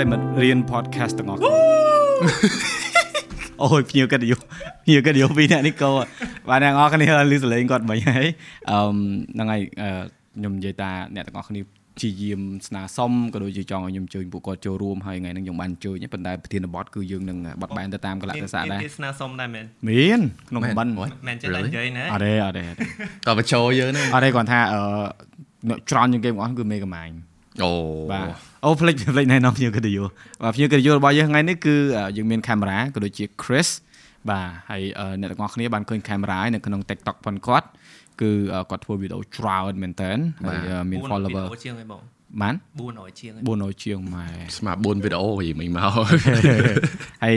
ប្រិមិត្តរៀន podcast ទាំងអស់អូយភ្ញៀវកិត្តិយសភ្ញៀវកិត្តិយសពីរអ្នកនេះក៏បាទអ្នកនរគ្នាលឺសលេងគាត់មិញហើយអឺហ្នឹងហើយខ្ញុំនិយាយថាអ្នកទាំងអស់គ្នាជាយាមស្នើសុំក៏ដូចជាចង់ឲ្យខ្ញុំអញ្ជើញពួកគាត់ចូលរួមហើយថ្ងៃនេះខ្ញុំបានអញ្ជើញប៉ុន្តែប្រធានបទគឺយើងនឹងបត់បែនទៅតាមកលៈទេសៈដែរមានស្នើសុំដែរមែនមានក្នុងបិណ្ឌមែនចេះតែនិយាយណាអត់ទេអត់ទេតបចូលយើងហ្នឹងអត់ទេគាត់ថាអឺច្រើនជាងគេបងអស់គឺមេកាម៉ាញ់ អូបាទអូផ្លេចផ្លេចណែនាំភ្ញៀវកិត្តិយសបាទភ្ញៀវកិត្តិយសរបស់យើងថ្ងៃនេះគឺយើងមានកាមេរ៉ាក៏ដូចជា Chris បាទហើយអ្នកទាំងអស់គ្នាបានឃើញកាមេរ៉ានៅក្នុង TikTok ផងគាត់គឺគាត់ធ្វើវីដេអូច្រើនមែនតើហើយមាន follower ជាងឯងបងបាន400ជាង400ជាងម៉ែស្មើ4វីដេអូយីមិញមកហើយ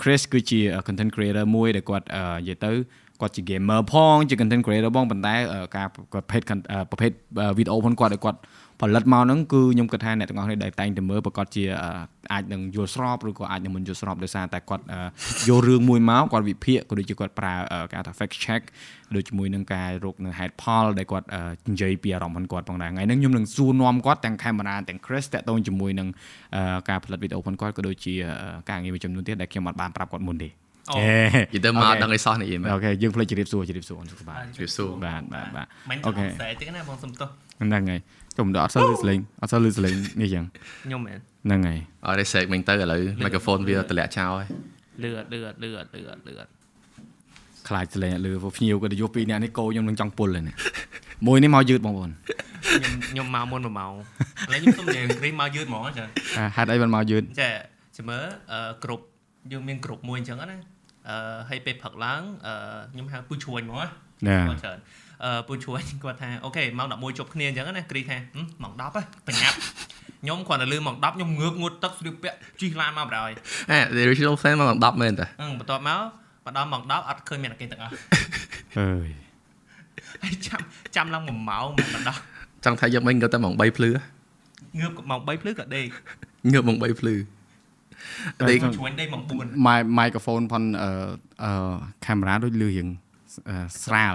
Chris គឺជា content creator មួយដែលគាត់និយាយទៅគាត់ជា gamer ផងជា content creator បងប៉ុន្តែការប្រភេទប្រភេទវីដេអូផងគាត់ឲ្យគាត់ ផលិតមកហ្នឹងគឺខ្ញុំគិតថាអ្នកទាំងអស់គ្នាដែលតែងតែមើលប្រកាសជាអាចនឹងយល់ស្របឬក៏អាចនឹងមិនយល់ស្របដោយសារតែគាត់យករឿងមួយមកគាត់វិភាគក៏ដូចជាគាត់ប្រើគេថា fact check ដូចជាមួយនឹងការរកនៅហេតុផលដែលគាត់និយាយពីអារម្មណ៍របស់គាត់ផងដែរថ្ងៃហ្នឹងខ្ញុំនឹងសួរនាំគាត់ទាំង camera ទាំង Chris តាក់ទងជាមួយនឹងការផលិតវីដេអូផងគាត់ក៏ដូចជាការងារមួយចំនួនទៀតដែលខ្ញុំអត់បានប្រាប់គាត់មុនទេអូនិយាយទៅមកដល់ឲ្យសោះនេះអូខេយើងផ្លេចជម្រាបសួរជម្រាបសួរសុខសប្បាយជម្រាបសួរបាទបាទបាទអូខេតែទេណាបងសំទោស ហ្នឹងហើយកុំដល់អត់សូវលឺសលេងអត់សូវលឺសលេងនេះចឹងខ្ញុំមែនហ្នឹងហើយអត់ទេសេកមិញទៅឥឡូវមីក្រូហ្វូនវាតម្លាក់ចោលហើយលឺអត់លឺអត់លឺអត់លឺអត់លឺអត់ខ្លាចសលេងអត់លឺព្រោះភ្ញៀវក៏ទៅយកពីរនាក់នេះកោខ្ញុំនឹងចង់ពុលហើយនេះមួយនេះមកយឺតបងប្អូនខ្ញុំខ្ញុំមកមុនមួយម៉ោងឥឡូវខ្ញុំសុំនិយាយគ្រីមកយឺតហ្មងចាហេតុអីបានមកយឺតចាចាំមើលក្រុបយើងមានក្រុបមួយអញ្ចឹងណាអឺហើយពេលផឹកឡើងខ្ញុំហៅពូឈួយហ្មងណាច្រើន ពូជួយគាត់ថាអូខេម៉ោង11ជប់គ្នាអញ្ចឹងណាគ្រីថាម៉ោង10ប្រញាប់ខ្ញុំគ្រាន់តែលឺម៉ោង10ខ្ញុំងើបងូតទឹកស្រៀបពាក់ជិះឡានមកបណ្ដោយអេ the original plan ម៉ោង10មែនតាបន្ទាប់មកបើដល់ម៉ោង10អត់ឃើញមានអគេទាំងអស់អើយហើយចាំចាំឡើង1ម៉ោងមិនដល់ចង់ថាយកមិញគាត់តែម៉ោង3ភ្លឺងើបម៉ោង3ភ្លឺក៏ដេកងើបម៉ោង3ភ្លឺដេកជួញដេកម៉ោង4ម៉ៃមីក្រូហ្វូនផនអឺកាមេរ៉ាដូចលឺរៀងស្រាល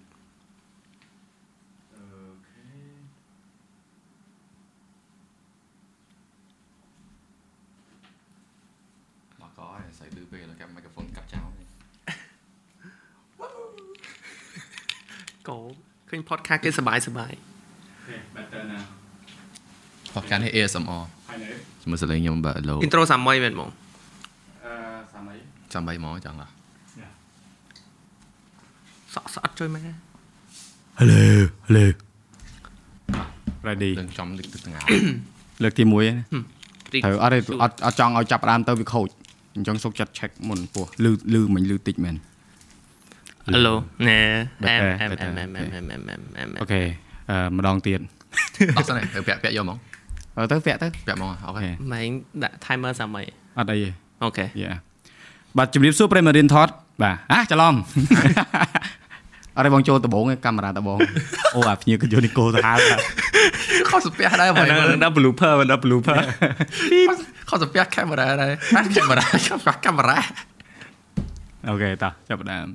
កោឃើញ podcast គេសបាយសបាយអូខេ better now podcast នេះ ASMR ជាមួយសលេងខ្ញុំបាទ hello intro សាមីមែនហ្មងអឺសាមីសាមីហ្មងចង់ឡាសក់ស្អត់ជួយមក hello hello ready នឹងចំលើកទឹកទាំងលើកទី1ត្រូវអត់អត់ចង់ឲ្យចាប់ដើមទៅវាខូចអញ្ចឹងសុកចិត្ត check មុនពោះលឺលឺមិញលឺតិចមែន Hello ណែ Better, អែមអែ better, មអែមអែមអែមអែមអែមអែមអូខេអឺម្ដងទៀតដោះសិនទៅពាក់ពាក់យកហ្មងអឺទៅពាក់ទៅពាក់ហ្មងអូខេម៉ែងដាក់ timer សាមីអត់អីទេអូខេយ៉ាបាទជំរាបសួរប្រិយមិត្តរៀនថតបាទអាច្រឡំអត់ទេបងចូលដំបងឯងកាមេរ៉ាដំបងអូអាភ្ញៀវគឺយកនីកូទៅហាលខុសស្ពះដែរអាបងហ្នឹងដាក់ blooper ដាក់ blooper ខុសស្ពះកាមេរ៉ាដែរកាមេរ៉ាកាមេរ៉ាអូខេតោះចាប់ផ្ដើម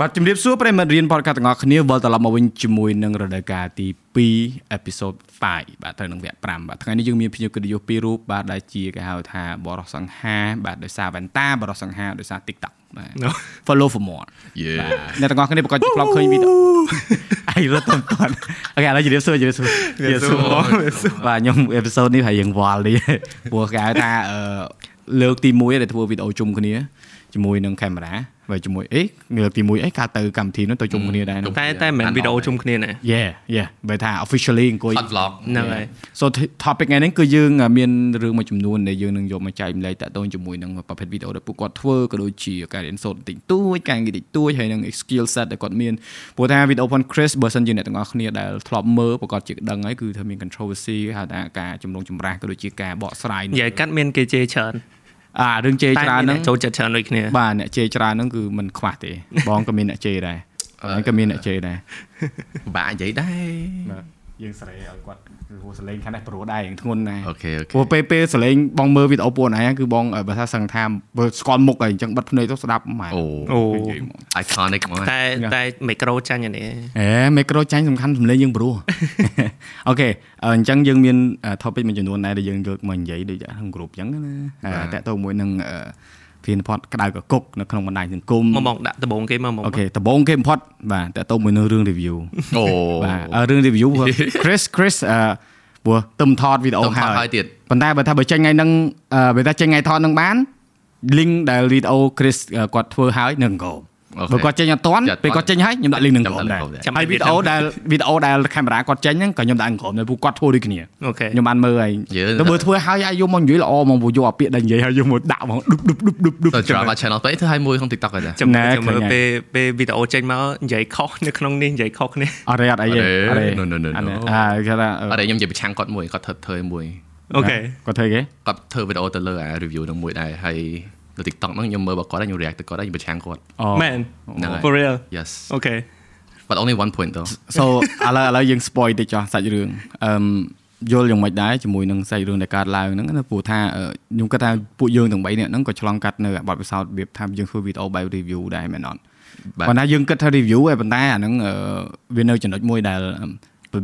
បាទជំរាបសួរប្រិយមិត្តរៀន podcast ទាំងអស់គ្នាវិលត្រឡប់មកវិញជាមួយនឹងរដូវកាលទី2 episode 5បាទត្រូវនឹងវគ្គ5បាទថ្ងៃនេះយើងមានភ្ញៀវកិត្តិយសពីររូបបាទដែលជាគេហៅថាបរិសសង្ហាបាទដោយសារវ៉ែនតាបរិសសង្ហាដោយសារ TikTok បាទ follow for more យេអ្នកទាំងអស់គ្នាប្រកាសជាធ្លាប់ឃើញវីដេអូអីរត់ទៅគាត់អូខេឥឡូវជម្រាបសួរជម្រាបសួរជម្រាបសួរបាទខ្ញុំអេពីសូតនេះហើយយើងវល់នេះព្រោះគេហៅថាអឺលើកទី1ដែលធ្វើវីដេអូជុំគ្នា ជាមួយនឹងកាមេរ៉ាហើយជាមួយអេលើកទី1អីការទៅកម្មវិធីនោះទៅជុំគ្នាដែរនោះតែតែមិនមែនវីដេអូជុំគ្នាណា Yeah yeah បើថា officially អង្គុយ hot vlog ហ្នឹងហើយ so topic ថ្ងៃនេះគឺយើងមានរឿងមួយចំនួនដែលយើងនឹងយកមកចែកម្លែកតាក់ទងជាមួយនឹងប្រភេទវីដេអូដែលពួកគាត់ធ្វើក៏ដូចជាការរៀនសូត្របន្តិចតួចការងារតិចតួចហើយនឹង skill set ដែលគាត់មានព្រោះថាវីដេអូ Chris បើសិនជាអ្នកទាំងអស់គ្នាដែលធ្លាប់មើលប្រកាសជាដឹងហើយគឺថាមាន controversy ហៅថាការជំរងចម្រាស់ក៏ដូចជាការបកស្រាយនិយាយកាត់មានគេជេរច្រើន អារឿងជេរច្រើនហ្នឹងចូលចិត្តច្រើនដូចគ្នាបាទអ្នកជេរច្រើនហ្នឹងគឺมันខ្វះទេបងក៏មានអ្នកជេរដែរហើយក៏មានអ្នកជេរដែរពិបាកនិយាយដែរបាទ យើងសេរីឲ្យគាត់គឺហួសសលេងខាងនេះប្រួដែរយ៉ាងធ្ងន់ដែរអូខេអូខេព្រោះពេលពេលសលេងបងមើលវីដេអូពួកណៃគឺបងបើថាសឹងថាបើស្គាល់មុខហើយអញ្ចឹងបិទភ្នែកទៅស្ដាប់ម៉ែអូអូ iconic ហ្មងតែតែមីក្រូចាញ់អានេះអេមីក្រូចាញ់សំខាន់សំលេងយើងព្រោះអូខេអញ្ចឹងយើងមាន topic មួយចំនួនដែរដែលយើងយកមកនិយាយដូចក្នុងក្រុមអញ្ចឹងណាតែទៅមួយនឹង ភៀនផតក្តៅកគុកនៅក្នុងបណ្ដាញសង្គមមកមកដាក់ដបងគេមកមកអូខេដំបូងគេបំផុតបាទតើទៅមួយនឹងរឿង review អូបាទអឺរឿង review ព្រោះ Chris Chris អឺព្រោះទឹមថតវីដេអូទៅថហើតយហើយទៀតប៉ុន្តែបើថាបើចេញថ្ងៃហ្នឹងអឺបើថាចេញថ្ងៃថតហ្នឹងបាន link ដែលវីដេអូ Chris អឺគាត់ធ្វើហើយនឹងកោអូខេ បើគាត់ចេញអត់ទាន់ចាត់ពេលគាត់ចេញហើយខ្ញុំដាក់ link នឹងក្រុមដែរចាំដាក់ link ហើយវីដេអូដែលវីដេអូដែលកាមេរ៉ាគាត់ចេញហ្នឹងក៏ខ្ញុំដាក់ក្នុងក្រុមដែរព្រោះគាត់ធ្វើដូចគ្នាអូខេខ្ញុំបានមើលហើយយើងទៅបើធ្វើហើយឲ្យយកមកនិយាយល្អហ្មងព្រោះយកអាពាក្យដែលនិយាយហើយយកមកដាក់ហ្មងឌុបឌុបឌុបឌុបឌុបទៅ drama channel ទៅធ្វើឲ្យមួយក្នុង TikTok ដែរចាំមើណែលចាំមើលឃើញហើយពេលពេលវីដេអូចេញមកនិយាយខុសនៅក្នុងនេះនិយាយខុសគ្នាអត់ទេអត់អីទេអត់ទេអត់ទេ No, no, no, no. អានេះអាគេថាអត់ទេខ្ញុំនិយាយប្រឆាំងគាត់មួយគាត់ធ្វើធ្វើឲ្យមួយអូខេគាត់ធ្វើគេគាត់ធ្វើវីដេអូទៅលើអា review នឹងមួយដែរហើយ នៅ TikTok ហ្នឹងខ្ញុំមើលបើគាត់ហើយខ្ញុំ react ទៅគាត់ហើយខ្ញុំប្រឆាំងគាត់អូមែនហ្នឹងហើយ for real yes អូខេ but only one point ទៅ so ឥឡូវឥឡូវយើង spoil តិចចុះសាច់រឿងអឺមយល់យ៉ាងម៉េចដែរជាមួយនឹងសាច់រឿងដែលកើតឡើងហ្នឹងណាព្រោះថាអឺខ្ញុំគិតថាពួកយើងទាំង3នាក់ហ្នឹងក៏ឆ្លងកាត់នៅបទពិសោធន៍របៀបថាយើងធ្វើវីដេអូបែប review ដែរមែនអត់បាទប៉ុន្តែយើងគិតថា review ឯងប៉ុន្តែអាហ្នឹងអឺវានៅចំណុចមួយដែល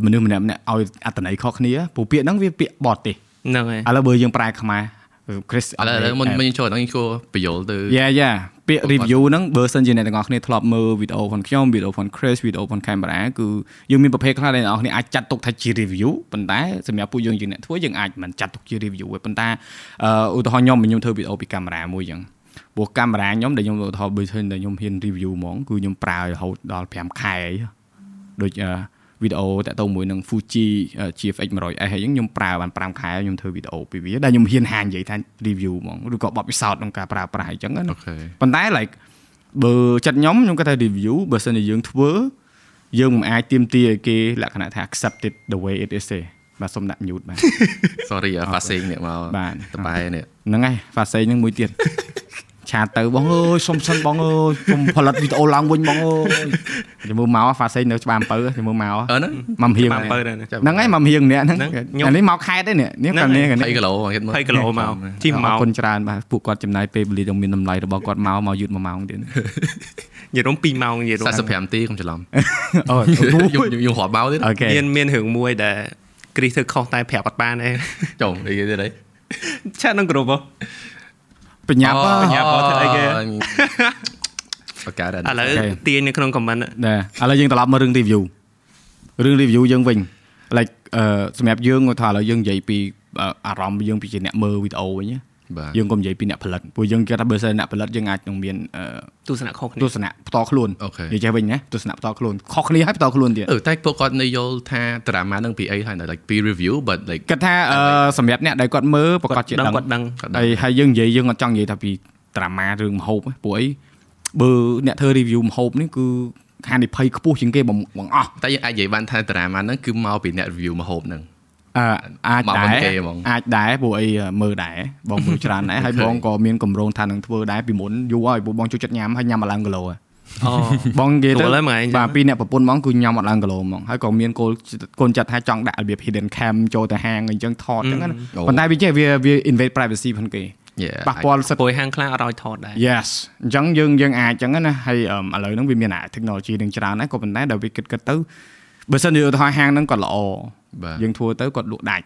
មនុស្សម្នាក់ម្នាក់ឲ្យអត្តន័យខុសគ្នាព្រោះពាក្យហ្នឹងវាពាក្យបរទេសហ្នឹងហើយឥឡូវបើយើងប្រែខ្មែរ Chris ឥឡូវឥឡូវមុនមុនចូលដល់ខ្ញុំចូលបញ្យល់ទៅយ៉ាយ៉ាពាក្យ review ហ្នឹងបើសិនជាអ្នកទាំងអស់គ្នាធ្លាប់មើលវីដេអូ von ខ្ញុំវីដេអូ von Chris វីដេអូ von camera គឺយើងមានប្រភេទខ្លះដែលអ្នកនរគ្នាអាចចាត់ទុកថាជា review ប៉ុន្តែសម្រាប់ពួកយើងជាអ្នកធ្វើយើងអាចមិនចាត់ទុកជា review ទេប៉ុន្តែអឺឧទាហរណ៍ខ្ញុំខ្ញុំធ្វើវីដេអូពីកាមេរ៉ាមួយអញ្ចឹងព្រោះកាមេរ៉ាខ្ញុំដែលខ្ញុំឧទាហរណ៍បើឃើញតែខ្ញុំហ៊ាន review ហ្មងគឺខ្ញុំប្រើរហូតដល់5ខែអីដូចអឺ វីដេអូតាក់ទងមួយនឹង Fuji GFX 100S ហើយខ្ញុំប្រើបាន5ខែខ្ញុំធ្វើវីដេអូពីវាដែលខ្ញុំហ៊ានហានិយាយថា review ហ្មងឬក៏បបពិសោធន៍ក្នុងការប្រើប្រាស់អញ្ចឹងណាអូខេប៉ុន្តែ like បើចិត្តខ្ញុំខ្ញុំគាត់ថា review បើសិនជាយើងធ្វើយើងមិនអាចទៀមទាឲ្យគេលក្ខណៈថា accept it the way it is ទេបាទសុំដាក់ mute បាទ sorry អា fasing នេះមកបាទតបែនេះហ្នឹងហើយ fase ហ្នឹងមួយទៀត ឆាតទៅបងអើយសុំសិនបងអើយខ្ញុំផលិតវីដេអូឡើងវិញបងអើយចាំមើលមក fase នៅច្បារអំពៅចាំមើលមកអឺហ្នឹងមកហៀងបាហ្នឹងំបើដែរហ្នឹងហើយមកហៀងម្នាក់ហ្នឹងហ្នឹងខ្ញុំអានេះមកខេតទេនេះនេះហ្នឹងកាលនេះហើយកាលនេះ20គីឡូគេមើល20គីឡូមកជីមអមករគុណច្រើនបាទពួកគាត់ចំណាយពេលវេលាដ៏មានតម្លៃរបស់គាត់មកមកយឺត1ម៉ោងទៀតនិយាយរំ2ម៉ោងនិយាយរំ45នាទីខ្ញុំច្រឡំអូខ្ញុំខ្ញុំរាប់មកទៀតអូខេមានមានរឿងមួយដែលគ្រីសធ្វើខុសតែប្រាប់អត់បានទេចុងអីគេទៀតអីឆាតក្នុងក្រុមហ៎ បញ្ញាប់បញ្ញាប់ធ្វើអីគេបកកើតឥឡូវទាញនៅក្នុង comment ដែរឥឡូវយើងត្រឡប់មករឿង review រឿង review យើងវិញ like អឺសម្រាប់យើងគាត់ថាឥឡូវយើងនិយាយពីអឺអារម្មណ៍យើងពីជាអ្នកមើលវីដេអូវិញណាបាទ យើងកុំនិយាយពីអ្នកផលិតព្រោះយើងគិតថាបើសិនអ្នកផលិតយើងអាចនឹងមានអឺទស្សនៈខុសគ្នាទស្សនៈផ្ទាល់ខ្លួនអូខេនិយាយចេះវិញណាទស្សនៈផ្ទាល់ខ្លួនខុសគ្នាហើយផ្ទាល់ខ្លួនទៀតអឺតែពួកគាត់នៅយល់ថា drama នឹងពីអីហើយ like ពី review but like គិតថាអឺសម្រាប់អ្នកដែលគាត់មើលប្រកាសជាដឹងដឹងគាត់ដឹងគាត់ដឹងហើយហើយយើងនិយាយយើងអត់ចង់និយាយថាពី drama រឿងម្ហូបទេព្រោះអីបើអ្នកធ្វើ review ម្ហូបនេះគឺហានិភ័យខ្ពស់ជាងគេបងបងអស់តែយើងអាចនិយាយបានថា drama ហ្នឹងគឺមកពីអ្នក review ម្ហូបហ្នឹង អឺអាចមកដែមុនរគេហ្មងអាចដែរព្រោះអីមើលដែរបងមើលច្រើនដែរហើយបងក៏មានកម្រងថានឹងធ្វើដែរពីមុនយូរហើយព្រោះបងចូលចិត្តញ៉ាំហើយញ៉ាំអត់ឡើងគីឡូហើយអូបងនិយាយទៅទួលហើយមួយឯងចឹងបាទពីអ្នកប្រពន្ធបងគឺញ៉ាំអត់ឡើងគីឡូហ្មងហើយក៏មានកូនកូនចិត្តថាចង់ដាក់របៀប hidden cam ចូលទៅហាងអញ្ចឹងថតអញ្ចឹងណាអូប៉ុន្តែវាចេះវាវា invade privacy ផងគេ Yeah ប៉ះពាល់សិទ្ធិពួយហាងខ្លះអត់ឲ្យថតដែរ Yes អញ្ចឹងយើងយើងអាចអញ្ចឹងណាហើយអឺឥឡូវហ្នឹងវាមានអា technology នឹងច្រើនហើយក៏ប៉ុន្តែដល់វាគិតគិតទៅ បើសិនជាឧទាហរណ៍ហាងហ្នឹងគាត់ល្អបាទយើងធ្វើទៅគាត់លក់ដាច់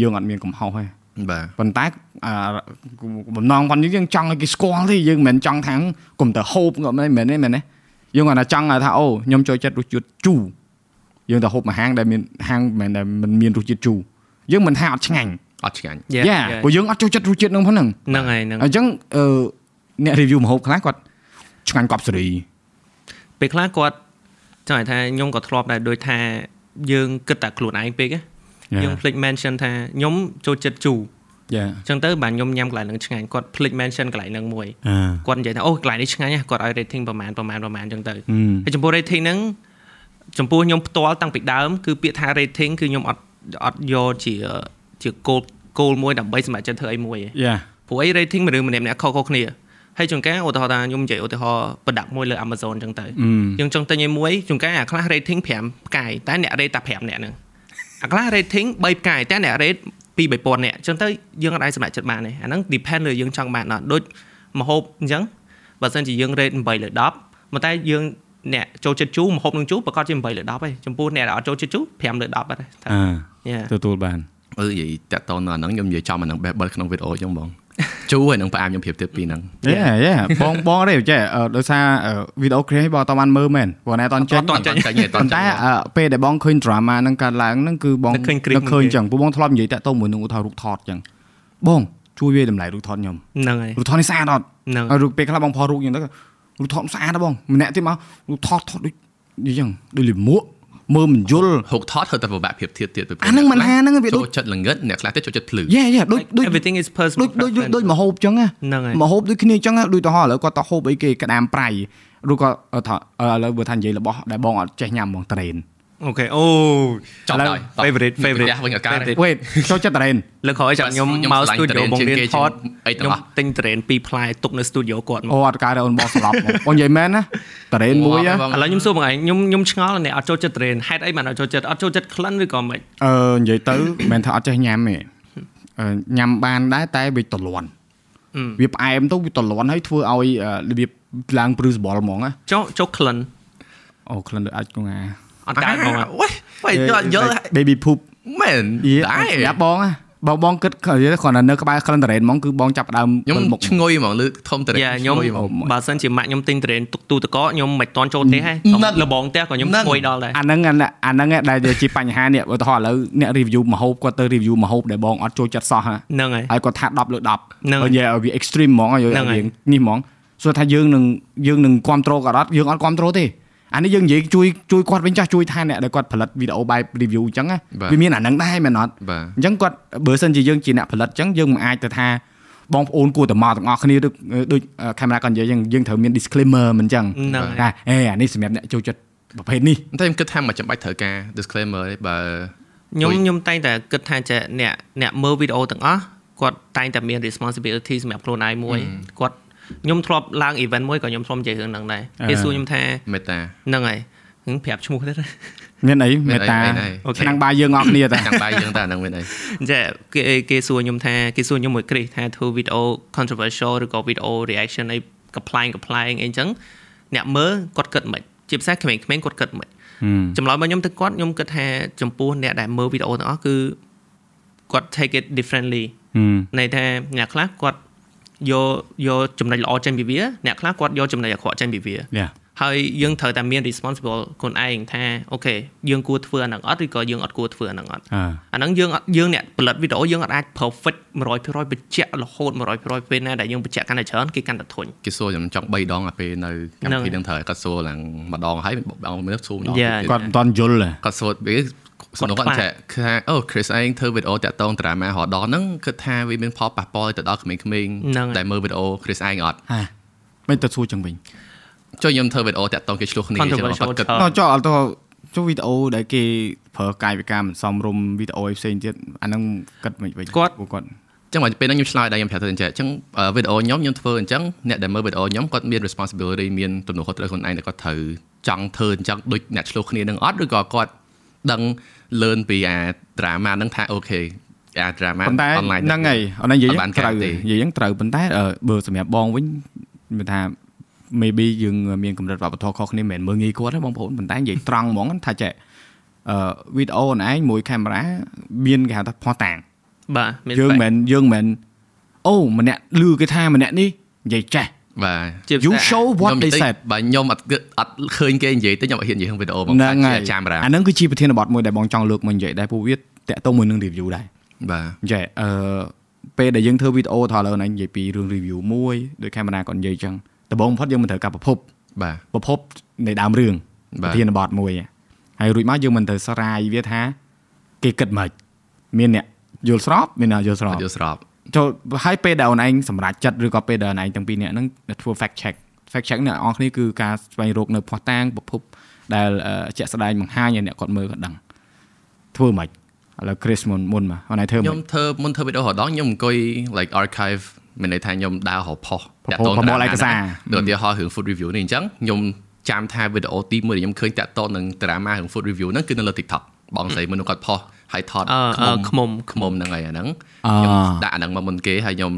យើងអត់មានកំហុសទេបាទប៉ុន្តែអឺបំណងផងយើងចង់ឲ្យគេស្គាល់ទេយើងមិនមែនចង់ថាកុំទៅហូបក៏មិនមែនទេមែនទេយើងគាត់ថាចង់ថាអូខ្ញុំចូលចិត្តរសជាតិជូរយើងទៅហូបមួយហាងដែលមានហាងមិនមែនដែលមិនមានរសជាតិជូរយើងមិនថាអត់ឆ្ងាញ់អត់ឆ្ងាញ់ Yeah, យ៉ា yeah. ព្រោះយើងអត់ចូលចិត្តរសជាតិហ្នឹងផងហ្នឹងហ្នឹងហើយហ្នឹងអញ្ចឹងអឺអ្នក review ម្ហូបខ្លះគាត់ឆ្ងាញ់កប់សេរីពេលខ្លះគាត់ ចង់ឲ្យថាខ្ញុំក៏ធ្លាប់ដែរដូចថាយើងគិតតែខ្លួនឯងពេកណាយើងភ្លេច mention ថាខ្ញុំចូលចិត្តជូរយ៉ាអញ្ចឹងទៅបាទខ្ញុំញ៉ាំកន្លែងហ្នឹងឆ្ងាញ់គាត់ភ្លេច mention កន្លែងហ្នឹងមួយអឺគាត់និយាយថាអូកន្លែងនេះឆ្ងាញ់ណាស់គាត់ឲ្យ rating ប្រហែលប្រហែលប្រហែលអញ្ចឹងទៅហឹមហើយចំពោះ rating ហ្នឹងចំពោះខ្ញុំផ្ទាល់តាំងពីដើមគឺពាក្យថា rating គឺខ្ញុំអត់អត់យកជាជាគោលគោលមួយដើម្បីសម្រាប់ចិត្តធ្វើអីមួយឯងយ៉ាព្រោះអី rating មនុស្សម្នាក់ៗខុសៗគ្នា ហើយជួនកាលឧទាហរណ៍ថាខ្ញុំនិយាយឧទាហរណ៍ product មួយលើ Amazon អញ្ចឹងទៅយើងចង់ទិញឲ្យមួយជួនកាលអាខ្លះ rating 5ផ្កាយតែអ្នក rate តែ5អ្នកហ្នឹងអាខ្លះ rating 3ផ្កាយតែអ្នក rate ពី3000អ្នកអញ្ចឹងទៅយើងអាចសម្រេចចិត្តបានទេអាហ្នឹង depend លើយើងចង់បានអត់ដូចមហូបអញ្ចឹងបើសិនជាយើង rate 8លើ10ប៉ុន្តែយើងអ្នកចូលចិត្តជូរមហូបនឹងជូរប្រកាសជា8លើ10ឯងចំពោះអ្នកដែលអត់ចូលចិត្តជូរ5លើ10បាត់ហើយថាអា Yeah. ទទួលបានអឺនិយាយតាក់តនដល់ហ្នឹងខ្ញុំនិយាយចំអាហ្នឹង Babel ក្នុងវីដេអូខ្ញុំបង ជូរហើយនឹងផ្អាមខ្ញុំប្រៀបធៀបពីហ្នឹងយេយេបងបងទេចេះអឺដោយសារវីដេអូ create បងអត់បានមើលមែនព្រោះណែអត់ចេញតន់ចាញ់ទេតប៉ុន់ន្តែចាញ់អឺពេលដែលបងឃើញ drama ហ្នឹងកើតឡើងហ្នឹងគឺបងនឹកឃើញ Chris នឹកឃើញចឹងព្រោះបងធ្លាប់និយាយតាក់ទងមួយនឹងឧទាហរណ៍រូបថតចឹងបងជួយវាតម្លៃរូបថតខ្ញុំហ្នឹងហើយរូបថតនេះស្អាតអត់ហ្នឹងហើយរូបពេលខ្លះបងផុសរូបចឹងទៅរូបថតស្អាតណាស់បងម្នាក់ទៀតមករូបថតថតដូចនិយាយចឹងដូចលិមួក មើលមិនយល់ហុកថតធ្វើតែពិបាកប្រៀបធៀបទៀតពីព្រោះអាហ្នឹងមិនហាហ្នឹងវាដូចចូលចិត្តល្ងិតអ្នកខ្លះទៀតចូលចិត្តភ្លឺយេយេដូចដូច everything is personal ដូចដូចដូចដូចមហូបចឹងណាហ្នឹងហើយមហូបដូចគ្នាចឹងណាដូចទៅហោះឥឡូវគាត់ទៅហូបអីគេក្តាមប្រៃឬក៏ថាឥឡូវបើថានិយាយរបស់ដែលបងអត់ចេះញ៉ាំបងត្រេន អូខេអូចប់ឥឡូវហើយ favorite favorite ផ្ទះវិញអត់កើតទេវេតចូលចិត្តត្រេនលើក្រោយចាំខ្ញុំខ្ញុំមកឆ្លាញ់ studio terrain បងរៀនជាងគេថតអីទាំងខ្ញុំអស់ទិញ terrain 2ផ្លែទុកនៅ studio គាត់មកអូអត់កើតទេអូនបងស្លាប់បងបងនិយាយមែនណាត្រេនមួយណាបងឥឡូវខ្ញុំសួរបងឯងខ្ញុំខ្ញុំឆ្ងល់អ្នកអត់ចូលចិត្ត terrain ហេតុអីបានអត់ចូលចិត្តអត់ចូលចិត្តក្លិនឬក៏មិនអឺនិយាយទៅមិនមែនថាអត់ចេះញ៉ាំទេអឺញ៉ាំបានដែរតែវាទលាន់អឺវាផ្អែមទៅវាទលាន់ហើយធ្វើឲ្យអឺរបៀបឡើងព្រឺសបល់ហ្មងណាចុះចុះក្លិនអូក្លិនដូចអាចគង អាអត់កើតបងអត់វ៉េវ៉េយកយក baby poop មែនយេតែយ៉ាបងណាបងបងគិតគ្រាន់តែនៅក្បែរក្លិនត្រេនហ្មងគឺបងចាប់ផ្ដើមខ្ញុំមុខឈ្ងុយហ្មងលើធំតរេយ៉ាខ្ញុំឈ្ងុយហ្មងបើសិនជាម៉ាក់ខ្ញុំទិញ terrain ទុកទូទឹកកកខ្ញុំមិនតន់ចូលទេហ៎ហ្នឹងលបងផ្ទះក៏ខ្ញុំហ្នឹងឈ្ងុយដល់ដែរអាហ្នឹងអាហ្នឹងអាហ្នឹងដែលជាបញ្ហានេះឧទាហរណ៍ឥឡូវអ្នក review ម្ហូបគាត់ទៅ review ម្ហូបដែលបងអត់ចូលចិត្តសោះហ่าហ្នឹងហើយហើយគាត់ថា10លើ10ហ្នឹងបើនិយាយឲ្យវា extreme ហ្មងឲ្យហ្នឹងហើយយើងនេះហ្មងសួរថាយើងនឹងយើងនឹងគ្រប់គ្រងគាត់អត់យើងអត់គ្រប់គ្រងទេ អានេះយើងនិយាយជួយជួយគាត់វិញចាស់ជួយថែអ្នកដែលគាត់ផលិតវីដេអូបែប review អញ្ចឹងណាបាទវាមានអាហ្នឹងដែរមែនអត់បាទអញ្ចឹងគាត់បើសិនជាយើងជាអ្នកផលិតអញ្ចឹងយើងមិនអាចទៅថាបងប្អូនគួរតែមកទាំងអស់គ្នាដូចដូចកាមេរ៉ាគាត់និយាយអញ្ចឹងយើងត្រូវមាន disclaimer មិនអញ្ចឹងហ្នឹងហើយថាអេអានេះសម្រាប់អ្នកចូលចិត្តប្រភេទនេះតែខ្ញុំគិតថាមិនចាំបាច់ត្រូវការ disclaimer ទេបើខ្ញុំដូចខ្ញុំតែងតែគិតថាចេះអ្នកអ្នកមើលវីដេអូទាំងអស់គាត់តែងតែមាន responsibility សម្រាប់ខ្លួនឯងមួយគាត់ ខ្ញុំធ្លាប់ឡើង event មួយក៏ខ្ញុំធ្លាប់និយាយរឿងហ្នឹងដែរអឺគេសួរខ្ញុំថាមេតាហ្នឹងហើយហ្នឹងប្រាប់ឈ្មោះទៀតមានអីមាមេនអីតាអីដែរអូខេឆ្នាំងបាយយើងអស់គ្នាតាចាំបាយយើងតែអាហ្នឹងមានអីចាគេគេសួរខ្ញុំថាគេសួរខ្ញុំមួយគ្រីសថាធ្វើវីដេអូ controversial ឬក៏វីដេអូ reaction អីកំ pl ែងកំ pl ែងអីចឹងអ្នកមើលគាត់គិតមិនជាភាសាក្មេងៗគាត់គិតមិនចម្លើយរបស់ខ្ញុំទៅគាត់ខ្ញុំគិតថាចំពោះអ្នកដែលមើលវីដេអូទាំងអស់គឺគាត់ take it differently ន័យថាអ្នកខ្លះគាត់ យកយកចំណុចល្អចេញពីវាអ្នកខ្លះគាត់យកចំណុចអាក្រក់ចេញពីវាយ៉ាហើយយើងត្រូវតែមាន responsible ខ្លួនឯងថាអូខេយើងគួរធ្វើអាហ្នឹងអត់ឬក៏យើងអត់គួរធ្វើអាហ្នឹងអត់អឺអាហ្នឹងយើងអត់យើងអ្នកផលិតវីដេអូយើងអត់អាច perfect 100%បញ្ជាក់រហូត100%ពេលណាដែលយើងបញ្ជាក់កាន់តែច្រើនគេកាន់តែធុញគេសួរខ្ញុំចង់3ដងអាពេលនៅកម្មវិធីហ្នឹងត្រូវឲ្យគាត់សួរឡើងម្ដងហើយបងមើលសួរម្ដង Yeah. ទៀតគាត់មិនតន់យល់ទេគាត់សួរវា សំណួរគាត់ខ្វះចេះថាអូ Chris ឯងធ្វើវីដេអូតាក់តងតារាម៉ារហដហ្នឹងគិតថាវាមានផលប៉ះពាល់ទៅដល់ក្មេងៗហ្នឹងហើយដែលមើលវីដេអូ Chris ឯងអត់ហាមិនទៅសួរចឹងវិញចុះខ្ញុំធ្វើវីដេអូតាក់តងគេឆ្លោះគ្នាចឹងគាត់ Controversial គិតច្រើនដល់ចុះអត់ទៅចុះវីដេអូដែលគេប្រើកាយវិការមិនសមរម្យវីដេអូផ្សេងទៀតអាហ្នឹងគិតមិនវិញគាត់ពួកគាត់ចឹងមកពេលហ្នឹងខ្ញុំឆ្លើយដែរខ្ញុំប្រាប់ទៅអញ្ចឹងអញ្ចឹងអឺវីដេអូខ្ញុំខ្ញុំធ្វើអញ្ចឹងអ្នកដែលមើលវីដេអូខ្ញុំគាត់មាន responsibility មានទំនួលខុសត្រូវខ្លួនឯងដែលគាត់ត្រូវចង់ធ្វើអញ្ចឹងដូចអ្នកឆ្លោះគ្នានឹងអត់ឬក៏គាត់ ដឹងលឿនពីអា drama ហ្នឹងថាអូខេអា drama ប៉ុន្តែ online ហ្នឹងហើយអត់និយាយអត់បានកើតត្រូវទេនិយាយហ្នឹងត្រូវប៉ុន្តែអឺបើសម្រាប់បងវិញមានថា maybe យើងមានកម្រិតវប្បធម៌ខុសគ្នាមិនមែនមើលងាយគាត់ទេបងប្អូនប៉ុន្តែនិយាយត្រង់ហ្មងថាចេះអឺវីដេអូនឯងមួយកាមេរ៉ាមានគេហៅថាផុសតាងបាទមានយើង fact មិនមែនយើងមិនមែនអូម្នាក់លឺគេថាម្នាក់នេះនិយាយចេះ បាទជា you ភាសា show what ខ្ញុំ they តិច said បើខ្ញុំអត់គិតអត់ឃើញគេនិយាយទេខ្ញុំអត់ហ៊ាននិយាយក្នុងវីដេអូមកហ្នឹងហើយចាំរាអាហ្នឹងគឺជាប្រធានបទមួយដែលបងចង់លើកមកនិយាយដែរព្រោះវាតាក់ទងមួយនឹង review ដែរបាទអញ្ចឹងអឺពេលដែលយើងធ្វើវីដេអូថាឥឡូវនេះនិយាយពីរឿង review មួយដោយកាមេរ៉ាគាត់និយាយអញ្ចឹងដំបូងបំផុតយើងមិនត្រូវការប្រភពបាទប្រភពនៃដើមរឿងបាទប្រធានបទមួយហើយរួចមកយើងមិនត្រូវស្រាយវាថា គេគិតមិនមានអ្នកយល់ស្របមានអ្នកយល់ស្របអត់យល់ស្រប ចូលហើយពេលដែលអូនឯងសម្រេចចិត្តឬក៏ពេលដែលអូនឯងទាំងពីរនាក់ហ្នឹងធ្វើ fact check fact check អ្នកនរគ្នាគឺការស្វែងរកនៅភស្តុតាងប្រភពដែលអឺជាក់ស្ដែងបង្ហាញឲ្យអ្នកគាត់មើលគាត់ដឹងធ្វើមិនឥឡូវ Chris មុនមុនមកអូនឯងធ្វើខ្ញុំមិនធ្វើមុនធ្វើវីដេអូរដងខ្ញុំអង្គុយ like archive មានន័យថាខ្ញុំដើររកផុសប្រមូលប្រមូលឯកសារដូចឧទាហរណ៍រឿង food review នេះអញ្ចឹងខ្ញុំចាំថាវីដេអូទី1ដែលខ្ញុំឃើញតាក់ទងនឹង drama រឿង food review ហ្នឹងគឺនៅលើ TikTok បងស្រីមនុស្សគាត់ផុស ហើយថតអឺអឺខ្មុំខ្មុំហ្នឹងហើយអាហ្នឹងអឺខ្ញុំដាក់អាហ្នឹងមកមុនគេហើយខ្ញុំ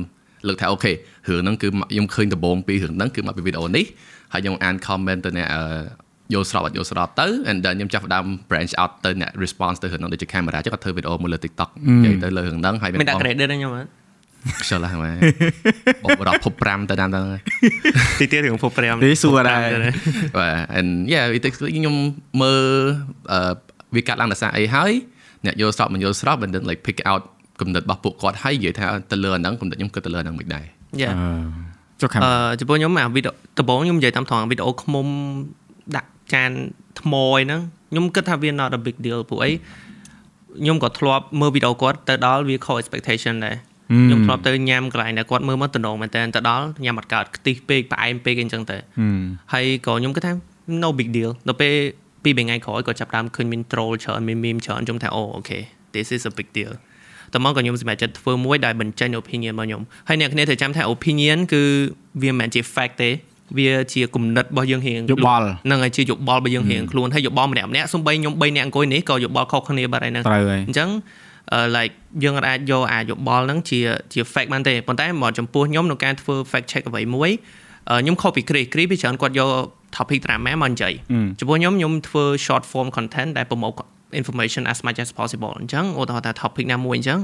លើកថាអូខេរឿងហ្នឹងគឺខ្ញុំឃើញដំបូងពីរឿងហ្នឹងគឺមកពីវីដេអូនេះហើយខ្ញុំអាន comment ទៅអ្នកអឺយល់ស្របអត់យល់ស្របទៅ and then ខ្ញុំចាប់ផ្ដើម branch out ទៅអ្នក response ទៅរឿងហ្នឹងដូចជា camera ចឹងគាត់ធ្វើវីដេអូមួយលើ TikTok និយាយទៅលើរឿងហ្នឹងហើយមានដាក់ credit ហ្នឹងខ្ញុំអត់ខ្ជិលហ្នឹងមែនបបរាប់ភព5ទៅតាមទៅហ្នឹងទីទៀតរឿងពុក5នេះសួរដែរបាទ and yeah it takes ខ្ញុំមើលអឺវាកាត់ឡើងដោយសារអីហើយ អ្នកយល់ស្របមិនយល់ស្រប and then like pick out គំនិតរបស់ពួកគាត់ហើយនិយាយថាទៅលើអាហ្នឹងគំនិតខ្ញុំគិតទៅលើអាហ្នឹងមិនដែរយ៉ាអឺចុះខាងអឺចំពោះខ្ញុំអាវីដេអូដំបូងខ្ញុំនិយាយតាមត្រង់វីដេអូខ្មុំដាក់ចានថ្មអីហ្នឹងខ្ញុំគិតថាវា not a big deal ពួកអីខ្ញុំក៏ធ្លាប់មើលវីដេអូគាត់ទៅដល់វា call expectation ដែរខ្ញុំធ្លាប់ទៅញ៉ាំកន្លែងដែលគាត់មើលមកតំណងមែនតើទៅដល់ញ៉ាំអត់កើតខ្ទិះពេកផ្អែមពេកអីចឹងទៅហើយក៏ខ្ញុំគិតថា no big deal ដល់ពេល ពីរបីថ្ងៃក្រោយក៏ចាប់ផ្ដើមឃើញមាន troll ច្រើនមាន meme ច្រើនខ្ញុំថាអូអូខេ this is a big deal តើមកក៏ខ្ញុំសម្រេចចិត្តធ្វើមួយដែលបញ្ចេញ opinion របស់ខ្ញុំហើយអ្នកគ្នាត្រូវចាំថា opinion គឺវាមិនមែនជា fact ទេវាជាគំនិតរបស់យើងរៀងយោបល់ហ្នឹងហើយជាយោបល់របស់យើងរៀងខ្លួនហើយយោបល់ម្នាក់ម្នាក់សូម្បីខ្ញុំ3នាក់អង្គុយនេះក៏យោបល់ខុសគ្នាបាត់ហើយហ្នឹងត្រូវហើយអញ្ចឹងអឺ like យើងអាចយកអាយោបល់ហ្នឹងជាជា fact បានទេប៉ុន្តែមកចំពោះខ្ញុំក្នុងការធ្វើ fact check អ្វីមួយអឺខ្ញុំខុសពីគ្រីគ្រីពីច្រើនគាត់យក topic drama មកនិយាយចំពោះខ្ញុំខ្ញុំធ្វើ short form content ដែល promote information as much as possible អញ្ចឹងឧទាហរណ៍ថា topic ណាមួយអញ្ចឹង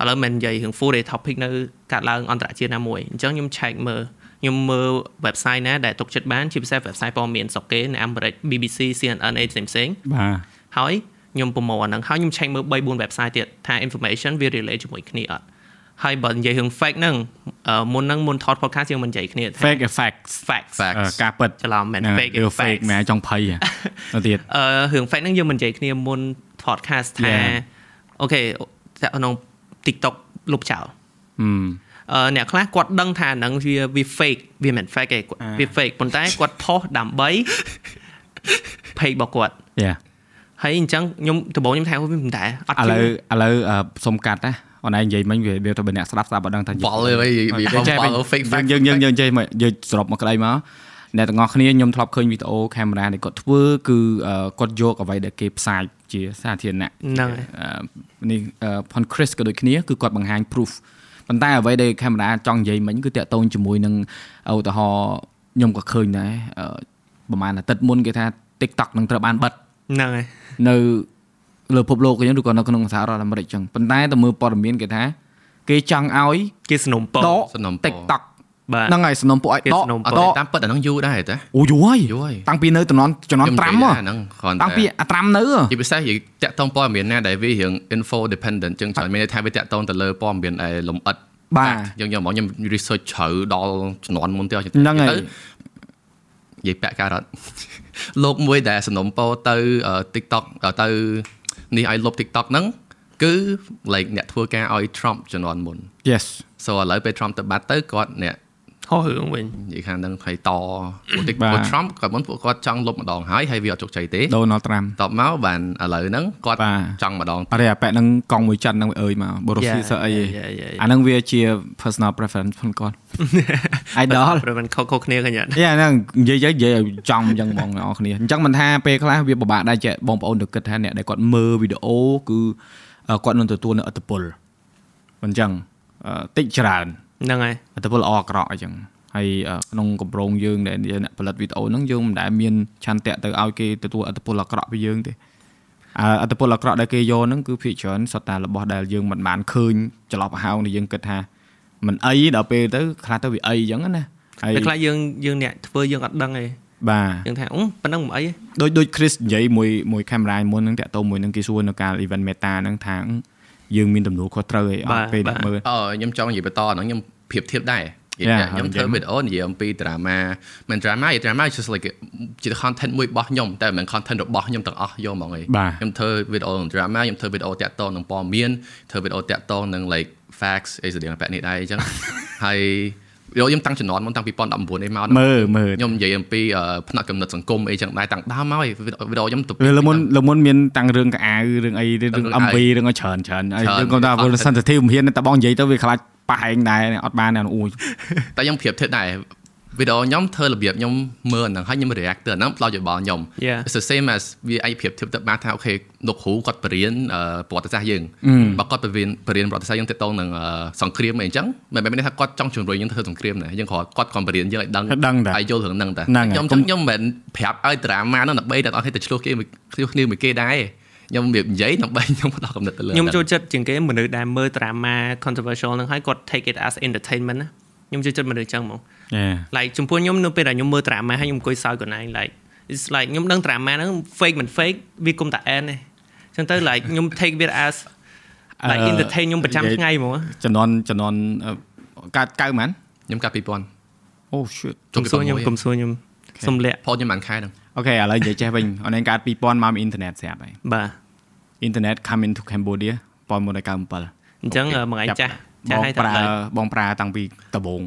ឥឡូវមិននិយាយរឿង full day topic នៅកាត់ឡើងអន្តរជាតិណាមួយអញ្ចឹងខ្ញុំ check មើលខ្ញុំមើល website ណាដែលទុកចិត្តបានជាពិសេស website ព័ត៌មានស្រុកគេនៅអាមេរិក BBC CNN អីផ្សេងៗបាទហើយខ្ញុំប្រមូលអាហ្នឹងហើយខ្ញុំ check មើល3 4 website ទៀតថា information វា relate ជាមួយគ្នាអត់ ហើយបើនិយាយរឿង fake ហ្នឹងអឺមុនហ្នឹងមុនថត podcast យើងមិននិយាយគ្នាថា fake effects fact Fact អឺការពិតច្រឡំមែនហ្នឹង fake គឺ and fake facts មែនចង់ភ័យហ៎ទៅទៀតអឺរឿង fake ហ្នឹងយើងមិននិយាយគ្នាមុន podcast ថា Yeah. អូខេក្នុង TikTok លុបចោលហឹមអឺអ្នកខ្លះគាត់ដឹងថាហ្នឹងវាវា fake វាមិន fake ទេគាត់អាវា fake ប៉ុន្តែគាត់ផុសដើម្បី page របស់គាត់យ៉ាហើយអញ្ចឹងខ្ញុំដំបូងខ្ញុំថាវាមិនដែរអត់ឥឡូវជឿឥឡូវអឺសុំកាត់ណា អូនឯងនិយាយមិញវាវាទៅបើអ្នកស្ដាប់ស្ដាប់អត់ដឹងថានិយាយបល់ទេវាចេះបល់ fake fact យើងយើងយើងចេះមកយើងសរុបមកក្តីមកអ្នកទាំងអស់គ្នាខ្ញុំធ្លាប់ឃើញវីដេអូកាមេរ៉ាដែលគាត់ធ្វើគឺអឺគាត់យកអ្វីដែលគេផ្សាយជាសាធារណៈហ្នឹងហើយអឺនេះផុន Chris ក៏ដូចគ្នាគឺគាត់បង្ហាញ proof ប៉ុន្តែអ្វីដែលកាមេរ៉ាចង់និយាយមិញគឺតាក់ទងជាមួយនឹងឧទាហរណ៍ខ្ញុំក៏ឃើញដែរអឺប្រហែលអាទិត្យមុនគេថា TikTok នឹងត្រូវបានបិទហ្នឹងហើយនៅ លើពិភពលោកអញ្ចឹងឬក៏នៅក្នុងសហរដ្ឋអាមេរិកអញ្ចឹងប៉ុន្តែទៅមើលព័ត៌មានគេថា គេចង់ឲ្យគេสนុំពរដកសំណុំពរ TikTok បាទហ្នឹងហើយសំណុំពួកឲ្យគេដកសំណុំពអរត់ដកតាមពិតអាហ្នឹងយូរដែរតាអូយូរហើយយូរហើយតាំងពីនៅតំណន់ចំនួនខ្ញុំ5ហ៎និយាយថាហ្នឹងគ្រាន់តាំងពីអាត្រាំនៅហ៎ជាពិសេសនិយាយតាក់ទងព័ត៌មានណាដែលវារៀង info dependent ចឹងច្រើនមានន័យថាវាតាក់ទងទៅលើព័ត៌មានដែលលំអិតបាទយើងយកមកខ្ញុំ research ជ្រៅដល់ជំនាន់មុនទៀតហ្នឹងហើយនិយាយពាក់ការ៉ុតលោកមួយដែលសំណុំពរទៅអឺ TikTok ដល់ទៅ នេះឲ្យលុប TikTok ហ្នឹងគឺ like អ្នកធ្វើការឲ្យ Trump ជំនាន់មុន yes so ឥឡូវពេល Trump ទៅបាត់ទៅគាត់អ្នក ហោះរឿងវិញនិយាយខាងហ្នឹងហើយតពួកបាទ TikTok Trump គាត់មុនពួកគាត់ចង់លុបម្ដងហើយហើយវាអត់ជោគជ័យទេ Donald Trump តបមកបានឥឡូវហ្នឹងគាត់បាទចង់ម្ដងអរិយអាប៉ែកហ្នឹងកង់មួយចិនហ្នឹងវាអើយមកបូរ៉ូស៊ីសអីយ៉ាយ៉ាយ៉ាអាហ្នឹងវាជា personal preference ផងគាត់ idol ព្រោះมันខុសៗគ្នាគ្នាអត់យ៉ាហ្នឹងនិយាយទៅនិយាយឲ្យចំអញ្ចឹងបងប្អូនគ្នាអញ្ចឹងមិនថាពេលខ្លះវាពិបាកដែរចេះបងប្អូនទៅគិតថាអ្នកដែលគាត់មើលវីដេអូគឺអឺគាត់នឹងទទួលនៅអត្តពលមិនអញ្ចឹងអឺតិចច្រើន ហ្នឹងហើយអត្តពលល្អអាក្រក់អញ្ចឹងហើយអឺក្នុងកម្រងយើងដែលជាអ្នកផលិតវីដេអូហ្នឹងយើងមិនដែលមានឆន្ទៈទៅឲ្យគេទទួលអត្តពលអាក្រក់ពីយើងទេអឺអត្តពលអាក្រក់ដែលគេយកហ្នឹងគឺភាគច្រើនសុទ្ធតែរបស់ដែលយើងមិនបានឃើញច្រឡប់ហោងដែលយើងគិតថាមិនអីដល់ពេលទៅខ្លះទៅវាអីអញ្ចឹងណាហើយពេលខ្លះយើងយើងអ្នកធ្វើយើងអត់ដឹងទេបាទយើងថាអឺប៉ុណ្ណឹងមិនអីទេដូចដូច Chris និយាយមួយមួយ camera មុនហ្នឹងតាក់ទងមួយនឹងគេសួរនៅការ event meta ហ្នឹងថា យើងមានទំនួលខុសត្រូវអីអត់ពេលអ្នកមើលអឺខ្ញុំចង់និយាយបន្តអាហ្នឹងខ្ញុំប្រៀបធៀបដែរនិយាយ Yeah, ថាខ្ញុំនិយាធ្វើយមកវីដេអូនិយាយអំពី drama មិន drama យ drama is just like ជា content មួយរបស់ខ្ញុំតែមិនមែន content របស់ខ្ញុំទាំងអស់យកហ្មងឯងបាទខ្ញុំធ្វើវីដេអូនឹង drama ខ្ញុំធ្វើវីដេអូតាក់ទងនឹងព័ត៌មានធ្វើវីដេអូតាក់ទងនឹង like facts អីស្តីងបែបនេះដែរអញ្ចឹងហើយ វីដេអូខ្ញុំតាំងជំនាន់មុនតាំងពី2019អីមកហ្នឹងមើលមើលខ្ញុំនិយាយអំពីអឺផ្នែកកំណត់សង្គមអីចឹងដែរតាំងដើមមកឯងវីដេអូវីដេអូខ្ញុំទៅលើមុនលើមុនមានតាំងរឿងកៅអៅរឿងអីរឿងរឿងអំពីរឿងឲ្យច្រើនច្រើនហើយរឿងគាត់ថា sensitive មិនហ៊ានតែបងនិយាយទៅវាខ្លាចប៉ះឯងដែរអត់បានណាអ៊ូតែខ្ញុំប្រៀបធៀបដែរ វីដេអូខ្ញុំធ្វើរបៀបខ្ញុំមើលអាហ្នឹងហើយខ្ញុំ react ទៅអាហ្នឹងផ្ដោតយោបល់ខ្ញុំ Yeah. It's the same as វាអាចប្រៀបធៀបទៅបានថាអូខេលោកគ្រូគាត់បរៀនអឺប្រវត្តិសាស្ត្រយើងបើគាត់បរៀនបរៀនប្រវត្តិសាស្ត្រយើងទាក់ទងនឹងអឺសង្គ្រាមអីអញ្ចឹងមិនមែនមានន័យថាគាត់ចង់ជំរុញយើងទៅធ្វើសង្គ្រាមណាយើងគ្រាន់គាត់គាត់បរៀនយើងឲ្យដឹងឲ្យដឹងតាឲ្យយល់រឿងហ្នឹងតាហ្នឹងហើយខ្ញុំខ្ញុំខ្ញុំមិនមែនប្រាប់ឲ្យតារាម៉ាហ្នឹងដើម្បីតែអត់ឲ្យទៅឆ្លោះគេមួយឆ្លោះគ្នាមួយគេដែរខ្ញុំរបៀបនិយាយដើម្បីខ្ញុំផ្ដោតកំណត់ទៅលើខ្ញុំអាហ្នឹងចូលចិត្តជាងគេមនុស្សដែលមើល drama controversial ហ្នឹងហើយគាត់ take it as entertainment ណាខ្ញុំចូលចិត្តមនុស្សចឹងហ្មង Yeah. Like ចំពោះខ្ញុំនៅពេលដែលខ្ញុំមើល drama ហើយខ្ញុំអង្គុយសើចកន្លែង like it's like ខ្ញុំដឹង drama ហ្នឹង fake មិន fake វាគុំតែ end ទេចឹងទៅ like ខ្ញុំ take it as like អឺ entertain ខ្ញុំប្រចាំនិយាយថ្ងៃហ្មងចំនួនចំនួនអឺកើតកៅហ្មងខ្ញុំកាត់2000អូ shit ចូលកុំសួរខ្ញុំ2006កុំសួរខ្ញុំសុំលាក់ផលខ្ញុំបានខែហ្នឹងអូខេឥឡូវនិយាយចេះវិញអនឡាញកើត2000មកមានអ៊ីនធឺណិតស្រាប់ហើយបាទអ៊ីនធឺណិត come into Cambodia ប៉ុនមុន97អញ្ចឹងមួយថ្ងៃចាស់ចាស់ហើយបងប្រើតែបងប្រើតាំងពីដំបូង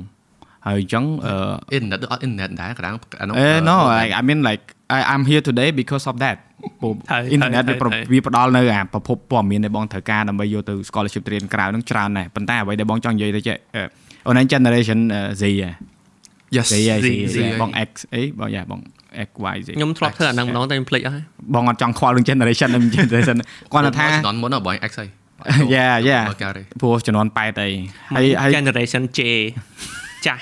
ហើយអញ្ចឹងអឺអ៊ីនធឺណិតអត់អ៊ីនធឺណិតដែរកណ្ដាលអានោះអេ no like I mean like I I'm here today because of that ព្រោះហើយអ៊ីនធឺណិតហើយវាប្រហើយវាផ្ដល់នៅអាប្រភពព័ត៌មានដែលបងត្រូវការដើម្បីយកទៅ scholarship ទៅរៀនក្រៅហ្នឹងច្រើនដែរប៉ុន្តែអ្វីដែលបងចង់និយាយទៅចេះអូន generation អឺ Z ហ៎ Yes Z ហ៎ Z Z Z បង X អីបងយ៉ាបង X Y Z ខ្ញុំធ្លាប់ធ្វើអាហ្នឹងម្ដងតែខ្ញុំភ្លេចអស់ហើយបងអត់ចង់ខ្វល់រឿង generation ហ្នឹង generation គាត់ថាជំនាន់មុនបង X ហើយ Yeah yeah មកកើតទេព្រោះជំនាន់8អីហើយហើយ generation J ចាស់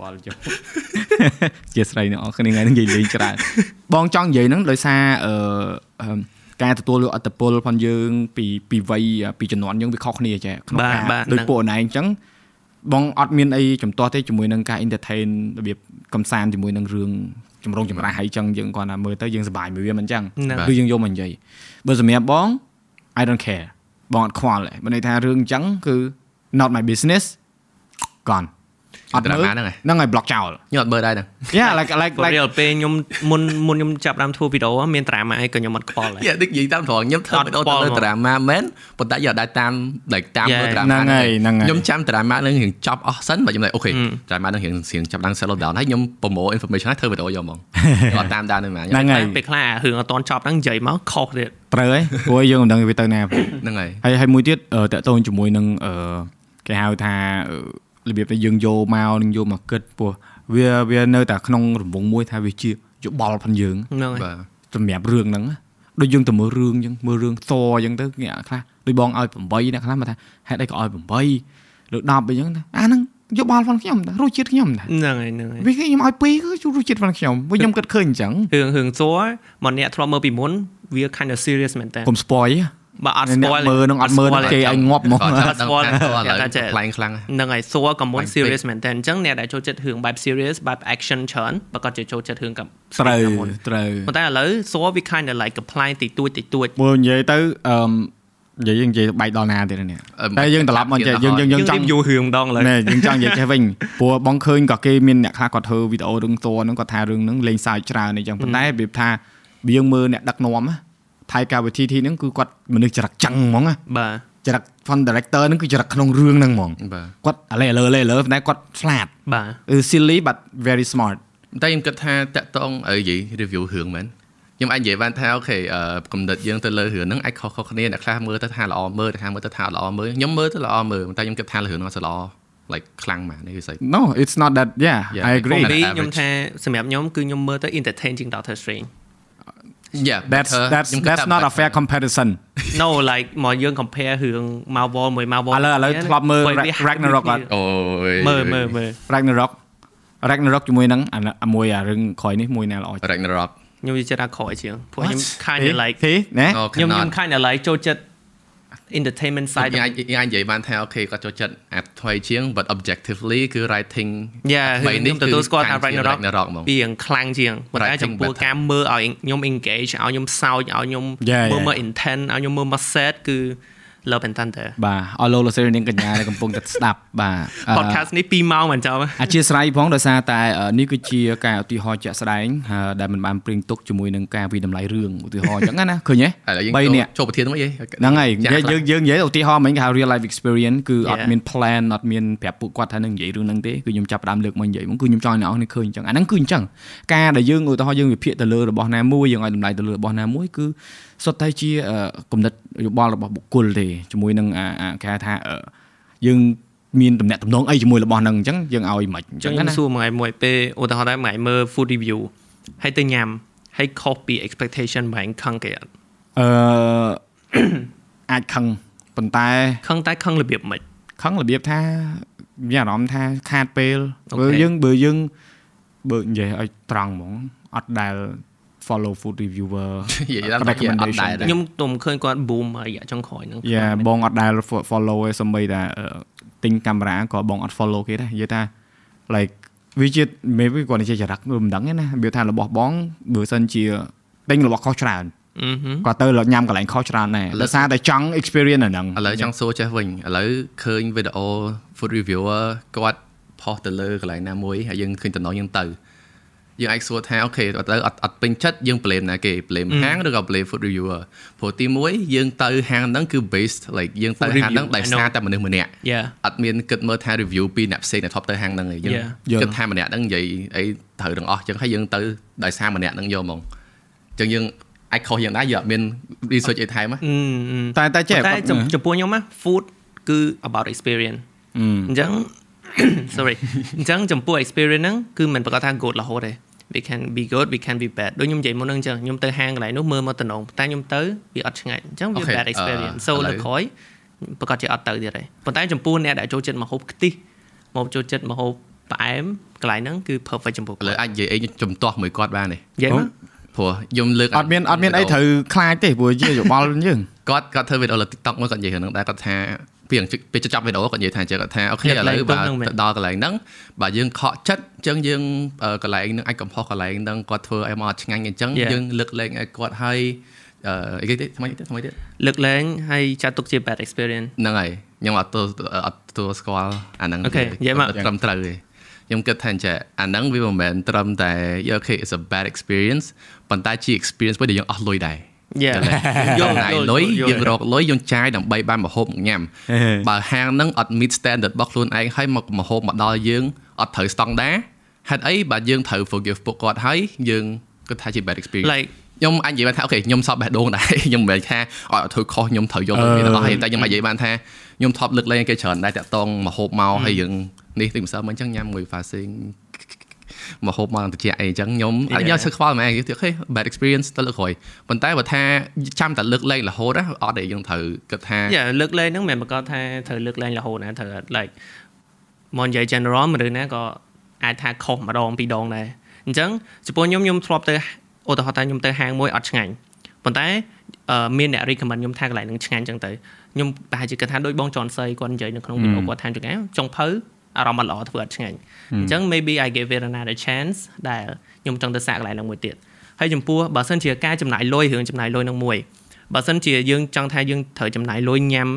បល់ចុះជាស្រីអ្នកនរគ្នាថ្ងៃនេះនិយាយលេងច្រើនបងចង់និយាយហ្នឹងដោយសារអឺអឺការទទួលយកអត្តពលផងយើង ពីពីវ័យពីជំនាន់យើងវាខុសគ្នាចេះក្នុងបាទការបាទដូចហ្នឹងពួកអូនឯងអញ្ចឹងបងអត់មានអីចំទាស់ទេជាមួយនឹងការ entertain របៀបកំសាន្តជាមួយនឹងរឿងចម្រុងចម្រាស់ហើយអញ្ចឹងយើងគាត់ថាមើលទៅយើងសប្បាយមួយវាមិនអញ្ចឹងហ្នឹងគឺយើងយកមកនិយាយបើសម្រាប់បង I don't care បងអត់ខ្វល់ទេបើន័យថារឿងអញ្ចឹងគឺ not my business gone អត់មើល drama ហ្នឹងឯងហ្នឹងហើយ block ចោលខ្ញុំអត់មើលដែរហ្នឹង Yeah like like For like real ពេលខ្ញុំមុនមុនខ្ញុំចាប់ដើមធ្វើវីដេអូមាន drama អីក៏ខ្ញុំអត់ខ្វល់ដែរយ៉ាដូចនិយាយតាមត្រង់ខ្ញុំធ្វើអត់វីដេអូខ្វល់ទៅលើហ្មង drama មែនប៉ុន្តែយកដែរតាម like តាមមើល Yeah. drama ហ្នឹងហើយហ្នឹងហើយខ្ញុំចាំ drama ហ្នឹងរៀងចប់អស់សិនបើខ្ញុំថាអូខេ drama ហ្នឹងរៀងរៀងចាប់ដល់ settle down ហើយខ្ញុំប្រមូល information ហើយធ្វើវីដេអូយកហ្មងខ្ញុំអត់តាមដានទេហ្មងហ្នឹងហើយពេលខ្លះអារឿងអត់តន់ចប់ហ្នឹងនិយាយមកខុសទៀតត្រូវហើយព្រោះយើងមិនដឹងវាទៅណាហ្នឹងហើយហើយហើយមួយទៀតអឺតកតូនជាមួយនឹងអឺគេហៅថាអឺ របៀបដែលយើងយកមកនឹងយកមកគិតពោះវាវានៅតែក្នុងរង្វង់មួយថាវាជាយោបល់ផងយើងហ្នឹងហើយបាទសម្រាប់រឿងហ្នឹងណាដូចយើងទៅមើលរឿងអញ្ចឹងមើលរឿងសអញ្ចឹងទៅគេខ្លះដូចបងឲ្យ8អ្នកខ្លះមកថាហេតុអីក៏ឲ្យ8លើ10អីចឹងថាអាហ្នឹងយោបល់ផងខ្ញុំតារសជាតិខ្ញុំតាហ្នឹងហើយហ្នឹងហើយវាគេខ្ញុំឲ្យ2គឺរសជាតិផងខ្ញុំវិញខ្ញុំគិតឃើញអញ្ចឹងរឿងរឿងសួរមកអ្នកធ្លាប់មើលពីមុនវា kind of serious មែនតើកុំ spoil បើអត់អ្នក spoil មើលនឹងអត់មើលនឹងគេឲ្យងាប់ហ្មងអត់អត់ spoil ដល់ឥឡូវតែចេះខ្លាំងខ្លាំងហ្នឹងហើយសួរក៏មុនបាញ់ពេក serious មែនតើអញ្ចឹងអ្នកដែលចូលចិត្តរឿងបែប serious បែប action ច្រើនបើគាត់ជាចូលចិត្តរឿងกับត្រូវមុនត្រូវប៉ុន្តែឥឡូវសួរវា kind of like apply តិចតួចតិចតួចមើលនិយាយទៅអឺនិយាយយើងនិយាយបែកដល់ណាទៀតនេះអឺតែយើងត្រឡប់មកនិយាយយើងយើងយើងចង់យូររឿងម្ដងឥឡូវណែយើងចង់និយាយចេះវិញព្រោះបងឃើញក៏គេមានអ្នកខ្លះគាត់ធ្វើវីដេអូរឿងតហ្នឹងគាត់ថារឿងហ្នឹងលេងសើចច្រើនអីចឹងប៉ុន្តែរបៀបថាយើងមើលអ្នកដឹកនាំណា ថៃកាវិធីធីហ្នឹងគឺគាត់មនុស្សចរិតចឹងហ្មងណាបាទចរិត fun director ហ្នឹងគឺចរិតក្នុងរឿងហ្នឹងហ្មងបាទគាត់អាលេលើលេលើប៉ុន្តែគាត់ឆ្លាតបាទគឺ silly but very smart តែខ្ញុំគិតថាតាក់តងអីនិយាយ review រឿងមែនខ្ញុំអាចនិយាយបានថាអូខេអឺកំណត់យើងទៅលើរឿងហ្នឹងអាចខុសៗគ្នាអ្នកខ្លះមើលទៅថាល្អមើលអ្នកខ្លះមើលទៅថាល្អមើលខ្ញុំមើលទៅល្អមើលតែខ្ញុំគិតថារឿងហ្នឹងអត់សូវល្អ like ខ្លាំងមែននេះគឺស្អី no it's not that yeah Yeah, I it's agree not ពី average ខ្ញុំថាសម្រាប់ខ្ញុំគឺខ្ញុំមើលទៅ entertain ជាង Doctor Strange yeah that's better. that's ខ្ញុំគិត that's ថា not a better. fair comparison no like មកយើង compare រឿង Marvel មួយ Marvel ឥឡូវឥឡូវធ្លាប់មើលព្រោះវា Ragnarok អត់អូយមើលមើលមើល Ragnarok Ragnarok ជាមួយនឹងអាអាមួយអារឿងក្រោយនេះមួយណាល្អជាង Ragnarok ខ្ញុំនិយាយចិត្តថាក្រោយជាងព្រោះខ្ញុំ kind ហេ of like ហេណែអូខ្ញុំខ្ញុំ cannot kind of like ចូលចិត្ត entertainment ខ្ញុំ side អាចខ្ញុំអាចនិយាយបានថាអូខេគាត់ចូលចិត្តអាថ្មីជាង but objectively គឺ writing Yeah ថ្មីនេះខ្ញុំទទួលស្គាល់ថាខាងជាង Ragnarok Ragnarok ហ្មងពីយ៉ាងខ្លាំងជាងប៉ុន្តែ Writing ចំពោះ better ការមើលឲ្យខ្ញុំ engage ឲ្យខ្ញុំសោចឲ្យខ្ញុំ Yeah, មើល yeah. មក intent ឲ្យខ្ញុំមើលមក set គឺ Love and Thunder បាទអស់លោកលោកសេរីនាងកញ្ញាដែលកំពុងតែស្ដាប់បាទអឺ podcast នេះ2ម៉ោងមិនចាំអធិស្ឋានផងដោយសារតែអឺនេះគឺជាការឧទាហរណ៍ជាក់ស្ដែងអឺដែលមិនបានព្រៀងទុកជាមួយនឹងការវិតម្លៃរឿងឧទាហរណ៍អញ្ចឹងណាឃើញទេឥឡូវយើង3ចូលនាក់ចូលប្រធានទៅមកយីហ្នឹងហើយនិយាយយើងយើងនិយាយឧទាហរណ៍មិញគេហៅ real life experience គឺអត់ Yeah. មាន plan អត់មានប្រាប់ពួកគាត់ថានឹងនិយាយរឿងហ្នឹងទេគឺខ្ញុំចាប់ផ្ដើមលើកមកនិយាយមកគឺខ្ញុំចង់ឲ្យអ្នកនរឃើញអញ្ចឹងអាហ្នឹងគឺអញ្ចឹងការដែលយើងឧទាហរណ៍យើងវិភាគទៅលើរបស់ណាមួយយើងឲ្យតម្លៃទៅលើរបស់ណាមួយគឺ សុទ្ធតែជាអឺគំនិតយោបល់របស់បុគ្គលទេជាមួយនឹងអាអាគេហៅថាអឺយើងមានតំណែងតំណងអីជាមួយរបស់ហ្នឹងអញ្ចឹងយើងឲ្យមិនអញ្ចឹចឹងងខ្ញុំណាសួរមួយថ្ងៃមួយពេលឧទាហរណ៍ដែរមួយថ្ងៃមើល food review ហើយទៅញ៉ាំហើយខុសពី expectation បែងខឹងគេអត់អឺអាចខឹងប៉ុន្តែខឹងតែខឹងរបៀបម៉េចខឹងរបៀបថាមានអារម្មណ៍ថាខាតពេលអូខេបើយើងបើយើងបើនិយាយឲ្យត្រង់ហ្មងអត់ដែល follow food reviewer និយាយដល់តែគេអត់ដែរខ្ញុំទុំឃើញគាត់ boom រយៈចុងក្រោយហ្នឹងយ៉ាបងអត់ដែល fo- follow ឯសំបីតាអឺទិញកាមេរ៉ាក៏បងអត់ follow គេដែរនិយាយថា like វាជា maybe គាត់និយាយចរិតមិនដឹងទេណាវាថារបស់បងបើសិនជាទិញរបស់ខុសច្រើនអឺហឹមគាត់ទៅញ៉ាំកន្លែងខុសច្រើនដែរដោយសារតែចង់ experience អាហ្នឹងឥឡូវចង់សួរចេះវិញឥឡូវឃើញវីដេអូ food reviewer គាត់ផុសទៅលើកន្លែងណាមួយហើយយើងឃើញតំណយើងទៅ យើងអាចសួរថាអូខេទៅអត់អត់ពេញចិត្តយើង blame ណាគេ blame ហាងឬក៏ blame food reviewer ព្រោះទីមួយយើងទៅហាងហ្នឹងគឺ based like យើងទៅ Food ហាងហ្នឹង review, ដោយ I know. សារតែមនុស្សម្នាក់ Yeah អត់មានគិតមើលថា review ពីអ្នកផ្សេងដែលធ្លាប់ទៅហាងហ្នឹងឯងយើង Yeah. យល់គិតថាម្នាក់ហ្នឹងនិយាយអីត្រូវទាំងអស់អញ្ចឹងហើយយើងទៅដោយសារម្នាក់ហ្នឹងយកហ្មងអញ្ចឹងយើងអាចខុសយ៉ាងដែរយើងអត់មាន research អីថែមណាអឺអឺតែតែចេះតែគាត់ចំចំពោះខ្ញុំណា food គឺ about experience អឺអញ្ចឹង sorry អញ្ចឹងចំពោះ experience ហ្នឹងគឺមិនប្រកាសថា good រហូតទេ we can be good we can be bad ដូចខ្ញុំនិយាយមុនហ្នឹងអញ្ចឹងខ្ញុំទៅហាងកន្លែងនោះមើលមកតំណងតែខ្ញុំទៅវាអត់ឆ្ងាញ់អញ្ចឹងវា Okay, bad experience អឺ so ឥឡូវលើកក្រោយប្រកាសជាអត់ទៅទៀតទេប៉ុន្តែចំពោះអ្នកដែលចូលចិត្តម្ហូបខ្ទិះមកចូលចិត្តម្ហូបផ្អែមកន្លែងហ្នឹងគឺ perfect ចំពោះឥឡូវអាចនិយាយអីជំទាស់មួយគាត់បានទេនិយាយមកព្រោះខ្ញុំលើកអត់មានអត់មានអីត្រូវខ្លាចទេព្រោះជាយោបល់យើងគាត់គាត់ធ្វើវីដេអូលើ TikTok មកគាត់និយាយរឿងហ្នឹងដែរគាត់ថា ពីពេលចប់វីដេអូគាត់និយាយថាអញ្ចឹងគាត់ថាអូខេឥយកកន្លែឡូងវបើទុកហ្នឹងមែនទៅដល់កន្លែងហ្នឹងបើយើងខកចិត្តអញ្ចឹងយើងអឺកន្លែងហ្នឹងអាចកំហុសកន្លែងហ្នឹងគាត់ធ្វើឲ្យមកអត់ឆ្ងាញ់អញ្ចឹង Yeah. យើងលើកលែងឲ្យគាត់ឲ្យអឺអីគេទៀតថ្មីទៀតថ្មីទៀតលើកលែងហើយចាត់ទុកជា bad experience ហ្នឹងហើយខ្ញុំអត់ទទួលអត់ទទួលស្គាល់អាហ្នឹង okay ទេនិយាយមកអត់ត្រឹមត្រូវទេខ្ញុំគិតថាអញ្ចឹងអាហ្នឹងវាមិនមែនត្រឹមតែអូខេ it's a bad experience ប៉ុន្តែជា experience មួយដែលយើងអស់លុយដែរ Yeah យល់ណាយលុយយល់យើងរកលុយយើងចាយដើម្បីបានម្ហូបមកញ៉ាំបើហាងហ្នឹងអត់ meet standard របស់ខ្លួនឯងហើយមកម្ហូបមកដល់យើងអត់ត្រូវស្តង់ដាហេតុអីបាទយើងត្រូវ forgive ពួកគាត់ហើយយើងគិតថាជា bad experience like ខ្ញុំអាចនិយាយបានថា okay ខ្ញុំសពបេះដូងដែរខ្ញុំមិនមែនថាអត់ធ្វើខុសខ្ញុំត្រូវយកលុយទាំងអស់ហើយតែខ្ញុំអាចនិយាយបានថាខ្ញុំថប់លើកលែងគេច្រើនដែរតាក់តងម្ហូបមកហើយយើងនេះទីម្សិលមិញអញ្ចឹងញ៉ាំមួយ fasting មកហូបមកតិចអីអញ្ចឹងខ្ញុំអត់យកឈឹកខ្វល់ហ្មងអូខេ bad experience ទៅលើកក្រោយប៉ុន្តែបើថាចាំតែលើកលែងរហូតណាអត់ទេយើងត្រូវគិតថាយ៉ាលើកលែងហ្នឹងមិនមែនប្រកាសថាត្រូវលើកលែងរហូតណាត្រូវ like មកនិយាយ general មនុស្សណាក៏អាចថាខុសម្ដងពីរដងដែរអញ្ចឹងចំពោះខ្ញុំខ្ញុំធ្លាប់ទៅឧទាហរណ៍ថាខ្ញុំទៅហាងមួយអត់ឆ្ងាញ់ប៉ុន្តែអឺមានអ្នក recommend ខ្ញុំថាកន្លែងហ្នឹងឆ្ងាញ់អញ្ចឹងទៅខ្ញុំប្រហែលជាគិតថាដូចបងចនសីគាត់និយាយនៅក្នុងវីដេអូគាត់ថាចង្កែចុងភៅ អារម្មណ៍អត់ល្អធ្វើអត់ឆ្ងាញ់អញ្ចឹង maybe I give it another chance ដែលខ្ញុំចង់ទៅសាកកន្លែងហ្នឹងមួយទៀតហើយចំពោះបើសិនជាការចំណាយលុយរឿងចំណាយលុយហ្នឹងមួយបើសិនជាយើងចង់ថាយើងត្រូវចំណាយលុយញ៉ាំ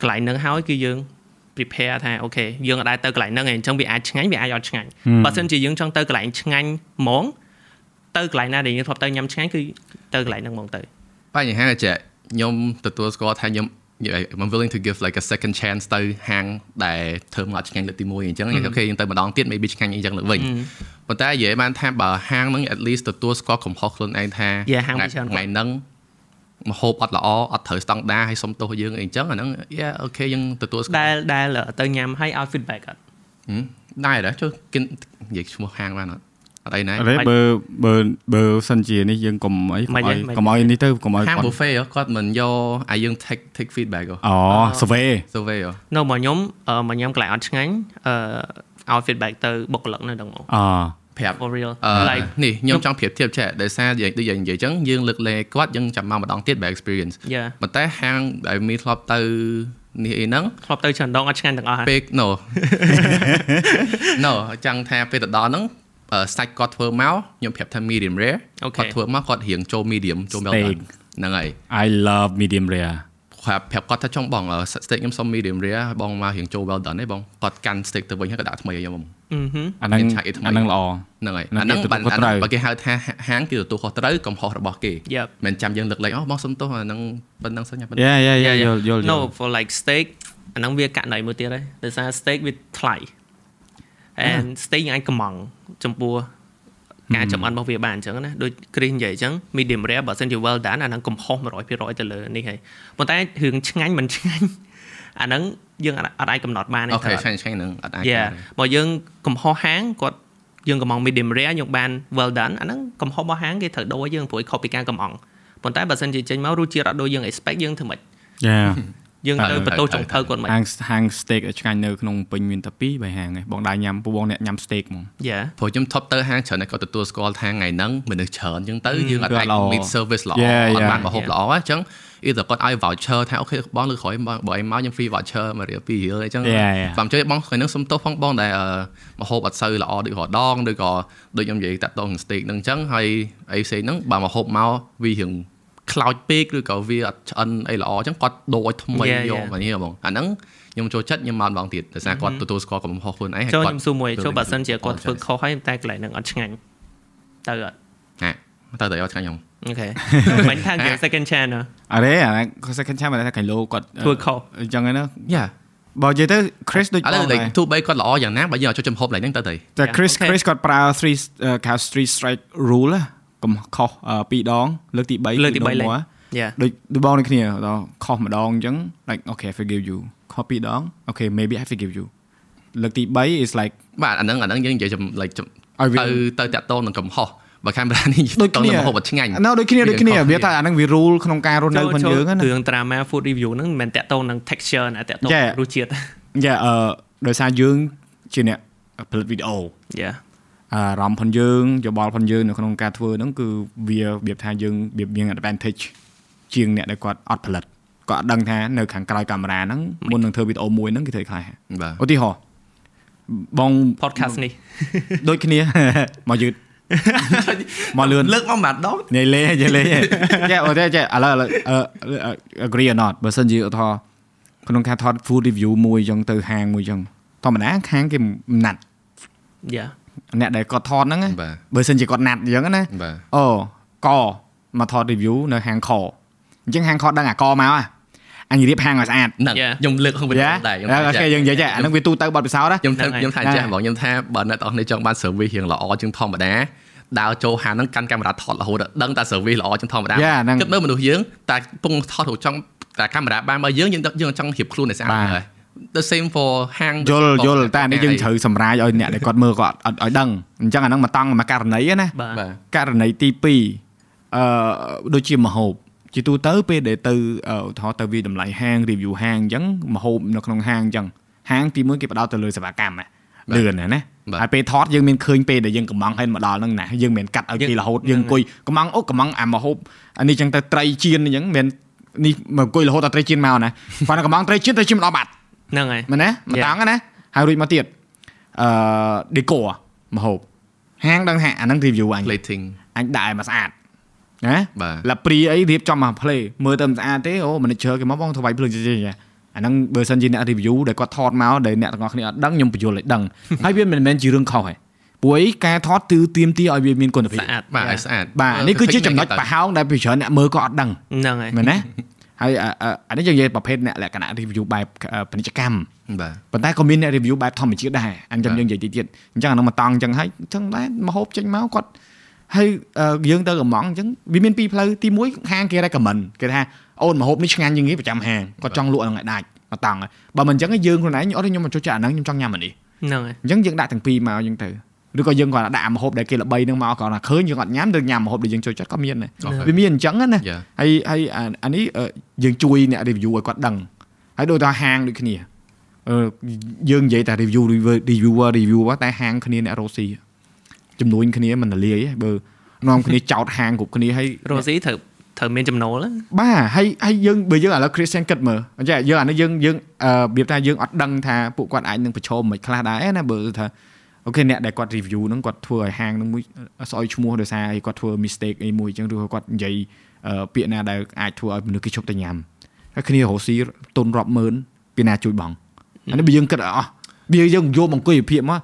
កន្លែងហ្នឹងហើយគឺយើង prepare ថាអូខេយើងអត់ដែរទៅកន្លែងហ្នឹងឯងអញ្ចឹងវាអាចឆ្ងាញ់វាអាចអត់ឆ្ងាញ់បើមិនជាយើងចង់ទៅកន្លែងឆ្ងាញ់ហ្មងទៅកន្លែងណាដែលយើងធ្លាប់ទៅញ៉ាំឆ្ងាញ់គឺទៅកន្លែងហ្នឹងហ្មងទៅបញ្ហាចេះខ្ញុំទទួលស្គាល់ថាខ្ញុំ I'm willing to give like a second chance ទៅហាងដែលធ្វើមកអត់ឆ្ងាញ់លើកទី1អញ្ចឹងអូខេយើងទៅម្ដងទៀត maybe ឆ្ងាញ់អីចឹងលើកវិញប៉ុន្តែនិយាយបានថាបើហាងហ្នឹង at least ទទួលស្គាល់កំហុសខ្លួនឯងថា Yeah ហាងវាច្រើនថ្ងៃហ្នឹងមហូបអត់ល្អអត់ត្រូវស្តង់ដាហើយសុំទោសយើងអីចឹងអាហ្នឹង yeah អូខេយើងទទួលស្គាល់ដែលដែលទៅញ៉ាំហើយឲ្យ feedback អត់ហឹមដែរដែរចូលគិននិយាយឈ្មោះហាងបានអត់ អត់អីណាឥឡូវបើបើបើសិនជានេះយើងកុំអីកុំឲ្យកុំឲ្យនេះទៅកុំឲ្យហាងគាត់ buffet ហ៎គាត់មិនយកឲ្យយើង take take feedback ហ៎អូ survey survey ហ៎នៅមកខ្ញុំអឺមកញ៉ាំកន្លែងអត់ឆ្ងាញ់អឺឲ្យ feedback ទៅបុគ្គលិកនៅហ្នឹងមកអប្រាប់ for real អឺ like នេះខ្ញុំចង់ប្រៀបធៀបចេះដោយសារយើងដូចយើងនិយាយចឹងយើងលើកលែងគាត់យើងចាំមកម្ដងទៀត bad experience yeah ប៉ុន្តែហាងដែលមានធ្លាប់ទៅនេះអីហ្នឹងធ្លាប់ទៅច្រើនដងអត់ឆ្ងាញ់ទាំងអស់ហើយពេល no no ចង់ថាពេលទៅដល់ហ្នឹងអឺ សាច់គាត់ធ្វើមកខ្ញុំប្រាប់ថា medium rare អូខេគាត់ធ្វើមកគាត់រៀងចូល medium ចូល well Steak done ហ្នឹងហើយ I love medium rare ប្រាប់ប្រាប់គាត់ថាចង់បងអឺ steak ខ្ញុំសុំ medium rare បងមករៀងចូល well done ទេបងគាត់កាន់ steak ទៅវិញហើយក៏ដាក់ថ្មីឲ្យខ្ញុំអឺហឹមអាហ្នឹងមានឆាកអីថ្មីអាហ្នឹងល្អហ្នឹងហើយណាអាហ្នឹងគេទទួលបានខុសត្រូវបើគេហៅថាហាងគឺទទួលខុសត្រូវកំហុសរបស់គេ Yep មិនចាំយើងលើកលែងអូបងសុំទោសអាហ្នឹងប៉ុណ្ណឹងសិនញ៉ាំប៉ុណ្ណឹង Yeah yeah yeah យល់យល់យ no ល់ for like steak អាហ្នឹងវាកាក់ណៃមួយទៀតហើយដោយសារ steak វាថ្លៃ and steak យើងអាចកំង ចំពោះការចំអិនរបស់វាបានអញ្ចឹងណាដូច Chris និយាយអញ្ចឹង medium rare បើសិនជា well done អាហ្នឹងកំហុស100%ទៅលើនេះហើយប៉ុន្តែរឿងឆ្ងាញ់មិនឆ្ងាញ់អាហ្នឹងយើងអត់អត់អាចកំណត់បានទេអូខេត្រូវអត់ឆ្ងាញ់ឆ្ងាញ់ហ្នឹងអត់អាចយ៉ាបើយើងកំហុសហាងគាត់យើងកំង medium rare យើងបាន well done អាហ្នឹងកំហុសរបស់ហាងគេត្រូវដូរយើងព្រោះខុសពីការកំងប៉ុន្តែបើសិនជាចេញមករសជាតិអត់ដូចយើង expect យើងធ្វើម៉េចយ៉ា យើងទៅអឺបន្ទោសចុងអឺភៅគាត់មិនហាងហាង steak ឲ្យឆ្ងាញ់នៅក្នុងពេញមានតែ2 3ហាងឯងបងដែរញ៉ាំពូបងអ្នកញ៉ាំ steak ហ្មងយ៉ាព្រោះខ្ញុំ top ទៅហាងច្រើនតែគាត់ទទួលស្គាល់ថាថ្ងៃហ្នឹងមនុស្សច្រើនអញ្ចឹងទៅយើងអត់អាចល្អ meet service ល្អ Yeah, អត់ yeah. បានប្រហូបល្អអញ្ចឹង either គាត់ឲ្យ voucher ថាអូខេបងលើក្រោយបងបើឯងមកខ្ញុំ free voucher មួយរៀល2រៀលអញ្ចឹង Yeah, yeah. តាមជួយបងថ្ងៃហ្នឹងសុំទោសផងបងដែលអឺមហូបអត់សូវល្អដូចរដងឬក៏ដូចខ្ញុំនិយាយតាក់ទងនឹង steak ហ្នឹងអញ្ចឹងហើយអីផ្សេងហ្នឹងបើមហូបមកវារៀង ខ្លោចពេកឬក៏វាអត់ឆ្អិនអីល្អអញ្ចឹងគាត់ដូរឲ្យថ្មី Yeah, យក yeah. មកនេះបងអាហ្នឹងខ្ញុំចូលចិត្តខ្ញុំមកម្ដងទៀតដោយសារគាត់ទទួលស្គាល់កំហុសខ្លួនឯងហើយចូលគាត់ខ្ញុំសួរមួយចូលបើសិនជាគាត់ធ្វើ apologize ខុសហើយតែកន្លែងហ្នឹងអត់ឆ្ងាញ់ទៅអត់ហាតើតើយកឆ្ងាញ់ខ្ញុំអូខេមិនថាគេ second chance ហ៎អរេអាហ្នឹង second chance មកថាកៃឡូគាត់ធ្វើខុសអញ្ចឹងឯណាយ៉ាបើនិយាយទៅ Chris ដូចឥបឡូវងតែដែរទោះបីគាត់ល្អយ៉ាងណាបើយើងឲ្យចុចចំហុបឡើងហ្នឹងទៅទៅតែ Yeah, Chris okay. Chris គាត់ប្រើ3កៅ street strike rule ណា កុំខុសអឺពីរដង លើកទី3លើកទីបីលេងមកយ៉ាដូចដូចបងដូចគ្នាដល់ខុសម្ដងអញ្ចឹង like okay I forgive you ខុសពីរដង okay maybe I forgive you លើកទី3 is like បាទអាហ្នឹងអាហ្នឹងយើងនិយាយចំ like ចំឲ្យវាទៅទៅតាក់ទងនឹងកំហុសបើខាងប្រានេះដូចតងគ្នានឹងហូបអត់ឆ្ងាញ់ណៅដូចគ្នាដូចគ្នាវាខុសគ្នាវាថាអាហ្នឹងវា rule ក្នុងការរស់នៅផងយើងណារឿង drama food review ហ្នឹងមិនមែនតាក់ទងនឹង texture ណាតាក់ទង Yeah. រសជាតិយ៉ាអឺដោយសារយើងជាអ្នកផលិតវីដេអូយ៉ា អារម្មណ៍ផងយើងយោបល់ផងយើងនៅក្នុងការធ្វើហ្នឹងគឺវារបៀបថាយើងរបៀបមាន advantage ជាងអ្នកដែលគាត់អត់ផលិតគាត់អត់ដឹងថានៅខាងក្រោយកាមេរ៉ាហ្នឹងមុននឹងធ្វើវីដេអូមួយហ្នឹងគេធ្វើខ្លះបាទឧទាហរណ៍បង podcast នេះដូចគ្នាមកយឺតមកលឿនលើកមកម្ដងនិយាយលេងនិយាយលេងចាអូតែចាឥឡូវឥឡូវអឺ agree or not បើសិនជាឧទាហរណ៍ក្នុងការថត food review មួយអញ្ចឹងទៅហាងមួយអញ្ចឹងធម្មតាខាងគេណាត់យ៉ា អ្នកដែលគាត់ថតហ្នឹងណាបាទបើសិនជាគាត់ណាត់អញ្ចឹងណាបាទអូកមកថត review នៅហាងខអញ្ចឹងហាងខដឹងអាកមកអាអញរៀបហាងឲ្យស្អាតហ្នឹង Yeah. ខ្ញុំលើកក្នុងវីដេយ៉ាអូដែរអូខេយើងនិយាយចាអាហ្នឹងវាទូទៅបទពិសោធន៍ណាខ្ញុំថាហ្នឹងហើយខ្ញុំថាចេះហ្នឹងបងខ្ញុំថាបើអ្នកទាំងអស់គ្នាចង់បាន service រៀងល្អជាងធម្មតាដើរចូលហាងហ្នឹងកាន់កាមេរ៉ាថតរហូតដល់ដឹងតែ service ល្អជាងធម្មតា Yeah ហ្នឹងគិតមើលមនុស្សយើងតែពងថតរូបចង់តែកាមេរ៉ាបានបើយើងយើងយើងចង់រៀបខ្លួនឲ្យស្អាតបាទហើយ the same for ហាងយល់យល់តែអានេះយើងត្រូវសម្រាយឲ្យអ្នកដែលគាត់មើលគាត់អត់ឲ្យដឹងអញ្ចឹងអាហ្នឹងមកតង់មកករណីណាបាទបាទករណីទី2អឺដូចជាមហូបជាទូទៅពេលដែលទៅអឺឧទាហរណ៍ទៅវាតម្លៃហាង review ហាងអញ្ចឹងមហូបនៅក្នុងហាងអញ្ចឹងហាងទី1គេផ្ដោតទៅលើសេវាកម្មណាលឿនណាណាបាទហើយពេលថតយើងមានឃើញពេលដែលយើងកំងហើយមកដល់ហ្នឹងណាយើងមិនមែនកាត់ឲ្យគេរហូតយើងអង្គុយកំងអូកំងអាមហូបអានេះអញ្ចឹងទៅត្រីជៀនអញ្ចឹងមិនមែននេះមកអង្គុយរហូតដល់ត្រីជៀនមកណាគាត់តែកំងត្រីជៀនត្រីជៀនមកដល់បាត់ ហ្នឹងហើយមែនណាមក Yeah. តង់ណាហើយរួចមកទៀតអឺ decor មហូបហាងដឹងថាអាហ្នឹង review អញ plating អញដាក់ឲ្យមកស្អាតណាបាទឡាព្រីអីរៀបចំមក play មើលទៅមិនស្អាតទេអូ manager គេមកបងធ្វើវាយភ្លើងចេះៗអាហ្នឹងបើសិនជាអ្នក review ដែលគាត់ថតមកដែលអ្នកទាំងអស់គ្នាអត់ដឹងខ្ញុំបញ្យល់ឲ្យដឹងហើយវាមិនមែនជារឿងខុសទេព្រោះអីការថតគឺទៀមទីឲ្យវាមានគុណភាពស្អាតបាទឲ្យស្អាតបាទនេះគឺជាចំណុចប្រហោងដែលពីច្រើនអ្នកមើលក៏អត់ដឹងហ្នឹងហើយមែនណា ហើយអាអាអានេះយើងនិយាយប្រភេទអ្នកលក្ខណៈ review បែបអឺពាណិជ្ជកម្មបាទប៉ុន្តែក៏មានអ្នក review បែបធម្មជាតិដែរអញ្ចឹងបាទយើងនិយាយតិចទៀតអញ្ចឹងអានោះមកតង់អញ្ចឹងហើយអញ្ចឹងដែរមកហូបចេញមកគាត់ហើយអឺយើងទៅកំងអញ្ចឹងវាមានពីរផ្លូវទី1ហាងគេ recommend គេថាអូនមកហូបនេះឆ្ងាញ់ជាងនេះប្រចាំហាងគាត់ចង់លក់ហ្នឹងឲ្យដាច់មកតង់ហើយបើមិនអញ្ចឹងយើងខ្លួនឯងអត់ទេខ្ញុំមកចូលចិត្តអាហ្នឹងខ្ញុំចង់ញ៉ាំអានេះហ្នឹងហើយអញ្ចឹងយើងដាក់ទាំងពីរមកអញ្ចឹងទៅ ឬក៏យើងគាត់ដាក់អាម្ហូបដែលគេល្បីហ្នឹងមកគាត់ថាឃើញយើងអត់ញ៉ាំទៅញ៉ាំម្ហូបដែលយើងចូលចិត្តក៏មានដែរអូខេវាមានអញ្ចឹងណាយ៉ាហើយហើយអាអានេះអឺយើងជួយអ្នក review ឲ្យគាត់ដឹងហើយដូចថាហាងដូចគ្នាអឺយើងនិយាយតែ review reviewer reviewer reviewer តែហាងគ្នាអ្នករស់ស៊ីចំនួនគ្នាមិនរលាយទេបើនាំគ្នាចោតហាងគ្រប់គ្នាហើយរ៉ូស៊ីត្រូវត្រូវមានចំណូលណាបាទហើយហើយយើងបើយើងឥឡូវ Christian គិតមើលអញ្ចឹងយើងអានេះយើងយើងអឺរបៀបថាយើងអត់ដឹងថាពួកគាត់អាចនឹងប្រឈមមិនខ្លះដែរណាបើថា អូខេអ្នកដែលគាត់ review ហ្នឹងគាត់ធ្វើឲ្យហាងហ្នឹងមួយស្អុយឈ្មោះដោយសារឲ្យគាត់ធ្វើ mistake អីមួយអញ្ចឹងឬក៏គាត់និយាយអឺពាក្យណាដែលអាចធ្វើឲ្យមនុស្សគេជប់ទៅញ៉ាំហើយគ្នារស់ស៊ីទុនរាប់ម៉ឺនពីណាជួយបងអានេះបើយើងគិតឲ្យអស់វាយើងយកមកអង្គុយវិភាគមក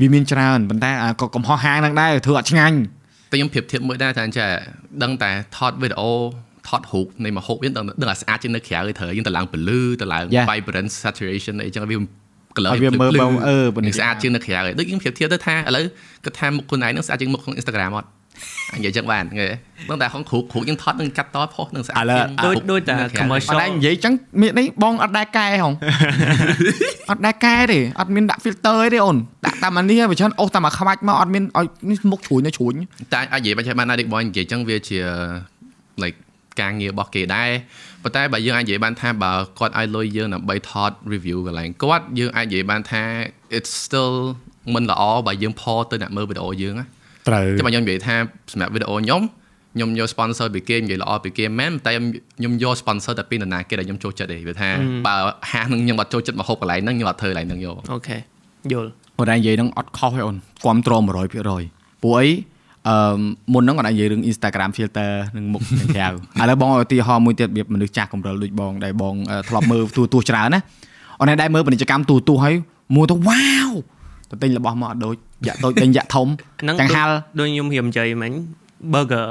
វាមានច្រើនប៉ុន្តែអាក៏កំហុសហាងហ្នឹងដែរធ្វើអត់ឆ្ងាញ់តែខ្ញុំប្រៀបធៀបមួយដែរថាអញ្ចឹងដឹងតែថតវីដេអូថតរូបនៃមហូបយើងដឹងដឹងថាស្អាតជាងនៅក្រៅត្រូវយើងទៅឡើងពលឺទៅឡើង Yeah. vibrant saturation អីចឹងវា color ឲ្យវាមើលភ្លឺបើអឺប៉ុណ្ណឹងស្អាតជាងនៅក្រៅហើយដូចខ្ញុំប្រៀបធៀបទៅថាឥឡូវគាត់ថាមុខខ្លួនឯងនឹងស្អាតជាងមុខក្នុង Instagram អត់និយាយចឹងបានឃើញដឹងតែហងគ្រូគ្រូយើងថតនឹងកាត់តផុសនឹងស្អាតឥឡូវដូចដូចតែអត់ commercial ដែរនិយាយចឹងមាននេះបងអត់ដែរកែហងអត់ដែរកែទេអត់មានដាក់ filter ទេអូនដាក់តាមអានេះហើយបើច្រើនអូសតាមអាខ្វាច់មកអត់មានឲ្យនេះមុខជ្រួញទៅជ្រួញតែអាចនិយាយបាច់បានដែរដូចបងនិយាយចឹងវាជា like ការងាររបស់គេដែរ ប៉ុន្តែបើយើងអាចនិយាយបានថាបើគាត់ឲ្យលុយយើងដើម្បីថត review កន្លែងគាត់យើងអាចនិយាយបានថា it's still មិនល្អបើយើងផលទៅអ្នកមើលវីដេអូយើងណាត្រូវចាំបើខ្ញុំនិយាយថាសម្រាប់វីដេអូខ្ញុំខ្ញុំយក sponsor ពីគេនិយាយល្អពីគេមែនតែខ្ញុំយក sponsor តែពីនរណាគេដែលខ្ញុំចូលចិត្តទេវាថាបើហាងនឹងខ្ញុំអត់ចូលចិត្តមកហូបកន្លែងហ្នឹងខ្ញុំអត់ធ្វើកន្លែងហ្នឹងយកអូខេយល់គាត់ដែរនិយាយហ្នឹងអត់ខុសទេអូនគ្រប់ត្រ100%ព្រោះអី អឺមុនហ្នឹងគាត់ដែរនិយាយរឿង Instagram filter នឹងមុខខាងក្រៅឥឡូវបងឲ្យឧទាហរណ៍មួយទៀតរបៀបមនុស្សចាស់កំរិលដូចបងដែលបងអឺធ្លាប់មើលទូទួច្រើនណាអូនឯងដែរមើលពាណិជ្ជកម្មទូទួហើយមួទៅវ៉ាវទៅទិញរបស់មកអត់ដូចយ៉ាក់តូចទិញយ៉ាក់ធំហ្នឹងទាំងហាល់ដូចខ្ញុំរៀបនិយាយមិញ burger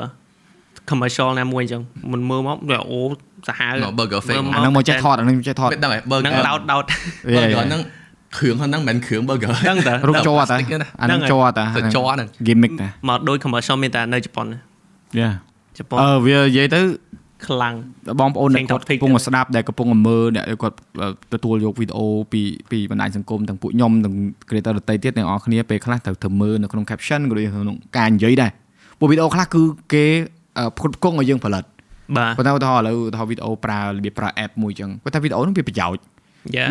commercial ណាមួយអញ្ចឹងមិនមើលមកដូចអូសាហាវ No, burger fake មើលអាហ្នឹងមកចេះថតអាហ្នឹងចេះថតមិនដឹងហ៎ burger ហ្នឹងដោតដោត burger ហ្នឹង គ្រឿងហ្នឹងមិនមែនគ្រឿង burger ដឹងតើរូបចោតា plastic ណាអាហ្នឹងហ្នឹងចោតាទៅចោហ្នឹង gimmick តាមកដូច commercial មានតែនៅជប៉ុនយ៉ាជប៉ុនអឺវានិយាយទៅខ្លាំងបងប្អូនដែល Same គាត់ topic កំពុងតែស្ដាប់ដែលកំពុងតែមើលអ្នកដែលគាត់ទទួលយកវីដេអូពីពីបណ្ដាញសង្គមទាំងពួកខ្ញុំទាំង creator ដទៃទៀតទាំងអស់គ្នាពេលខ្លះត្រូវធ្វើមើលនៅក្នុង caption ក៏ដូចក្នុងការនិយាយដែរពួកវីដេអូខ្លះគឺគេផ្គត់ផ្គង់ឲ្យយើងផលិតបាទប៉ុន្តែឧទាហរណ៍ឥឡូវឧទាហរណ៍វីដេអូប្រើរបៀបប្រើ app មួយចឹងគាត់ថាវីដេអូហ្នឹងវាប្រយោជន៍យ៉ា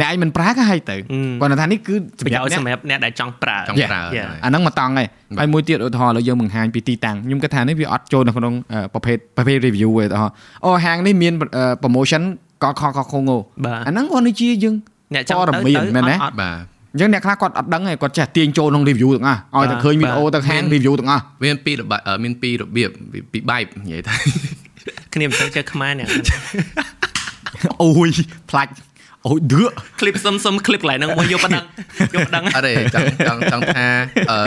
អ្នកឯងមិនប្រើក៏ហើយទៅអឺគាត់ថានេះគឺប្រសម្យោរាប់ជន៍អ្នកសម្រាប់អ្នកដែលចង់ប្រើចង់ប្រើ Yeah. អាហ្នឹងមកតង់ហើយហើយមួយទៀតឧទាហរណ៍ឥឡូវយើងបង្ហាញពីទីតាំងខ្ញុំគិតថានេះវាអត់ចូលនៅក្នុងអឺប្រភេទប្រភេទ review ទេឧទាហរណ៍អូហាងនេះមានអឺ promotion កខកខងងបាទអាហ្នឹងគាត់នេះជាយើងអ្នកចង់ព័ត៌ទៅមានទៅមែនទេអត់បាទអញ្ចឹងអ្នកខ្លះគាត់អត់ដឹងទេគាត់ចេះទាញចូលក្នុង review ទាំងអស់ឲ្យតែបាទឃើញវីដេអូទៅខាង review ទាំងអស់វាមានពីររបៀបអឺមានពីររបៀបពីពីបែបនិយាយថាគ្នាមិនទៅចេះខ្មែរអ្នកអូយផ្លាច់ អូយឌឺឃ្លីបសុំសុំឃ្លីបកន្លែងហ្នឹងមកយកប៉ណ្ណឹងយកប៉ណ្ណឹងអរេចង់ចង់ចង់ថាអឺ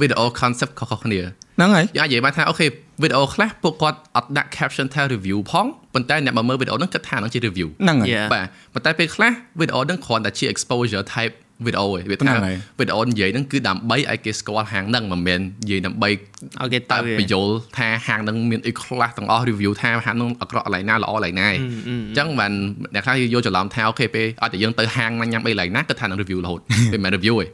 វីដេអូ concept ខុសៗគ្នាហ្នឹងហើយយើងអាចនិយាយបានថាអូខេវីដេអូខ្លះពួកគាត់អត់ដាក់ caption ថា review ផងប៉ុន្តែអ្នកបើមើលវីដេអូហ្នឹងគិតថាហ្នឹងជា review ហ្នឹងហើយបាទប៉ុន្តែពេលខ្លះវីដេអូហ្នឹងគ្រាន់តែជា exposure type វីដេអូឯងវាហ្នឹងថាហើយវីដេអូនិយាយហ្នឹងគឺដើម្បីឲ្យគេស្គាល់ហាងហ្នឹងមិនមែននិយាយដើម្បីឲ្យគេទៅតែបញ្យល់ថាហាងហ្នឹងមានអីខ្លះទាំងអស់ review ថាហាងហ្នឹងអាក្រក់កន្លែងណាល្អកន្លែងណាឯងអញ្ចឹងបានអ្នកខ្លះយកច្រឡំថាអូខេពេលអត់តែយើងទៅហាងណាញ៉ាំអីកន្លែងណាគិតថានឹង review រហូតពេលមិនមែន review ទេ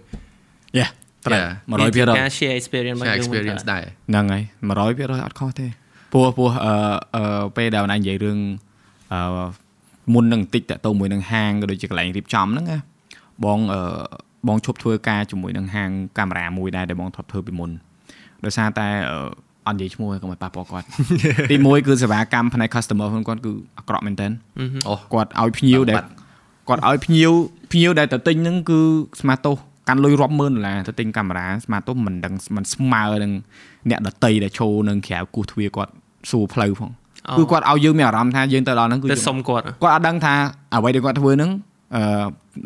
យ៉ាត្រូវ Yeah. 100%ការ share experience របស់ share យើង experience ដែរហ្នឹងហើយ100%អត់ខុសទេព្រោះព្រោះអឺអឺពេលដែលណានិយាយរឿងអឺមុននឹងបន្តិចតទៅមួយនឹងហាងក៏ដូចជាកន្លែងរៀបចំហ្នឹងណា បងអឺបងឈប់ធ្វើការជាមួយនឹងហាងកាមេរ៉ាមួយដែរដែលបងធ្លាប់ធ្វើពីមុនដោយសារតែអឺអត់និយាយឈ្មោះឯងកុំឲ្យប៉ះពាល់គាត់ទីមួយគឺសេវាកម្មផ្នែក customer ខ្លួនគាត់គឺអាក្រក់មែនតើអូគាត់ឲ្យភ្ញៀវដែលបាត់គាត់ឲ្យភ្ញៀវភ្ញៀវដែលទៅទិញហ្នឹងគឺស្មាតោសកាន់លុយរាប់ម៉ឺនដុល្លារទៅទិញកាមេរ៉ាស្មាតោសមិនដឹងមិនស្មើនឹងអ្នកដតីដែលចូលនឹងក្រៅគូសទ្វារគាត់សួរផ្លូវផងអូគឺគាត់ឲ្យយើងមានអារម្មណ៍ថាយើងទៅដល់ហ្នឹងគឺទៅសុំគាត់គាត់អត់ដឹងថាអ្វីដែលគាត់ធ្វើហ្នឹង អឺ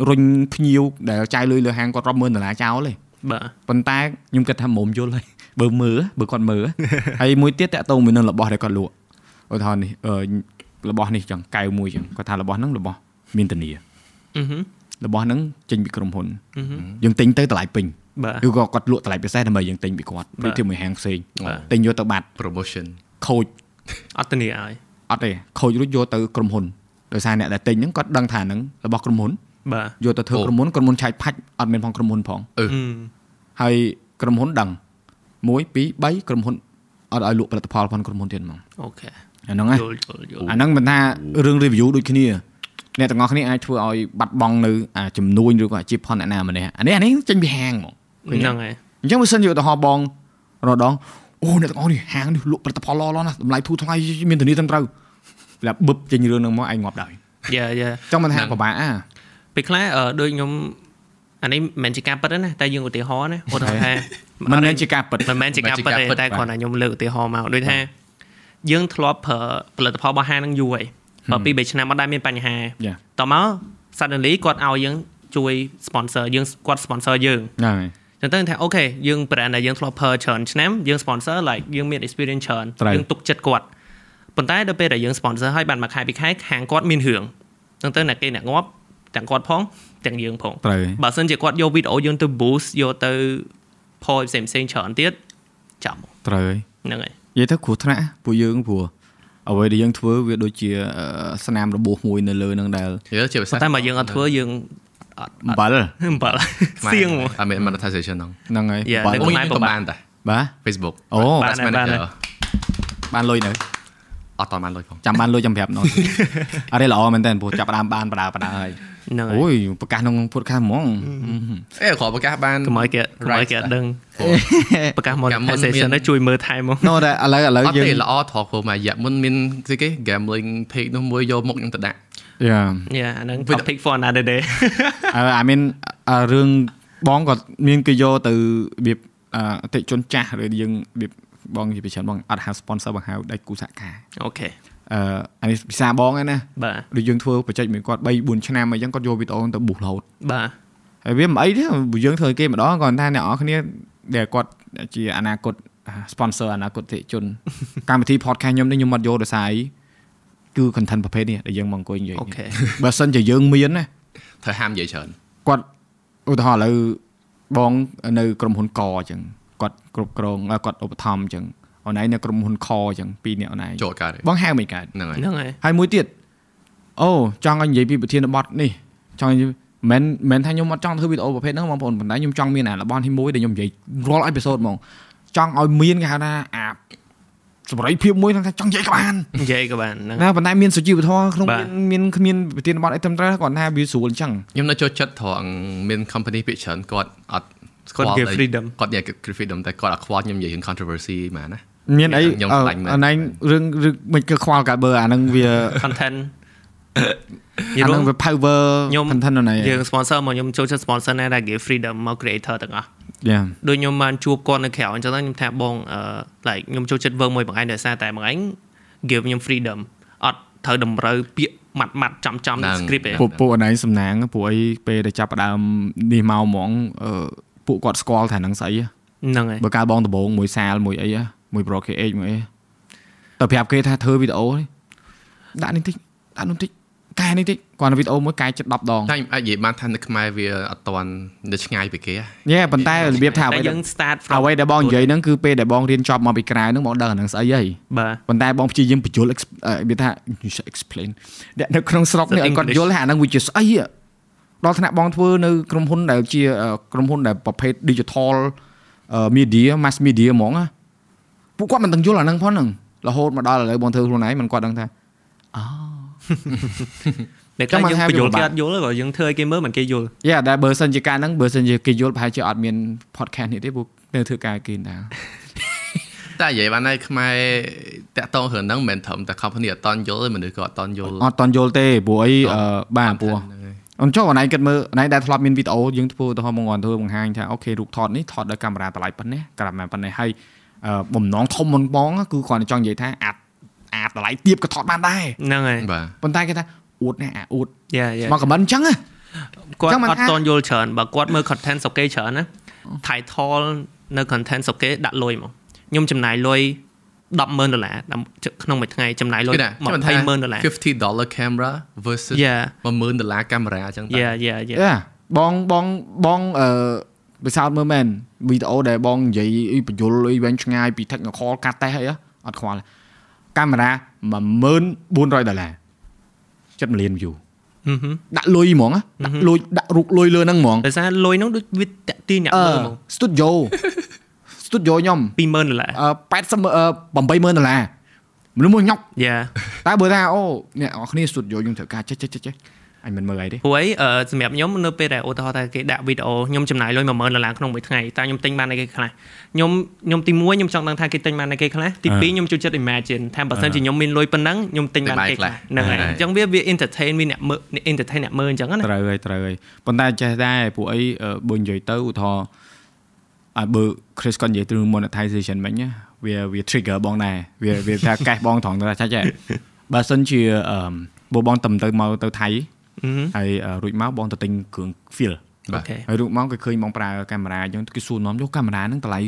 រុញភ្ញៀវដែលចាយលុយលើហាងគាត់រាប់ម៉ឺនដុល្លារចោលទេបាទប៉ុន្តែខ្ញុំគិតថាមុំយល់ហើយបើមើលបើគាត់មើលហើយមួយទៀតតាក់ទងមួយនឹងរបស់ដែលគាត់លក់ឧទាហរណ៍នេះអឺរបស់នេះចឹងកៅមួយចឹងគាត់ថារបស់ហ្នឹងរបស់មានធានាអឺហឹមរបស់ហ្នឹងចេញពីក្រុមហ៊ុនអឺហឹមយើងទិញទៅតម្លៃពេញបាទគឺក៏គាត់លក់តម្លៃពិសេសដើម្បីយើងទិញពីគាត់បាទដូចជាមួយហាងផ្សេងបាទទិញយកទៅបាត់ promotion ខូចអត់ធានាឲ្យអត់ទេខូចរួចយកទៅក្រុមហ៊ុន ដោយសារអ្នកដែលទិញហ្នឹងគាត់ដឹងថាហ្នឹងរបស់ក្រុមហ៊ុនបាទយកទៅធ្វើអូក្រុមហ៊ុនក្រុមហ៊ុនឆែកផាច់អត់មានផងក្រុមហ៊ុនផងអឺអឺហើយក្រុមហ៊ុនដឹង1 2 3ក្រុមហ៊ុនអត់ឲ្យលក់ផលិតផលផងក្រុមហ៊ុនទៀតហ្មងអូខេអាហ្នឹងណាយល់យល់យល់អាហ្នឹងមិនថារឿង review ដូចគ្នាអ្នកទាំងអស់គ្នាអាចធ្វើឲ្យបាត់បង់នៅអាចំនួនឬក៏អាជីពផលអ្នកណាម្នាក់អានេះអានេះចេញពីហាងហ្មងឃើញទេហ្នឹងហើយអញ្ចឹងបើសិនជាឧទាហរណ៍បងរដងអូអ្នកទាំងអស់នេះហាងនេះលក់ផលិតផលល្អៗណាស់តម្លៃធូរថ្លៃមានធានាត្រឹមត្រូវ តែបឹបចេញរឿងហ្នឹងមកឯងងាប់ដែរយ៉ាយ៉ាចង់មិនថាពិបាកអាពេលខ្លះអឺដូចខ្ញុំអានេះមិនមែនជាការពិតទេណាតែយើងឧទាហរណ៍ណាឧទាហរណ៍ថាមិនមែនជាការពិតមិនមែនជាការពិតទេតែគ្រាន់តែខ្ញុំលើកឧទាហរណ៍មកដូចថាយើងធ្លាប់ប្រើផលិតផលរបស់ហាងហ្នឹងយូរហើយបើពីរបីឆ្នាំអត់ដែលមានបញ្ហាយ៉ាតមក suddenly គាត់ឲ្យយើងជួយ sponsor យើងគាត់ sponsor យើងហ្នឹងហើយចឹងទៅថាអូខេយើង brand ដែលយើងធ្លាប់ប្រើច្រើនឆ្នាំយើង sponsor like យើងមាន experience ច្រើនត្រូវយើងទុកចិត្តគាត់ ប៉ុន្តែដល់ពេលដែលយើង sponsor ឲ្យបានមួយខែពីរខែខាងគាត់មានរឿងចឹងទៅអ្នកគេអ្នកងាប់ទាំងគាត់ផងទាំងយើងផងត្រូវបើសិនជាគាត់យកវីដេអូយើងទៅ boost យកទៅ point ផ្សេងផ្សេងៗច្រើនទៀតចាំត្រូវហើយហ្នឹងហើយនិយាយទៅគ្រោះថ្នាក់ពួកយើងព្រោះអ្វីដែលយើងធ្វើវាដូចជាអឺស្នាមរបួសមួយនៅលើនឹងដែលយើជាភាសាប៉ុន្តែមកយើងអត់ធ្វើយើងអត់អំបិលអំបិលសៀងហ្មងអត់មាន monetization ហ្នឹងហ្នឹងហើយ Yeah, អំបិលនៅអូក្នុងយផ្នែកក៏ពិបាកបានដែរបាទ Facebook អូបាន Ads ដែរបាន Manager ដែរបានលុយនៅ អត់តបានលុយផងចាំបានលុយចាំប្រាប់នោះអត់ទេល្អមែនតើព្រោះចាប់ផ្ដើមបានបដាបដាហើយហ្នឹងហើយអូយប្រកាសក្នុង podcast ហ្មងអេគ្រាន់ប្រកាសបានកុំឲ្យគេកុំឲ្យគេអត់ដឹងប្រកាសកាលមុន monetization មានទៅជួយមើលថែមមកនោះតែឥឡូវឥឡូវអត់យើងទេល្អថតព្រោះមួយរយៈមុនមានស្អីគេ gambling page នោះមួយយកមុខខ្ញុំទៅដាក់យ៉ាយ៉ាអាហ្នឹង topic for another day អឺ I mean អឺរឿងបងគាត់មានគេយកទៅរបៀបអឺអតិថិជនចាស់ឬយើងរបៀប បងជាពិសេសបងអត់ហៅ sponsor បងហៅដៃគូសហការអូខេអឺអានេះភាសាបងឯណាបាទដូចយើងធ្វើបច្ចេកមួយគាត់3 4ឆ្នាំអីចឹងគាត់យកវីដេអូទៅបុះរហូតបាទហើយវាមិនអីទេព្រោះយើងធ្វើគេម្ដងគាត់ថាអ្នកនរគ្នាដែលគាត់ជាអនាគត sponsor អនាគតទេជនកម្មវិធី podcast ខ្ញុំនេះខ្ញុំអត់យកដោយសារអីគឺ content ប្រភេទនេះដែលយើងមកអង្គុយនិយាយអូខេបើសិនជាយើងមានណាត្រូវហាមនិយាយច្រើនគាត់ឧទាហរណ៍ឥឡូវបងនៅក្រុមហ៊ុនកអញ្ចឹង គាត់គ្រប់គ្រងអ่าគាត់ឧបត្ថម្ភអញ្ចឹងអូនឯងនៅក្រុមហ៊ុនកអញ្ចឹងពីរនាក់អូនឯងចូលកើតទេបងហៅមិនកើតហ្នឹងហើយហ្នឹងហើយហើយមួយទៀតអូចង់ឲ្យនិយាយពីប្រធានបទនេះចង់និយាយមិនមិនថាខ្ញុំអត់ចង់ធ្វើវីដេអូប្រភេទហ្នឹងបងប្អូនប៉ុន្តែខ្ញុំចង់មានអារបនទីមួយដែលខ្ញុំនិយាយរាល់អេពីសូតហ្មងចង់ឲ្យមានគេហៅថាអាសម្រាប់ភាពមួយថាចង់និយាយក៏បាននិយាយក៏បានហ្នឹងណាប៉ុន្តែមានសុជីវធម៌ក្នុងបាទមានមានគ្មានប្រធានបទអីត្រឹមត្រូវគាត់ថាវាស្រួលអញ្ចឹងខ្ញុំនៅចូលចិត្តត្រង់មាន company ពាក្យច្រើនគាត់អត់ គាត់ give អី freedom គាត់និយាយ give freedom តែគាត់អត់ខ្វល់ខ្ញុំនិយាយរឿង controversy ហ្មងណាមានអីខ្ញុំអឺខ្លាញ់មែនអាហ្នឹងរឿងរឿងមិនគឺខ្វល់កាបើអាហ្នឹងវា content អាហ្នឹងវា power ខ្ញុំ content នៅនេះយើង sponsor មកខ្ញុំចូលចិត្ត sponsor ណាដែល give freedom មក creator ទាំងអស់យ៉ាដូចខ្ញុំបានជួបគាត់នៅក្រៅអញ្ចឹងទៅខ្ញុំថាបងអឺ like ខ្ញុំចូលចិត្ត work មួយបងឯងដោយសារតែបងឯង give ខ្ញុំ freedom អត់ត្រូវតម្រូវពាក្យម៉ាត់ម៉ាត់ចំចំហ្នឹង script ទេពួកពួកអណៃសំណាងពួកអីពេលដែលចាប់ផ្ដើមនេះមកហ្មងអឺ ពួកគាត់ស្គាល់ថាហ្នឹងស្អីហ៎ហ្នឹងហើយបើកាលបងដំបងមួយសាលមួយអីហ៎មួយ Pro KH មួយអីទៅប្រាប់គេថាធ្វើវីដេអូនេះដាក់នេះតិចដាក់នោះតិចកែនេះតិចគាត់នៅវីដេអូមួយកែចិត្ត10ដងតែខ្ញុំអាចនិយាយបានថានៅខ្មែរវាអត់ទាន់នៅឆ្ងាយពីគេហ៎យេប៉ុន្តែរបៀបថាអ្តែវីយើង start អ្វីដែលបងនិយាយហ្នឹងគឺពេលដែលបងរៀនចប់មកពីក្រៅហ្នឹងបងដឹងអាហ្នឹងស្អីហីបាទប៉ុន្តែបងព្យាយាមបញ្យល់ ex- អឺវាថា explain អ្នកនៅក្នុងស្រុកនេះឲ្យគាត់យល់ថាអាហ្នឹងវាជាស្អីហ៎ ដល់ថ្នាក់បងធ្វើនៅក្រុមហ៊ុនដែលជាអឺក្រុមហ៊ុនដែលប្រភេទ digital អឺ media mass media ហ្មងណាពួកគាត់មិនដឹងយល់អាហ្នឹងផងហ្នឹងរហូតមកដល់ឥឡូវបងធ្វើខ្លួនឯងមិនគាត់ដឹងថាតែចាំខ្លះមកយើងថាបញ្យល់វាពិបាកគេអត់យល់ក៏យើងធ្វើឲ្យគេមើលមិនគេយល់យ៉ាតែបើសិនជាការហ្នឹងបើសិនជាគេយល់ប្រហែលជាអត់មាន podcast នេះទេពួកនៅធ្វើការគេដែរតែនិយាយបានហើយខ្មែរតាក់តងរឿងហ្នឹងមិនមែនត្រឹមតែ company អត់តន់យល់ទេមនុស្សក៏អត់តន់យល់អត់តន់យល់ទេព្រោះអីអឺបាទព្រោះ ហ្នឹងហើយអញ្ចឹងអនឡាញគិតមើលអនឡាញដែលធ្លាប់មានវីដេអូយើងធ្វើទៅហមងគាត់ធ្វើបង្ហាញថាអូខេរូបថតនេះថតដោយកាមេរ៉ាតម្លៃប៉ុណ្ណេះកាមេរ៉ាប៉ុណ្ណេះហើយអឺបំណងធំមុនបងគឺគាត់ចង់និយាយថាអាចអាចតម្លៃទៀបក៏ថតបានដែរហ្នឹងហើយបាទប៉ុន្តែគេថាអួតណាស់អាអួតយ៉ាយ៉ាមកខមមិនអញ្ចឹងណាគាត់ចឹងមិនអត់ថាតន់យល់ច្រើនបើគាត់មើល content សុកគេច្រើនណា title នៅ content សុកគេដាក់លុយមកខ្ញុំចំណាយលុយ 100,000ដុល្លារដើម្បីក្នុងមួយថ្ងៃចំណាយលុយគឺណាខ្ញុំថា200,000ដុល្លារ50 dollar camera versus Yeah 10000ដុល្លារកាមេរ៉ាអញ្ចឹងតើយ៉ាយ៉ាយ៉ាយ៉ាបងបងបងអឺបិសោតមើលមែនវីដេអូដែលបងនិយាយអីបញ្យលអីវែងឆ្ងាយពី technical កាត់តេះអីហ៎អត់ខ្វល់កាមេរ៉ា10400ដុល្លារ7លាន view ហឹមហឹមដាក់លុយហ្មងណាដាក់លុយដាក់រូបលុយលើហ្នឹងហ្មងដោយសារលុយហ្នឹងដូចវាតាក់ទាញអ្នកអឺមើលហ្មង studio studio ខ្ញុំ20000ដុល្លារអឺ80អឺ80000ដុល្លារមនុស្សមួយញ៉ុកយ៉ាតែបើថាអូអ្នកនរគ្នា studio ខ្ញុំត្រូវការចេះចេះចេះចេះអញមិនមើលអីទេព្រោះអីអឺសម្រាប់ខ្ញុំនៅពេលដែលឧទាហរណ៍ថាគេដាក់វីដេអូខ្ញុំចំណាយលុយ10000ដុល្លារក្នុងមួយថ្ងៃតែខ្ញុំទិញបានឲ្យគេខ្លះខ្ញុំខ្ញុំទី1ខ្ញុំចង់ដឹងថាគេទិញបានឲ្យគេខ្លះទី2ខ្ញុំចូលចិត្ត imagine ថាបើសិនជាខ្ញុំមានលុយប៉ុណ្ណឹងខ្ញុំទិញបានគេខ្លះហ្នឹងហើយអញ្ចឹងវាវា entertain វាអ្នកមើល entertain អ្នកមើលអញ្ចឹងណាត្រូវហើយត្រូវហើយប៉ុន្តែចេះដែរពួកអីអឺបើនិយាយទៅឧទាហរណ៍ អើបើ Chris គាត់និយាយទៅ monetization មិញណាវាវា trigger បងដែរវាវាថាកេះបងត្រង់ទៅថាចាច់ហ៎បើសិនជាអឺបើបងតំទៅមកទៅថៃហឹមហើយអឺរួចមកបងទៅទិញគ្រឿង feel អូខេហើយរួចមកគេឃើញបងប្រើកាមេរ៉ាអញ្ចឹងគេសួរនាំយកកាមេរ៉ាហ្នឹងតម្លៃ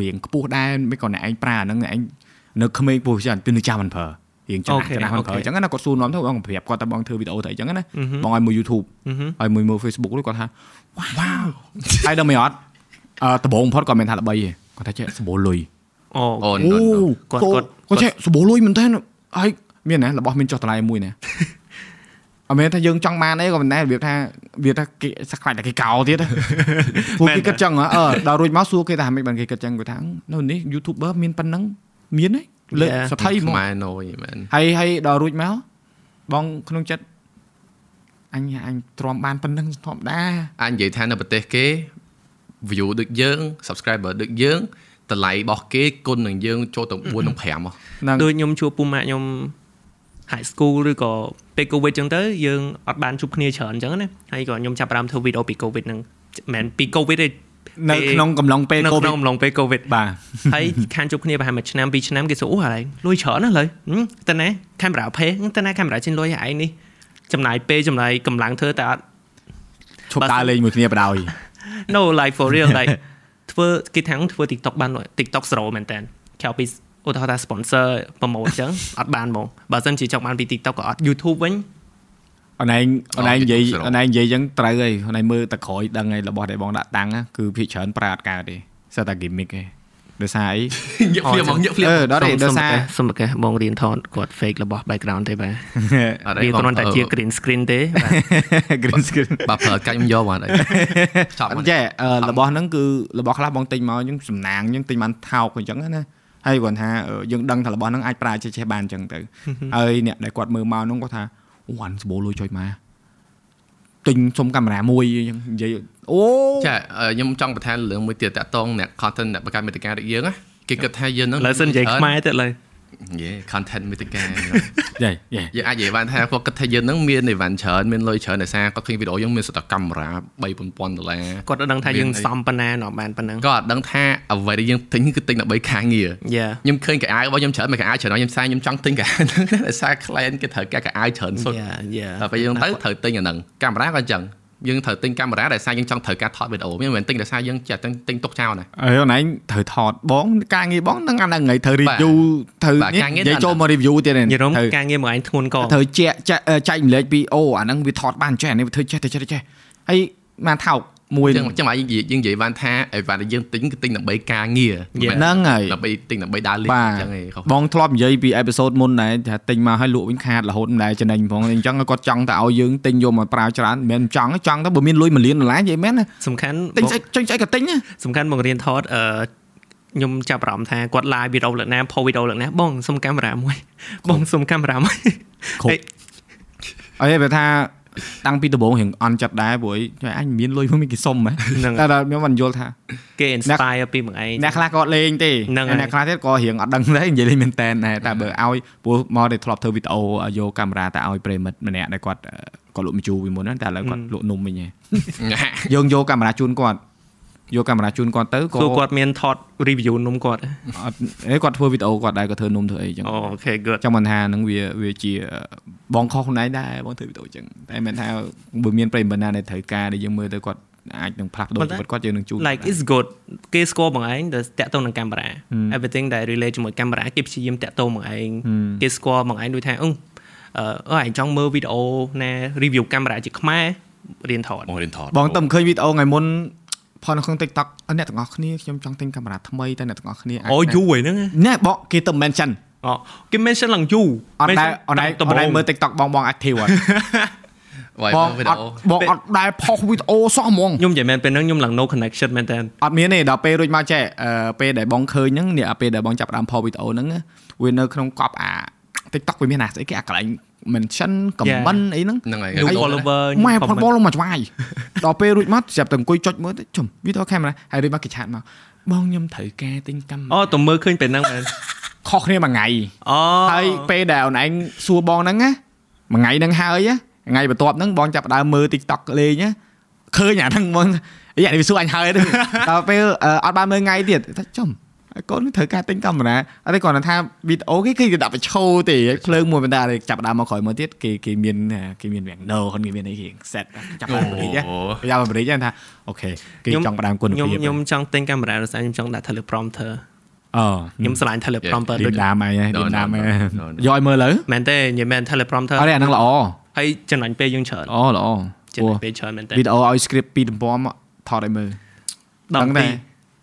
រៀងខ្ពស់ដែរមិនក៏អ្នកឯងប្រើអាហ្នឹងអ្នកឯងនៅក្មេងពោះចឹងពីនៅចាំមិនប្រើរៀងចំណាស់ចំណាស់មិនប្រើអញ្ចឹងណាគាត់សួរនាំទៅបងប្រាប់គាត់តែបងធ្វើវីដេអូទៅអញ្ចឹងណាបងឲ្យមើល YouTube ហើយមួយមើល Facebook នោះគាត់ថាវ៉ាវហើយដល់មិនអត់អឺ ដំបូងបំផុតគាត់មិនថាល្បីទេគាត់ថាចេះសម្បូរលុយអូអូនអូគាត់គាត់គាត់គាត់ចេះសបោលុយមែនតើហើយមានណារបស់មានចុះតម្លៃមួយណាអត់មែនថាយើងចង់បានអីក៏មិនដែររបៀបថាវាថាគេសខ្លាច់តែគេកោទៀតហ៎ពួកគេគិតចឹងហ៎អឺដល់រួចមកសួរគេថាមិនបានគេគិតចឹងគាត់ថានៅនេះ YouTuber មានប៉ុណ្ណឹងមានទេលើ Yeah. សថៃហ្មងខ្មែរណយមែនហើយហើយដល់រួចមកបងក្នុងចិត្តអញអញទ្រាំបានប៉ុណ្ណឹងធម្មតាអាចនិយាយថានៅប្រទេសគេ view ដូចយើង subscriber ដូចយើងតម្លៃរបស់គេគុណនឹងយើងចូលទៅ4និង5ហ៎ហ្នឹងដូចខ្ញុំជួបពូម៉ាក់ខ្ញុំ high school ឬក៏ពេល covid ចឹងទៅយើងអត់បានជួបគ្នាច្រើនចឹងណាហើយក៏ខ្ញុំចាប់ផ្ដើមធ្វើវីដេអូពី covid ហ្នឹងមិនមែនពី covid ទេនៅក្នុងកំឡុងពេលនៅកូវីក្នុងដអំឡុងពេល covid បាទហើយខានជួបគ្នាប្រហែលមួយឆ្នាំពីរឆ្នាំគេសួរអូហើយលុយច្រើនណាស់លើតើណាកាមេរ៉ាផេតើណាកាមេរ៉ាចេញលុយឲ្យឯងនេះចំណាយពេលចំណាយកម្លាំងធ្វើតែអត់ឈប់ដើរលេងមួយគ្នាបដ ாய் no like for real like ធ្វើគេថាំងធ្វើ TikTok បាន TikTok ស្រោមែនតើក្រៅពីឧទាហរណ៍ថា sponsor ប្រម៉ូទអញ្ចឹងអត់បានហ្មងបើមិនជាចង់បានពី TikTok ក៏អត់ YouTube វិញអនឯងអនឯងនិយាយ YouTube អនឯងនិយាយអញ្ចឹងត្រូវហើយអនឯងមើលតែក្រោយដឹងហើយរបស់ដែលបងដាក់តាំងណាគឺភាគច្រើនប្រើអត់កើតទេសើតែ gimmick ឯង ដោយសារអីញឹកភ្លាមហ្មងញឹកភ្លាមអឺដល់ទេដោយសារសុំប្រកាសបងរៀនថតគាត់ fake របស់ background ទេបាទអត់វាទេគ្រាន់តែជា green screen ទេបាទ green screen បើប្រើកាច់ខ្ញុំយកបានអីចប់អមកត់ចេះអឺរបស់ហ្នឹងគឺរបស់ខ្លះបងទិញមកយើងសំណាងយើងទិញបានថោកអញ្ចឹងណាហើយគាត់ថាអឺយើងដឹងថារបស់ហ្នឹងអាចប្រើចេះចេះបានអញ្ចឹងទៅហើយអ្នកដែលគាត់មើលមកហ្នឹងគាត់ថាអូអានសបោលុយចុយមក ទិញសុំកាមេរ៉ាមួយអញ្ចឹងនិយាយអូចាខ្ញុំចង់បន្ថែមរឿងមួយទៀតតាក់ទងអ្នក content អ្នកបង្កើតមេតិកាដូចយើងណាគេគិតថាយើងនឹងឥឡូវសិននិយាយខ្មែរទៅឥឡូវ យេ content មេតិកាយេយេយើងអាចនិយាយបានថាគាត់គិតថាយើងនឹងមាន event ច្រើនមានលុយច្រើនដោយសារគាត់ឃើញវីដេអូយើងមានសុទ្ធតែកាមេរ៉ា3 4000ដុល្លារគាត់អត់ដឹងថាយើងសំប៉ុណ្ណានាំបានប៉ុណ្ណឹងក៏អត់ដឹងថាអ្វីដែលយើងទិញគឺទិញដើម្បីខាងងារយ៉ាខ្ញុំឃើញកៅអៅរបស់ខ្ញុំច្រើនមិនកៅអៅច្រើនខ្ញុំសារខ្ញុំចង់ទិញកៅអៅហ្នឹងដោយសារ client គេត្រូវការកៅអៅច្រើនសុទ្ធយ៉ាយ៉ាតែពេលយើងទៅត្រូវទិញអាហ្នឹងកាមេរ៉ាក៏អញ្ចឹង យើងត្រូវទិញកាមេរ៉ាដោយសារយើងចង់ត្រូវការថតវីដេអូមិនមែនទិញដោយសារយើងចេះទិញទិញទុកចោលណាអើអូនឯងត្រូវថតបងការងារបងនឹងអាហ្នឹងថ្ងៃត្រូវ review ត្រូវបាទការងារនិយាយដល់ចូលមក review ទៀតហ្នឹងយរំត្រូវការងារមួយឯងធ្ងន់កងត្រូវចែកចែកចែកម្លែកពីអូអាហ្នឹងវាថតបានចេះអានេះវាធ្វើចេះទៅចេះទៅចេះហើយបានថោក មួយអញ្ចឹងអញ្ចឹងមកយើងនិយាយយើងនិយាយបានថាអីវ៉ាន់ដែលយើងទិញគឺទិញដើម្បីការងារមិនមែនហ្នឹងហើយដើម្បីទិញដើម្បីដើរលេងបាទអញ្ចឹងឯងខុសបងធ្លាប់និយាយពីអេពីសូតមុនដែរថាទិញមកឲ្យលក់វិញខាតរហូតមិនដែរចំណេញផងអញ្ចឹងគាត់ចង់តែឲ្យយើងទិញយកមកប្រើច្រើនមិនមែនចង់ទេចង់ទៅបើមានលុយ1លានដុល្លារនិយាយមែនណាសំខាន់ទិញស្អីចេញស្អីក៏ទិញណាសំខាន់មករៀនថតអឺខ្ញុំចាប់អារម្មណ៍ថាគាត់ live វីដេអូលើកណា po វីដេអូលើកណាបងសុំកាមេរ៉ាមួយបងសុំកាមេរ៉ាមួយគ្រប់អីបើថា តាំងពីដំបូងរៀងអន់ចិត្តដែរព្រោះអីអញមានលុយមកមានគេសុំហ៎ហ្នឹងតែដល់ខ្ញុំមិនយល់ថាគេ inspire ពីមួយឯងអ្នកខ្លះក៏អត់លេងទេហ្នឹងហើយអ្នកខ្លះទៀតក៏រៀងអត់ដឹងដែរនិយាយលេងមែនតែនដែរតែបើឲ្យព្រោះមកតែធ្លាប់ធ្វើវីដេអូយកកាមេរ៉ាទៅឲ្យប្រិមិត្តម្នាក់ដែលគាត់អឺគាត់លក់មជូរពីមុនហ្នឹងតែឥឡូវគាត់លក់នំវិញហ៎យើងយកកាមេរ៉ាជូនគាត់ យកកាមេរ៉ាជូនគាត់ទៅក៏គឺគាត់មានថត review នំគាត់អត់អីគាត់ធ្វើវីដេអូគាត់ដែរគាត់ធ្វើនំធ្វើអីចឹងអូខេ good ចឹងមិនថាហ្នឹងវាវាជាបងខុសខ្លួនឯងដែរបងធ្វើវីដេអូចឹងតែមិនថាបើមានប្រិមិត្តណាដែលត្រូវការដែលយើងមើលទៅគាត់អាចនឹងផ្លាស់ប្ដូរជីវិតគាត់យើងនឹងជូន like is good គេស្គាល់បងឯងដែលតាក់ទងនឹងកាមេរ៉ា everything ដែល relate ជាមួយកាមេរ៉ាគេព្យាយាមតាក់ទងបងឯងគេស្គាល់បងឯងដូចថាអឺអឺអើឯងចង់មើលវីដេអូណា review កាមេរ៉ាជាខ្មែររៀនថតបងរៀនថតបងតែមិនឃើញវីដេអូថ្ងៃមុន ផននៅក្នុង TikTok អ្នកទាំងអស់គ្នាខ្ញុំចង់ទិញកាមេរ៉ាថ្មីតែអ្នកទាំងអស់គ្នាអាចអូយូរហ្នឹងណែបងគេទៅ mention អូគេ mention ឡើងយូរអត់ដែរអត់ដែរដំអត់ដែរបូងមើល TikTok បងបង active អត់វាយបងវីអដេត់អូបងអត់ដែរផុសវីដេអូសោះហ្មងខ្ញុំនិយាយមែនពេលហ្នឹងខ្ញុំឡើង no connection មែនតើអត់មានទេដល់ពេលរួចមកចេះអឺពេលដែលបងឃើញហ្នឹងនេះអាពេលដែលបងចាប់ផ្ដើមផុសវីដេអូហ្នឹងណាវានៅក្នុងកប់អា TikTok វាមានអាស្អីគេអាកន្លែង mention comment អីហ្នឹងហ្នឹងហើយ new ហើយ follower ម៉ែផុស comment បងលងមកច្វាយដល់ពេលរួចមកចាប់តែអង្គុយចុចមើលទៅជុំវីដេអូកាមេរ៉ាហើយរួចមកគេឆាតមកបងខ្ញុំត្រូវការទិញកាមេរ៉ាអូតើមើលឃើញពេលហ្នឹងមែនខុសគ្នាមួយថ្ងៃអូហើយពេលដែលអូនឯងសួរបងហ្នឹងណាមួយថ្ងៃហ្នឹងហើយណាថ្ងៃបន្ទាប់ហ្នឹងបងចាប់ផ្ដើមមើល TikTok លេងណាឃើញអាហ្នឹងបងអីអានេះវាសួរអញហើយទៅដល់ពេលអឺអត់បានមើលថ្ងៃទៀតថាចំ ហើយកូនត្រូវការទិញកាមេរ៉ាអត់ទេគាត់ថាវីដេអូគេគឺដាក់បញ្ឈោទេភ្លើងមួយបណ្ដាចាប់ផ្ដើមមកក្រោយមកទៀតគេគេមានគេមានវាំងដោគាត់គេមានអីគេ set ចាប់ផ្ដើមបរិយាចាប់បរិយាថាអូខេគេចង់ផ្ដើមគុណខ្ញុំភាពខ្ញុំចង់ទិញកាមេរ៉ាដោយសារខ្ញុំចង់ដាក់ teleprompter អឺខ្ញុំស្រឡាញ់ teleprompter ឌីដូចដាមអីឌី No, no, ដាម no, no. យកឲ្យមើលលើមែនទេនិយាយមែន teleprompter អត់ទេអាហ្នឹងល្អហើយចំណេញពេលយើងច្រើនល្អល្អចំណេញពេលច្រើនមែនទេវីដេអូឲ្យ script ពីទំព័រមកថតឲ្យមើលដល់ដឹងពីដែរ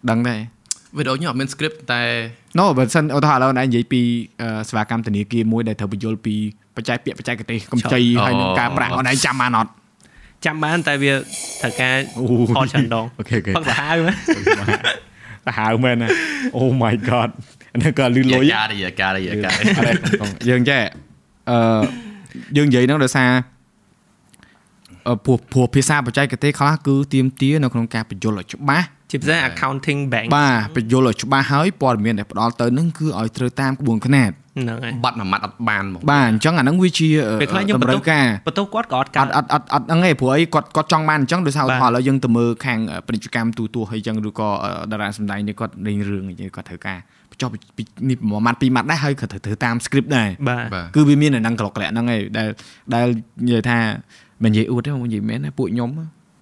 ដឹងដែរ វីដេអូខ្ញុំអត់មាន script តែ no បើសិនឧទាហរណ៍ឥឡូវណែនិយាយពីអឺសេវាកម្មធនាគារមួយដែលត្រូវបញ្យល់ពីបច្ចេកពាក្យបច្ចេកទេសកម្ចីអូហើយនឹងការប្រាក់អូនឯងចាំបានអត់ចាំបានតែវាត្រូវការអូខលច្រើនដងអូខេអូខេផឹកសាហាវមែនសាហាវមែនណា Oh my god នេះក៏លឺលុយយាការយាការយាការអរេយើងចេះអឺយើងនិយាយហ្នឹងដោយសារអឺព្រោះព្រោះភាសាបច្ចេកទេសខ្លះគឺទៀមទានៅក្នុងការបញ្យល់ឲ្យច្បាស់ ជាពិសេស accounting bank បាទបញ្យល់ឲ្យច្បាស់ហើយព័ត៌មានដែលផ្ដល់ទៅហ្នឹងគឺឲ្យត្រូវតាមក្បួនខ្នាតហ្នឹងហើយបាត់មួយម៉ាត់អត់បានហ្មងបាទអញ្ចឹងអាហ្នឹងវាជាអឺពេលខ្លះខ្ញុំតម្រូវការបន្ទោសគាត់ក៏អត់អកើតត់អត់អត់អត់ហ្នឹងឯងព្រោះអីគាត់គាត់ចង់បានអញ្ចឹងដោយសារឧបាទទាហរណ៍ឥឡូវយើងទៅមើលខាងអឺពាណិជ្ជកម្មទូទួហើយអញ្ចឹងឬក៏អឺតារាសម្ដែងនេះគាត់លេងរឿងអញ្ចឹងគាត់ត្រូវការបញ្ចុះពីនេះមួយម៉ាត់ពីរម៉ាត់ដែរហើយគាត់ត្រូវធ្វើតាម script ដែរបាទបាទគឺវាមានអាហ្នឹងក្លុកក្លាក់ហ្នឹងឯងដែលដែលនិយាយថាមិននិយាយអួតទេមកនិយាយមែនណាពួកខ្ញុំ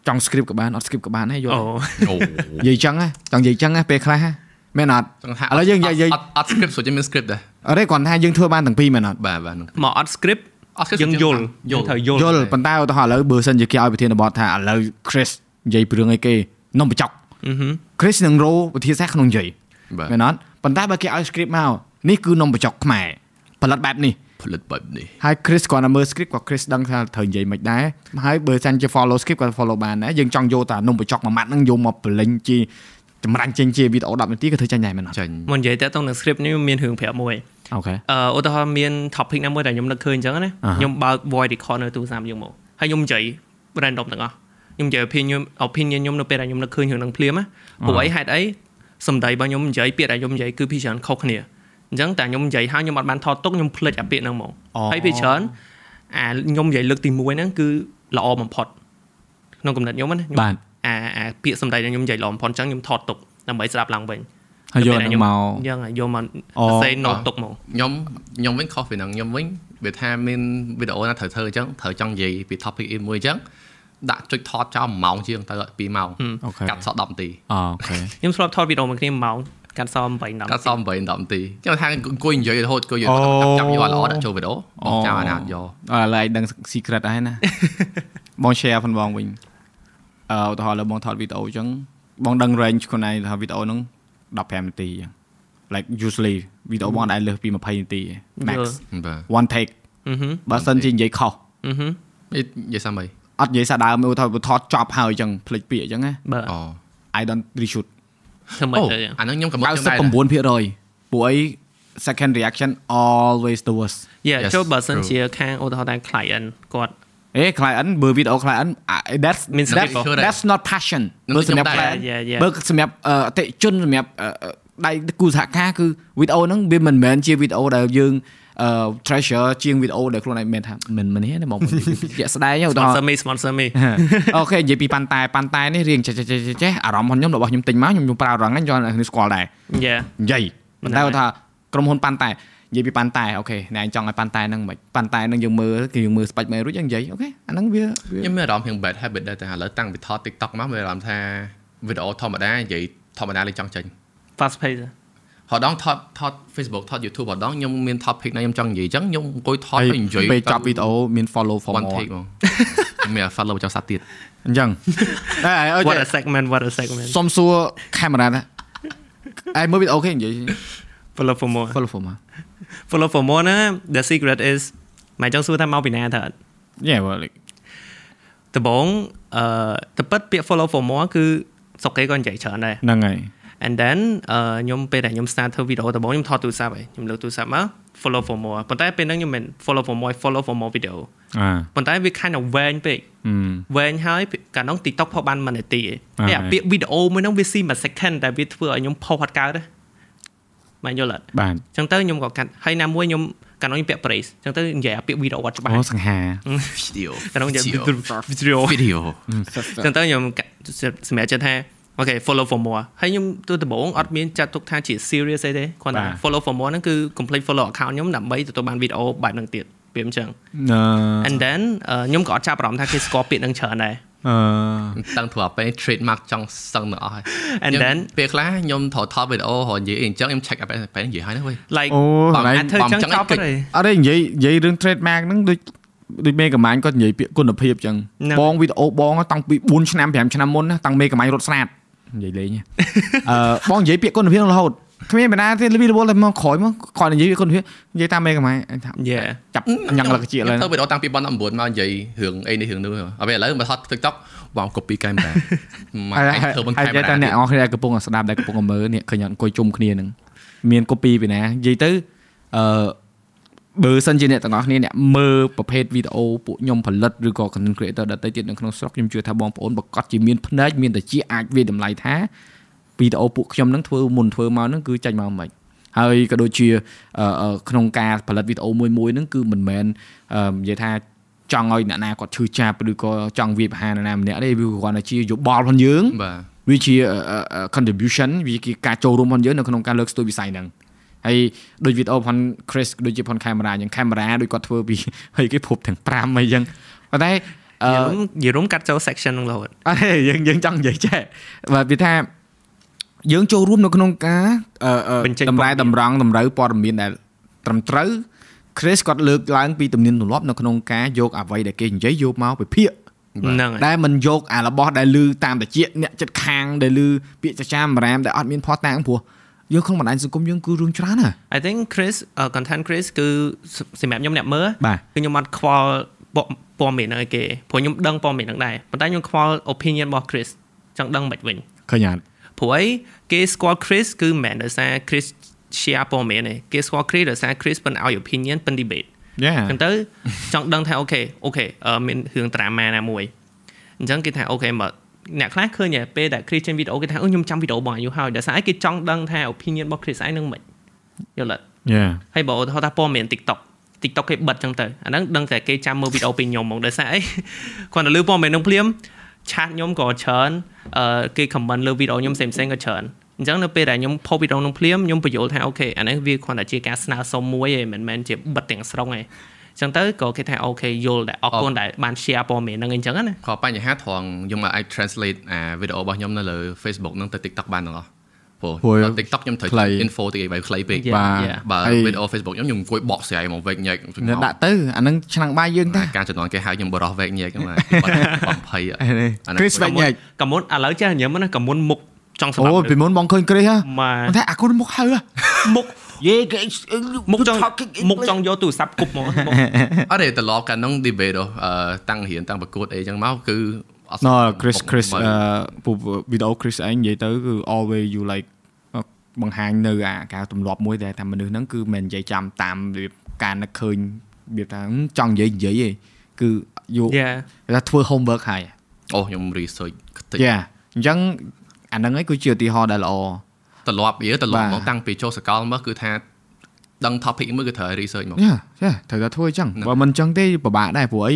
ចង់ script ក៏បានអត់ script ក៏បានដែរយល់អូអូនិយាយអញ្ចឹងណាចង់និយាយអញ្ចឹងណាពេលខ្លះណាមែនអត់ចង់ថាឥឡូវយើងនិយាយអត់អត់ script សូចមាន script ដែរអត់ទេគ្រាន់ថាយើងធ្វើបានទាំងពីរមែនអត់បាទបាទហ្នឹងមកអត់ script អត់ script យើងយល់យល់ត្រូវយល់យល់ប៉ុន្តែឧទាហរណ៍ឥឡូវបើសិនជាគេឲ្យប្រធានបទថាឥឡូវ Chris និយាយពីរឿងអីគេនំបញ្ចុកអឺហឹម Chris នឹងរោវិធីសាស្ត្រក្នុងនិយាយបាទមែនអត់ប៉ុន្តែបើគេឲ្យ script មកនេះគឺនំបញ្ចុកខ្មែរផលិតបែបនេះ ផលិតបែបនេះហើយ Chris គាត់តែមើល script គាត់ Chris ដឹងថាត្រូវនិយាយមិនដែរហើយបើសិនជា follow script គាត់ follow បានដែរយើងចង់យកតែនំបញ្ចុកមួយម៉ាត់ហ្នឹងយកមកប្រឡេញជាចម្រាញ់ចេញជាវីដេអូ10នាទីក៏ធ្វើចាញ់ដែរមែនអត់ចាញ់មកនិយាយតែទៅនឹង script នេះមានរឿងប្រាប់មួយអូខេអឺឧទាហរណ៍មាន topic ណាមួយដែលខ្ញុំនឹកឃើញអញ្ចឹងណាអាហាខ្ញុំបើក voice record នៅទូរស័ព្ទយើងមកហើយខ្ញុំនិយាយ random ទាំងអស់ខ្ញុំនិយាយ opinion opinion ខ្ញុំនៅពេលដែលខ្ញុំនឹកឃើញរឿងនឹងភ្លាមណាព្រោះអីហេតុអីសម្ដីរបស់ខ្ញុំនិយាយពាក្យដែលខ្ញុំនិយាយគឺពីច្រើនខុសគ្នា អញ្ចឹងតែខ្ញុំនិយាយហើយខ្ញុំអត់បានថតទុកខ្ញុំភ្លេចអាពាក្យហ្នឹងហ្មងអូហើយពីច្រើនអាខ្ញុំនិយាយលើកទី1ហ្នឹងគឺល្អបំផុតក្នុងកំណត់ខ្ញុំណាខ្ញុំបាទអាអាពាក្យសម្ដីដែលខ្ញុំនិយាយល្អបំផុតអញ្ចឹងខ្ញុំថតទុកដើម្បីស្ដាប់ឡើងវិញហើយយកពេលហ្នឹងដែលមកយើងយកមកអូសរសេរ note ទុកមកខ្ញុំខ្ញុំវិញខុសពីហ្នឹងខ្ញុំវិញវាថាមានវីដេអូណាត្រូវធ្វើអញ្ចឹងត្រូវចង់និយាយពី topic អីមួយអញ្ចឹងដាក់ចុចថតចោល1ម៉ោងជាងទៅ2ម៉ោងអូខេកាត់សល់10នាទីអូខេខ្ញុំធ្លាប់ថតវីដេអូមួយគ្នា1ម៉ោង កាត់សល់8 10កាត់សល់8 10នាទីខ្ញុំថាអង្គុយនិយាយរហូតអង្គុយយកចាប់យកល្អដាក់ចូលវីដេអូបោះចោលអាណាអត់យកអើឥឡូវឯងដឹង secret ហើយណាបង share ផងបងវិញអឺឧទាហរណ៍លើបងថតវីដេអូអញ្ចឹងបងដឹង range ខ្លួនឯងថាវីដេអូហ្នឹង15នាទីអញ្ចឹង like usually វីដេអូបងអត់ដែលលើសពី20នាទីទេ max បាទ one take អឺហឹមបើសិនជានិយាយខុសអឺហឹមនិយាយសាំអីអត់និយាយសាដើមមើលថាបើថតចប់ហើយអញ្ចឹងភ្លេចពាក្យអញ្ចឹងណាបាទអូ I don't reshoot ធ្វើមិនអូទៅអាហ្នឹងខ្ញុំកំពុងខ្ញុំដែរ99%ពួកអី second reaction always the worst យ៉ា Yes, ចូលបើសិន true. ជាខាងឧទាហរណ៍ថា client គាត់អេ client បើវីដេអូ client អា that's មាន that's, script ដែរ that's not passion នឹងបើសម្រាប់ខ្ញុំដែរ client យ៉ាយ៉ាបើសម្រាប់អឺអតិថិជនសម្រាប់អឺអឺដៃគូសហការគឺវីដេអូហ្នឹងវាមិនមែនជាវីដេអូដែលយើងអឺ treasure ជាងវីដេអូដែលខ្លួនឯងមែនថាមិនមិននេះទេបងជាក់ស្ដែងឧទាហរ sponsor ណ៍ me sponsor me អូខេនិយាយពីប៉ាន់តែប៉ាន់តែនេះរៀងចេះចេះចេះចេះចេះអារម្មណ៍របស់ខ្ញុំរបស់ខ្ញុំទិញមកខ្ញុំខ្ញុំប្រើរងហ្នឹងយកអ្នកនេះស្គាល់ដែរយ៉ានិយាយប៉ុន្តែហ្នឹងហើយគាត់ថាក្រុមហ៊ុនប៉ាន់តែនិយាយពីប៉ាន់តែអូខេអ្នកឯងចង់ឲ្យប៉ាន់តែហ្នឹងមិនប៉ាន់តែហ្នឹងយើងមើលគឺយើងមើលស្បាច់មើលរួចយើងនិយាយអូខេអាហ្នឹងវាវាខ្ញុំមានអារម្មណ៍រឿង bad habit ដែរតែឥឡូវតាំងពីថត TikTok មកមានអារម្មណ៍ថាវីដេអូធម្មតានិយាយធម្មតាលេងចង់ចេញ fast pace ហត់ដងថតថត Facebook ថត YouTube ហត់ដងខ្ញុំមាន topic ណាខ្ញុំចង់និយាយអញ្ចឹងខ្ញុំអង្គុយថតហើយហើយនិយាយពេលចប់វីដេអូមាន follow for one more take ហ្មងខ្ញុំមាន follow ចង់សាត់ទៀតអញ្ចឹងអេអូ what a segment what a segment សុំសួរកាមេរ៉ាណាអេមើលវីដេអូគេនិយាយ follow for more follow for more follow for more ណា the secret is មិនចង់សួរថាមកពីណាទៅអត់ yeah well like ដំបូងអឺទៅពិតពាក្យ follow for more គឺសុកគេក៏និយាយច្រើនដែរហ្នឹងហើយ and then អឺខ្ញុំពេលដែលខ្ញុំ start ធ្វើវីដេអូដំបូងខ្ញុំថតទូរស័ព្ទហើយខ្ញុំលើកទូរស័ព្ទមក follow for more ប៉ុន្តែពេលហ្នឹងខ្ញុំមិន follow for more follow for more video អាប៉ុន្តែវា kind of វែងពេកអឺវែងហើយកាលនោះ TikTok ផុសបាន1នាទីឯងអ่าហើយអាពាក្យវីដេអូមួយហ្នឹងវាស៊ី1 second តែវាធ្វើឲ្យខ្ញុំផុសអត់កើតទេបានយល់អត់បាទអញ្ចឹងទៅខ្ញុំក៏កាត់ហើយណាមួយខ្ញុំកាលនោះខ្ញុំពាក់ brace អញ្ចឹងទៅនិយាយអាពាក្យវីដេអូអត់ច្បាស់អូសង្ហា video កាលនោះនិយាយ video video video អញ្ចឹងទៅខ្ញុំកាត់សម្រាប់ចិត្តថា អូខេ follow for more ហើយខ្ញុំទៅដំបូងអត់មានចាត់ទុកថាជា serious អីទេគ្រាន់តែបាទ follow for more ហ្នឹងគឺ complete follow account ខ្ញុំដើម្បីទទួលបានវីដេអូបែបហ្នឹងទៀតវាអញ្ចឹងអឺ and then អឺខ្ញុំក៏អត់ចាប់អារម្មណ៍ថាគេស្គាល់ពាក្យហ្នឹងច្រើនដែរអឺតាំងធ្វើឲ្យពេល trademark ចង់សឹងទៅអស់ហើយ and ខ្ញុំ then ពេលខ្លះខ្ញុំថតថតវីដេអូរនិយាយអីអញ្ចឹងខ្ញុំ check ឲ្យពេលពេលនិយាយហើយណាវិញ like អូបងកន្លែងអាចធ្វើអញ្ចឹងបំចឹងចប់កិច្ចទៅអត់ទេនិយាយនិយាយរឿង trademark ហ្នឹងដូចដូចមេកំាញគាត់និយាយពាក្យគុណភាពអញ្ចឹងហ្នឹងបងវីដេអូបងតាំងពី4ឆ្នាំ5ឆ្នាំមុនណាតាំងមេកំាញរត់ស្រាត និយាយលេងអឺបងនិយាយពាក្យគុណភាពនឹងរហូតគ្មានបណ្ណាទេលីវីរវល់តែមកក្រោយមកគាត់និយាយពាក្យគុណភាពនិយាយតាមមេកំហែងថា Yeah ចាប់ញ៉ាំងលកជាឡើយទៅវីដេអូតាំងពី2019មកនិយាយរឿងអីនេះរឿងនោះហើយឥឡូវមកថត TikTok វ៉ាង copy កាមេរ៉ាមកហើយឯងធ្វើមិនហើយកាមេនិយាយរ៉ាតែអ្នកនរគ្នាដែលកំពុងស្ដាប់ដែលកំពុងមើលនេះឃើញអត់អង្គុយជុំគ្នានឹងមានកូពីពីណានិយាយទៅអឺ បើសិនជាអ្នកទាំងអស់គ្នាអ្នកមើលប្រភេទវីដេអូពួកខ្ញុំផលិតឬក៏ content creator ដទៃទៀតនៅក្នុងស្រុកខ្ញុំជឿថាបងប្អូនប្រកាសជាមានភ្នែកមានតែជាអាចវាតម្លៃថាវីដេអូពួកខ្ញុំនឹងធ្វើមុនធ្វើមកហ្នឹងគឺចាញ់មកមិនហើយក៏ដូចជាអឺអឺក្នុងការផលិតវីដេអូមួយមួយហ្នឹងគឺមិនមែនអឺនិយាយថាចង់ឲ្យអ្នកណាគាត់ឈឺចាប់ឬក៏ចង់វាយប្រហារនរណាម្នាក់ទេវាគ្រាន់តែជាយោបល់ផងយើងបាទវាជា contribution វាជាការចូលរួមរបស់យើងនៅក្នុងការលើកស្ទួយវិស័យហ្នឹង ហើយដូចវីដេអូផង Chris ដូចជាផងកាមេរ៉ាអញ្ចឹងកាមេរ៉ាដូចគាត់ធ្វើពីហើយគេភពទាំង5អីចឹងប៉ុន្តែអឺយល់យល់រំកាត់ចូល section ហ្នឹងរហូតអត់ទេយើងយើងចង់និយាយចេះបាទវាថាយើងចូលរួមនៅក្នុងការអឺអឺបញ្ចេញតម្រែព័ត៌មានតម្រង់តម្រូវព័ត៌មានដែលត្រឹមត្រូវ Chris គាត់លើកឡើងពីទំនៀមទម្លាប់នៅក្នុងការយកអ្វីដែលគេនិយាយយកមកវិភាគហ្នឹងហើយដែលមិនយកអារបស់ដែលលឺតាមតិចអ្នកចិត្តខាងដែលលឺពាក្យចចាមបារាមដែលអត់មានផតតាំងព្រោះ យើងក្នុងបណ្ដាញសង្គមយើងគឺរឿងច្រើនណា I think Chris uh, content Chris គឺសម្រាប់ខ្ញុំអ្នកមើលបាទគឺខ្ញុំអត់ខ្វល់ព័ត៌ព័ត៌មានហ្នឹងឲ្យគេព្រោះខ្ញុំដឹងព័ត៌មានហ្នឹងដែរប៉ុន្តែខ្ញុំខ្វល់ opinion របស់ Chris ចង់ដឹងមិនវិញឃើញអត់ព្រោះអីគេស្គាល់ Chris គឺមិនមែនដោយសារ Chris share ព័ត៌មានទេគេស្គាល់ Chris ដោយសារ Chris ប៉ុនឲ្យ opinion ប៉ុន debate yeah អញ្ចឹងទៅចង់ដឹងថា okay okay អឺមានរឿង drama ណាមួយអញ្ចឹងគេថា okay មក អ្នកខ្លះឃើញតែពេលដែល Chris ចេញវីដេអូគេថាអឺខ្ញុំចាំវីដេអូបងអាយុហើយដោយសារអីគេចង់ដឹងថា opinion របស់ Chris ឯងនឹងមិនយល់អត់yeah ហើយបើឧទាហរណ៍ថាព័ត៌មាន TikTok TikTok គេបិទចឹងទៅអាហ្នឹងដឹងតែគេចាំមើលវីដេអូពីខ្ញុំហ្មងដោយសារអីគាត់ទៅលើព័ត៌មាននឹងភ្លាម chat ខ្ញុំក៏ច្រើនអឺគេ comment លើវីដេអូខ្ញុំផ្សេងផ្សេងៗក៏ច្រើនអញ្ចឹងនៅពេលដែលខ្ញុំផុសវីដេអូនឹងភ្លាមខ្ញុំពន្យល់ថា okay អាហ្នឹងវាគ្រាន់តែជាការស្នើសុំមួយឯងមិនមែនជាបិទទាំងស្រុងឯង អញ្ចឹងទៅក៏គេថា okay យល់ដែរអរគុណដែលបាន share ព័ត៌មានហ្នឹងអញ្ចឹងណាក៏បញ្ហាត្រង់ខ្ញុំមកអាច translate អាវីដេអូរបស់ខ្ញុំនៅលើ Facebook ហ្នឹងទៅ TikTok បានទាំងអស់ព្រោះព្រោះដល់ TikTok ខ្ញុំត្រូវខ្លី info ទីឲ្យខ្លីពេក Yeah. បាទ yeah. បើហើយវីដេអូ Facebook ខ្ញុំខ្ញុំអង្គុយបកស្រាយមកវែកញែកអ្នកដាក់ទៅអាហ្នឹងឆ្នាំងបាយយើងតាការចំនួនគេហៅខ្ញុំបរោះវែកញែកហ្នឹងបាទបំភ័យអាហ្នឹង Chris វិញញ៉ែកកមុនឥឡូវចេះញឹមណាកមុនមុខចង់សម្អូរាប់ពីមុនបងឃើញ Chris ហ៎ម៉ាតែអាគុណមុខហៅហ៎មុខ យេគេមុខចង់មុខចង់យកទូរស័ព្ទគប់មកមុខអត់ទេត្រឡប់កាលហ្នឹង debate អឺតាំងរៀនតាំងប្រកួតអីចឹងមកគឺអត់ណស្គាល់ Chris Chris មកអឺពូវីដេអូ Chris ឯងនិយាយទៅគឺ always you like អឺបង្ហាញនៅអាការទម្លាប់មួយដែលថាមនុស្សហ្នឹងគឺមិននិយាយចាំតាមរបៀបការនឹកឃើញរបៀបថាហឹមចង់និយាយនិយាយឯងគឺយក Yeah គេថាធ្វើ homework ហើយអូខ្ញុំ research តិចយ៉ាអញ្ចឹងអាហ្នឹងឯងគឺជាឧទាហរណ៍ដែលល្អ ត្រឡប់វាត្រឡប់បាទមកតាំងពីចូលសកលមកគឺថាដឹង topic មួយគឺត្រូវ research មកយ៉ាយ៉ាត្រូវតែធ្វើអញ្ចឹងបើមិនអញ្ចឹងទេពិបាកដែរព្រោះអី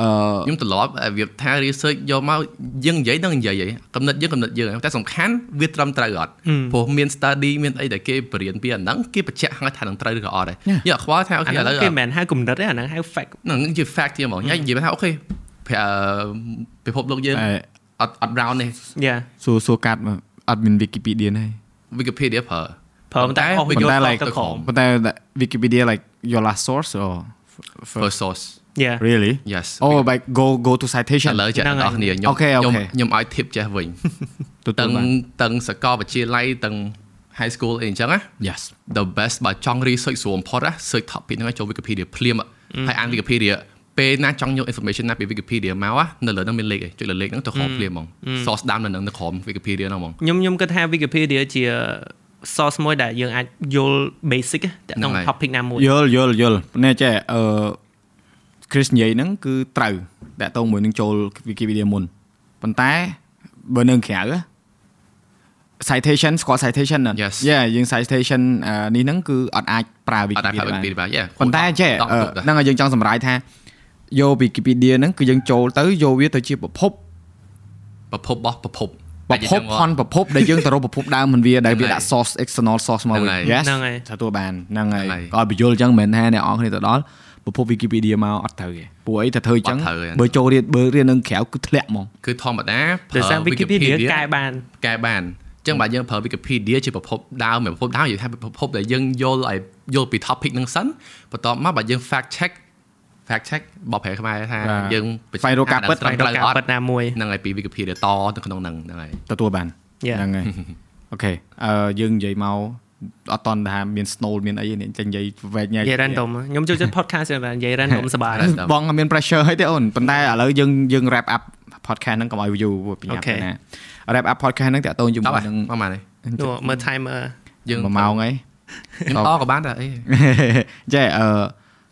អឺខ្ញុំត្រឡប់វាថា research យកមកយើងនិយាយនឹងនិយាយហីកំណត់យើងកំណត់យើងតែសំខាន់វាត្រឹមត្រូវអត់ព្រោះមាន study មានអីដែលគេបរៀនពីអាហ្នឹងគេបញ្ជាក់ឲ្យថានឹងត្រូវឬក៏អត់ដែរយើងអត់ខ្វល់ថាអូអាខេឥហ្នឹងឡូវគេមិនមែនហៅគំនិតទេអាហ្នឹងហៅ fact ហ្នឹងជា fact ទៀតហ្មងញ៉ៃនិយាយថាអូខេប្រអឺពិភពលោកយើងអេអត់អត់ round ទេ Yeah សួរសួរកាត់មកអត់មាន Wikipedia ទេ Wikipedia ប្រើប្រើតែអស់ប៉ុប្រន្តែយោជន៍ like ទៅក្រោមប៉ុន្តែ Wikipedia like your last source or first source Yeah really yes oh like go go to citation ឥឡូវចាក់ហ្នឹងអ្នកហើយនរខ្ញុំ Okay, ខ្ញុំ okay. ខ្ញុំឲ្យ tip ចេះវិញទទួលទាំងបានទាំងសកលវិទ្យាល័យទាំង high school អីអញ្ចឹងណា yes the best បើចង់ research ស្រួលបំផុតណា search topic ហ្នឹងឲ្យចូល Wikipedia ភ្លាមហើយអាន Wikipedia ពេលណាចង់យក information ណាពី Wikipedia មកណានៅលើហ្នឹងមានលេខឯងចុចលើលេខហ្នឹងទៅក្រោមភ្លាមហ្មង source ដើមនៅហ្នឹងនៅក្រោម Wikipedia ហ្នឹងហ្មងខ្ញុំខ្ញុំគិតថា Wikipedia ជា source មួយដែលយើងអាចយល់ basic តែក្នុងហ្នឹងហើយ topic ណាមួយយល់យល់យល់នេះចេះអឺ Chris និយាយហ្នឹងគឺត្រូវតាក់ទងមួយនឹងចូល Wikipedia មុនប៉ុន្តែបើនៅក្រៅ citation ស្គាល់ citation អត់ Yes. yeah យើង citation អឺនេះហ្នឹងគឺអត់អាចប្រើអត់ដែរ Wikipedia បាន Wikipedia បាទ yeah ប៉ុន្តែចេះដកអឺទុកដែរហ្នឹងហើយយើងចង់សម្រាយថា យក Wikipedia ហ្នឹងគឺយើងចូលទៅយកវាទៅជាប្រភពប្រភពរបស់ប្រភពប្រភពផនប្រភពដែលយើងទៅរកប្រភពដើមមិនវាដែលវាដាក់ source external source មកវិញហ្នឹងហើយ yes ហ្នឹងហើយទទួលបានហ្នឹងហើយហ្នឹងហើយក៏បញ្យល់អញ្ចឹងមិនមែនថាអ្នកអង្គគ្នាទៅដល់ប្រភព Wikipedia មកអត់ត្រូវទេពួកអីទៅធ្វើអញ្ចឹងអត់ត្រូវទេបើចូលរៀនបើរៀននឹងក្រៅគឺធ្លាក់ហ្មងគឺធម្មតាដោយសារប្រើ Wikipedia កែបានកែបានអញ្ចឹងបើយើងប្រើ Wikipedia ជាប្រភពដើមប្រភពដើមនិយាយថាប្រភពដែលយើងយល់ឲ្យយល់ពី topic ហ្នឹងសិនបន្ទាប់មកបើយើង fact check fact check បបប្រែខ្មែរថាបាទយើងស្វែងរកការពិតត្រឹមរត្រូវកការអត់ពិតណាមួយហ្នឹងហើយពី Wikipedia តទៅក្នុងហ្នឹងហ្នឹងហើយទទួលបាន Yeah ហ្នឹងហើយអូខេអឺយើងនិយាយមកអត់តន់ថាមាន snow មានអីនេះចេញនិយាយវែកញ៉ែកនិយាយ random ខ្ញុំចូលចិត្ត podcast ហ្នឹងបាទនិយាយ random សប្បាយ Random បងអត់មាន pressure ហើយទេអូនប៉ុន្តែឥឡូវយើងយើង wrap up podcast ហ្នឹងកុំឲ្យ view ប្រញាប់ Okay. ណា wrap up podcast ហ្នឹងតាក់ទងជុំដល់ហើយនឹងប្រហែលនេះនោះមើល timer យើង1ម៉ោងហើយខ្ញុំអក៏បានដែរអីចេះអឺ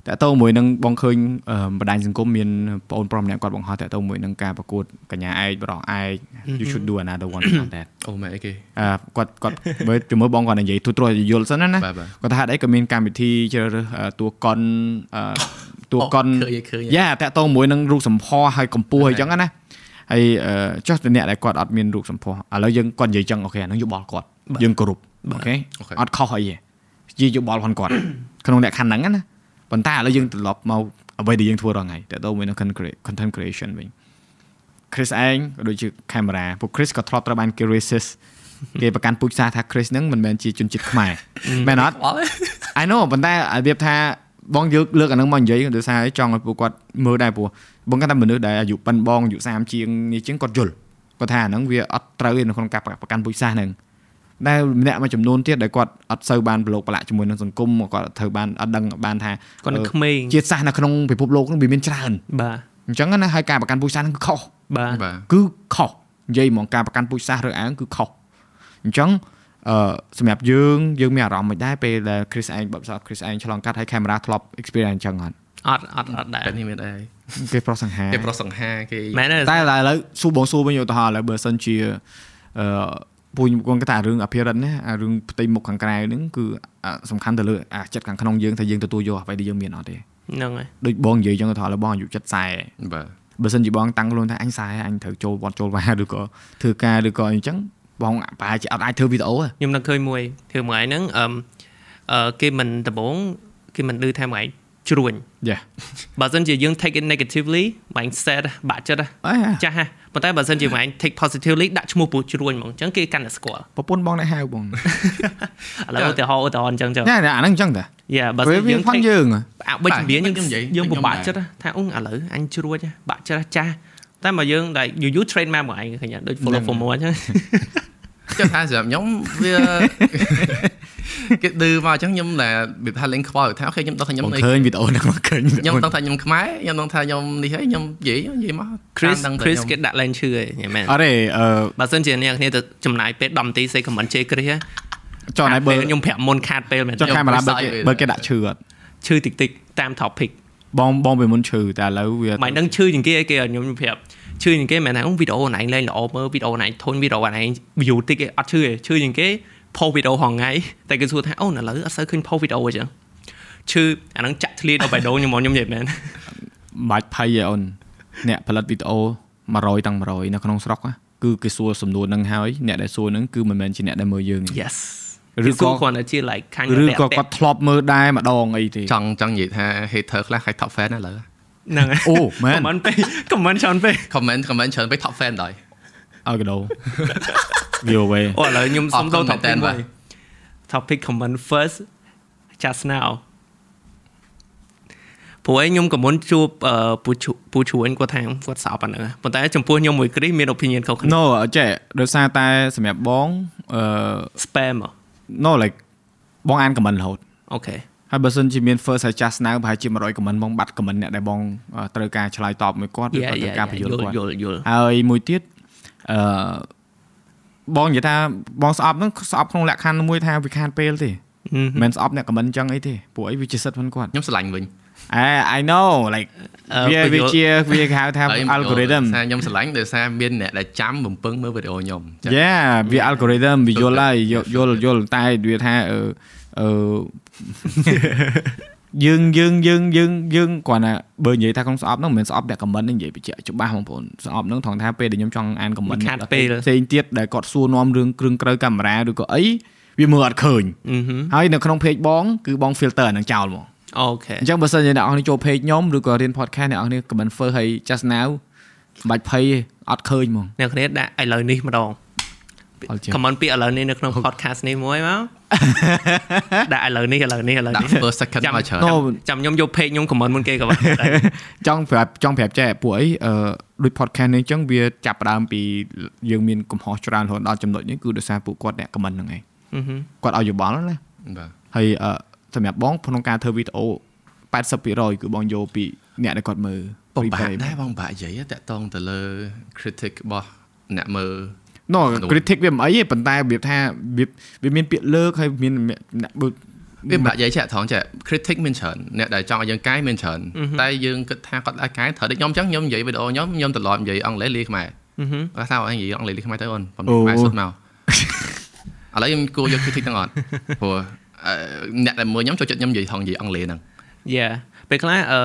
តើតើមួយនឹងបងឃើញអឺបណ្ដាញសង្គមមានបងអូនប្រុសម្នាក់គាត់បង្ហោះតើតើមួយនឹងការប្រកួតកញ្ញាឯកបរោះឯក you should do another one like that អូមែនអីគេអឺគាត់គាត់មើលជំនួសបងគាត់និយាយទូទ្រោះយល់សិនណាណាបាទបាទគាត់ថាហេតុអីក៏មានកម្មវិធីជ្រើសរើសអឺតួកុនអឺតួកុនឃើញឃើញយ៉ាតើតើមួយនឹងរូបសម្ផស្សហើយកម្ពស់អីចឹងណាហើយអឺចុះតអ្នកដែលគាត់អត់មានរូបសម្ផស្សឥឡូវយើងគាត់និយាយចឹងអូខេអាហ្នឹងយោបល់គាត់យើងគោរពអូខេអត់ខុសអីទេជាយោបល់ផងគាត់ក្នុងលក្ខខណ្ឌហ្នឹងណា ប៉ុន្តែឥឡូវយើងត្រឡប់មកអ្វីដែលយើងធ្វើរាល់ថ្ងៃតើតើមួយនឹង content crea- content creation វិញ Chris ឯងក៏ដូចជា camera ពួក Chris ក៏ធ្លាប់ត្រូវបានគេ racist គេប្រកាន់ពូជសាសន៍ថា Chris ហ្នឹងមិនមែនជាជនជាតិខ្មែរមែនអត់អត់ I know ប៉ុន្តែរបៀបថាបងយកលើកអាហ្នឹងមកនិយាយដោយសារចង់ឲ្យពួកគាត់មើលដែរព្រោះបងគាត់ថាមនុស្សដែលអាយុប៉ិនបងអាយុ30ជាងនេះជាងគាត់យល់គាត់ថាអាហ្នឹងវាអត់ត្រូវទេនៅក្នុងការប្រកាន់ពូជសាសន៍ហ្នឹង ដែលម្នាក់មួយចំនួនទៀតដែលគាត់អត់សូវបានប្រឡូកប្រឡាក់ជាមួយនឹងសង្គមគាត់អត់ត្រូវបានអត់ដឹងបានថាគាត់នៅអឺក្មេងជាតិសាសន៍នៅក្នុងពិភពលោកហ្នឹងវាមានច្រើនបាទអញ្ចឹងណាហើយការប្រកាន់ពូជសាសន៍ហ្នឹងគឺខុសបាទបាទគឺខុសនិយាយហ្មងការប្រកាន់ពូជសាសន៍រើអាងគឺខុសអញ្ចឹងអឺសម្រាប់យើងយើងមានអារម្មណ៍មិនដែរពេលដែល Chris ឯងបើផ្សោត Chris ឯងឆ្លងកាត់ហើយ camera ធ្លាប់ experience អញ្ចឹងអត់អត់អត់អត់ដែរតែនេះមានអីគេប្រុសសង្ហាគេប្រុសសង្ហាគេមែនទេតែឥឡូវសួរបងសួរវិញឧទាហរណ៍ឥឡូវបើសិនជាអឺ ពូខ្ញុំគាត់ថារឿងអភិរិទ្ធណាអារឿងផ្ទៃមុខខាងក្រៅហ្នឹងគឺអាសំខាន់ទៅលើអាចិត្តខាងក្នុងយើងថាយើងទទួលយកអ្វីដែលយើងមានអត់ទេហ្នឹងហើយដូចបងនិយាយអញ្ចឹងឧទាហរណ៍ឥឡូវបងអាយុចិត្ត40បាទបើសិនជាបងតាំងខ្លួនថាអញខ្សែអញត្រូវចូលវត្តចូលវាឬក៏ធ្វើការឬក៏អីចឹងបងប្រហែលជាអត់អាចធ្វើវីដេអូទេខ្ញុំនឹកឃើញមួយធ្វើមួយហ្នឹងអឹមអឺគេមិនដំបងគេមិនឮថាមួយឯងជ្រួញយ៉ាបើសិនជាយើង take it negatively មួយឯង sad បាក់ចិត្តហ៎អេចាស់ហ่ะ ប៉ុន្តែបើសិនជាមួយឯង take positively ដាក់ឈ្មោះពូជ្រួញហ្មងអញ្ចឹងគេកាន់តែស្គាល់ប្រពន្ធបងណែហៅបងឥឡូវឧទាហរណ៍ឧទាហរណ៍អញ្ចឹងចុះណែអាហ្នឹងអញ្ចឹងតាយ៉ាបើវាសិនវាយើងផាន់ take យើងអាបីជំនាញយើងខ្ញុំនិយាយយើងខ្ញុំពិបាកដែរចិត្តហ៎ថាអូឥឡូវអញជ្រួចហ៎បាក់ចិត្តហ៎ចាស់តែមកយើងដែលយូរយូរ train មកមួយឯងឃើញហ៎ដូច follow for more អញ្ចឹង ចុះថាសម្រាប់ខ្ញុំវាគេឌឺមកអញ្ចឹងខ្ញុំដែលវាថាលេងខ្វល់ថាអូខេខ្ញុំដឹងថាខ្ញុំបងនេះឃើញវីដេអូហ្នឹងមកឃើញខ្ញុំដឹងថាខ្ញុំខ្មែរខ្ញុំដឹងថាខ្ញុំនេះហើយខ្ញុំនិយាយនិយាយមក Chris តាមដឹងតែ Chris ខ្ញុំគេដាក់ឡើងឈឺឯងមែនអត់ទេអឺបើសិនជាអ្នកគ្នាទៅចំណាយពេល10នាទីសេ comment ជេរ Chris ហ៎ចុះណែបើខ្ញុំប្រាប់មុនខាតពេលមែនចុះខ្ញុំកាមេរ៉ាបើផ្សាយគេវាបើគេដាក់ឈឺអត់ឈឺតិចតិចៗតាម topic បងបងពេលមុនឈឺតែឥឡូវវាមិនដឹងឈឺជាងគេអីគេឲ្យខ្ញុំប្រាប់ ឈឺជាងគេមែនថាអូវីដេអូណៃលេងល្អមើលវីដេអូណៃធុញវីដេអូណៃ view តិចគេអត់ឈឺទេឈឺជាងគេ post វីដេអូហងៃតែគេសួរថាអូឥឡូវអត់សូវឃើញ post វីដេអូអញ្ចឹងឈឺអាហ្នឹងចាក់ធ្លាយដល់បេះដូងខ្ញុំមកខ្ញុំនិយាយមែនបាច់ភ័យឯអូនអ្នកផលិតវីដេអូ100តាំង100នៅក្នុងស្រុកណាគឺគេសួរសំណួរហ្នឹងហើយអ្នកដែលសួរហ្នឹងគឺមិនមែនជាអ្នកដែលមើលយើងទេ yes ឬឬក៏ក៏គាត់តែជា like ខាងឬក៏គាត់ធ្លាប់មើលដែរម្ដងអីទេចង់ចង់និយាយថា hater ខ្លះខាច់ top fan ណាឥឡូវ ហ្នឹងហើយអូមែន comment ពេក comment ច្រើនពេក comment comment ច្រើនពេក top fan ដល់ឲ្យកដោវាអ្វីអូឥឡូវខ្ញុំសុំដូរអត់ topic comment មួយ topic comment first just now ព្រោះឯងខ្ញុំក៏មុនជួបអឺពូឈូពូជួញគាត់ថាគាត់សោបអាហ្នឹងប៉ុន្តែចំពោះខ្ញុំមួយគ្រីសមាន opinion ខុសគ្នា No ចេះដោយសារតែសម្រាប់បងអឺ spam ហ៎ no like បងអាន comment រហូតអូខេ ហើយបើសិនជាមាន first ហើយ just now ប្រហែលជា100 comment បងបាត់ comment អ្នកដែលបងអឺត្រូវការឆ្លើយតបមួយគាត់ឬយ៉ាក៏ត្រូវយ៉ាការបញ្យល់យល់គាត់យល់យល់ហើយមួយទៀតអឺបងនិយាយថាបងស្អប់ហ្នឹងស្អប់ក្នុងលក្ខខណ្ឌមួយថាវាខាតពេលទេមិនមែនស្អប់អ្នក comment ចឹងអីទេពួកអីវាជាសិទ្ធិផងគាត់ខ្ញុំស្រឡាញ់វិញអេ I know like អឺវាបញ្យល់វាជាវាគេហៅថាហើយ algorithm ថាខ្ញុំស្រឡាញ់ដោយសារមានអ្នកដែលចាំបំពឹងមើលវីដេអូខ្ញុំចឹង Yeah វា algorithm វាយល់ហើយយល់យល់យល់តែវាថាអឺ អឺយើងយើងយើងយើងយើងគាត់ថាបើនិយាយថាក្នុងស្អប់ហ្នឹងមិនមែនស្អប់តែ comment ហ្នឹងនិយាយបញ្ជាក់ច្បាស់បងប្អូនស្អប់ហ្នឹងត្រង់ថាពេលដែលខ្ញុំចង់អាន comment វាខាតពេលផ្សេងទៀតដែលគាត់សួរនាំរឿងគ្រឿងក្រៅកាមេរ៉ាឬក៏អីវាមើលអត់ឃើញអឺហឹមហើយនៅក្នុង page បងគឺបង filter អាហ្នឹងចោលហ្មងអូខេអញ្ចឹងបើសិនជាអ្នកនរនេះចូល page ខ្ញុំឬក៏រៀន podcast អ្នកនរនេះ comment first ហើយ just now មិនបាច់ភ័យទេអត់ឃើញហ្មងអ្នកគ្នាដាក់ឥឡូវនេះម្ដង អត់ជា comment ពាក្យឥឡូវនេះនៅក្នុង podcast នេះមួយមកដាក់ឥឡូវនេះឥឡូវនេះឥឡូវដាក់នេះ first second ចាំមកច្រើន No ចាំខ្ញុំយក page ខ្ញុំ comment មុនគេក៏បានដែរចង់ប្រាប់ចង់ប្រាប់ចែពួកអីអឺដូច podcast នេះអញ្ចឹងវាចាប់ផ្ដើមពីយើងមានកំហុសច្រើនរហូតដល់ចំណុចនេះគឺដោយសារពួកគាត់អ្នក comment ហ្នឹងឯងអឺហឹមគាត់ឲ្យយោបល់ណាបាទហើយអឺសម្រាប់បងក្នុងការធ្វើវីដេអូ80%គឺបងយកពីអ្នកដែលគាត់មើលបងបាក់ replay ដែរបងបាក់និយាយតាក់តងទៅលើ critic របស់អ្នកមើល ណូនោះ critic វាមិនអីទេប៉ុន្តែរបៀបថាវាវាមានពាក្យលើកហើយមានអ្នកបើវាបាក់និយាយចាក់ត្រង់ចា critic មានច្រើនអ្នកដែលចង់ឲ្យយើងកែមានច្រើនតែយើងគិតថាគាត់អាចកែត្រូវដូចខ្ញុំអញ្ចឹងខ្ញុំនិយាយវីដេអូខ្ញុំខ្ញុំត្រឡប់និយាយអង់គ្លេសលាខ្មែរអឺហឹមគាត់ថាអញនិយាយអង់គ្លេសលាខ្មែរទៅអូនผมអូខ្មែរសុទ្ធមកឥឡូវខ្ញុំគួរយក critic ទាំងអត់ព្រោះអឺអ្នកដែលមើលខ្ញុំចូលចិត្តខ្ញុំនិយាយថងនិយាយអង់គ្លេសហ្នឹងយ៉ាពេលខ្លះអឺ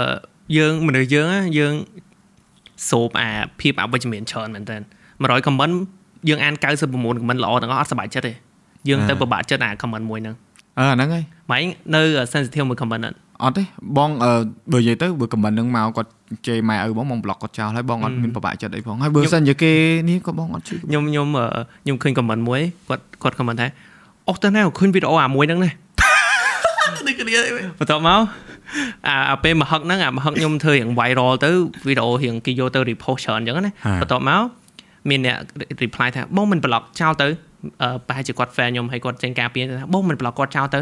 យើងមនុស្សយើងណាយើងសូបអាភាពអវិជ្ជមានច្រើនមែនតើ100 comment យើងអាន99 comment ល្អទាំងអស់អត់សប្បាយចិត្តទេយើងទៅពិបាកចិត្តអា comment មួយហ្នឹងអឺហ្នឹងហើយម៉េចនៅ sensitive មួយ comment ហ្នឹងអត់ទេបងអឺបើនិយាយទៅបើ comment ហ្នឹងមកគាត់ជេរម៉ែឪបងបង block គាត់ចោលហើយបងអត់មានប្របាក់ចិត្តអីផងហើយបើសិនជាគេនេះក៏បងអត់ជួយខ្ញុំខ្ញុំអឺខ្ញុំឃើញ comment មួយគាត់គាត់ comment ថាអូទៅណាឃើញវីដេអូអាមួយហ្នឹងណាដូចគ្នាបន្ទាប់មកអាអាពេលមហឹកហ្នឹងអាមហឹកខ្ញុំធ្វើរៀង viral ទៅវីដេអូរៀងគេយកទៅ repost ច្រើនអញ្ចឹងណាបន្ទាប់មក មានអ្នក reply ថាបងមិន block ចោលទៅអឺប្រហែលជាគាត់ fan ខ្ញុំហើយគាត់ចេញការពារថាបងមិន block គាត់ចោលទៅ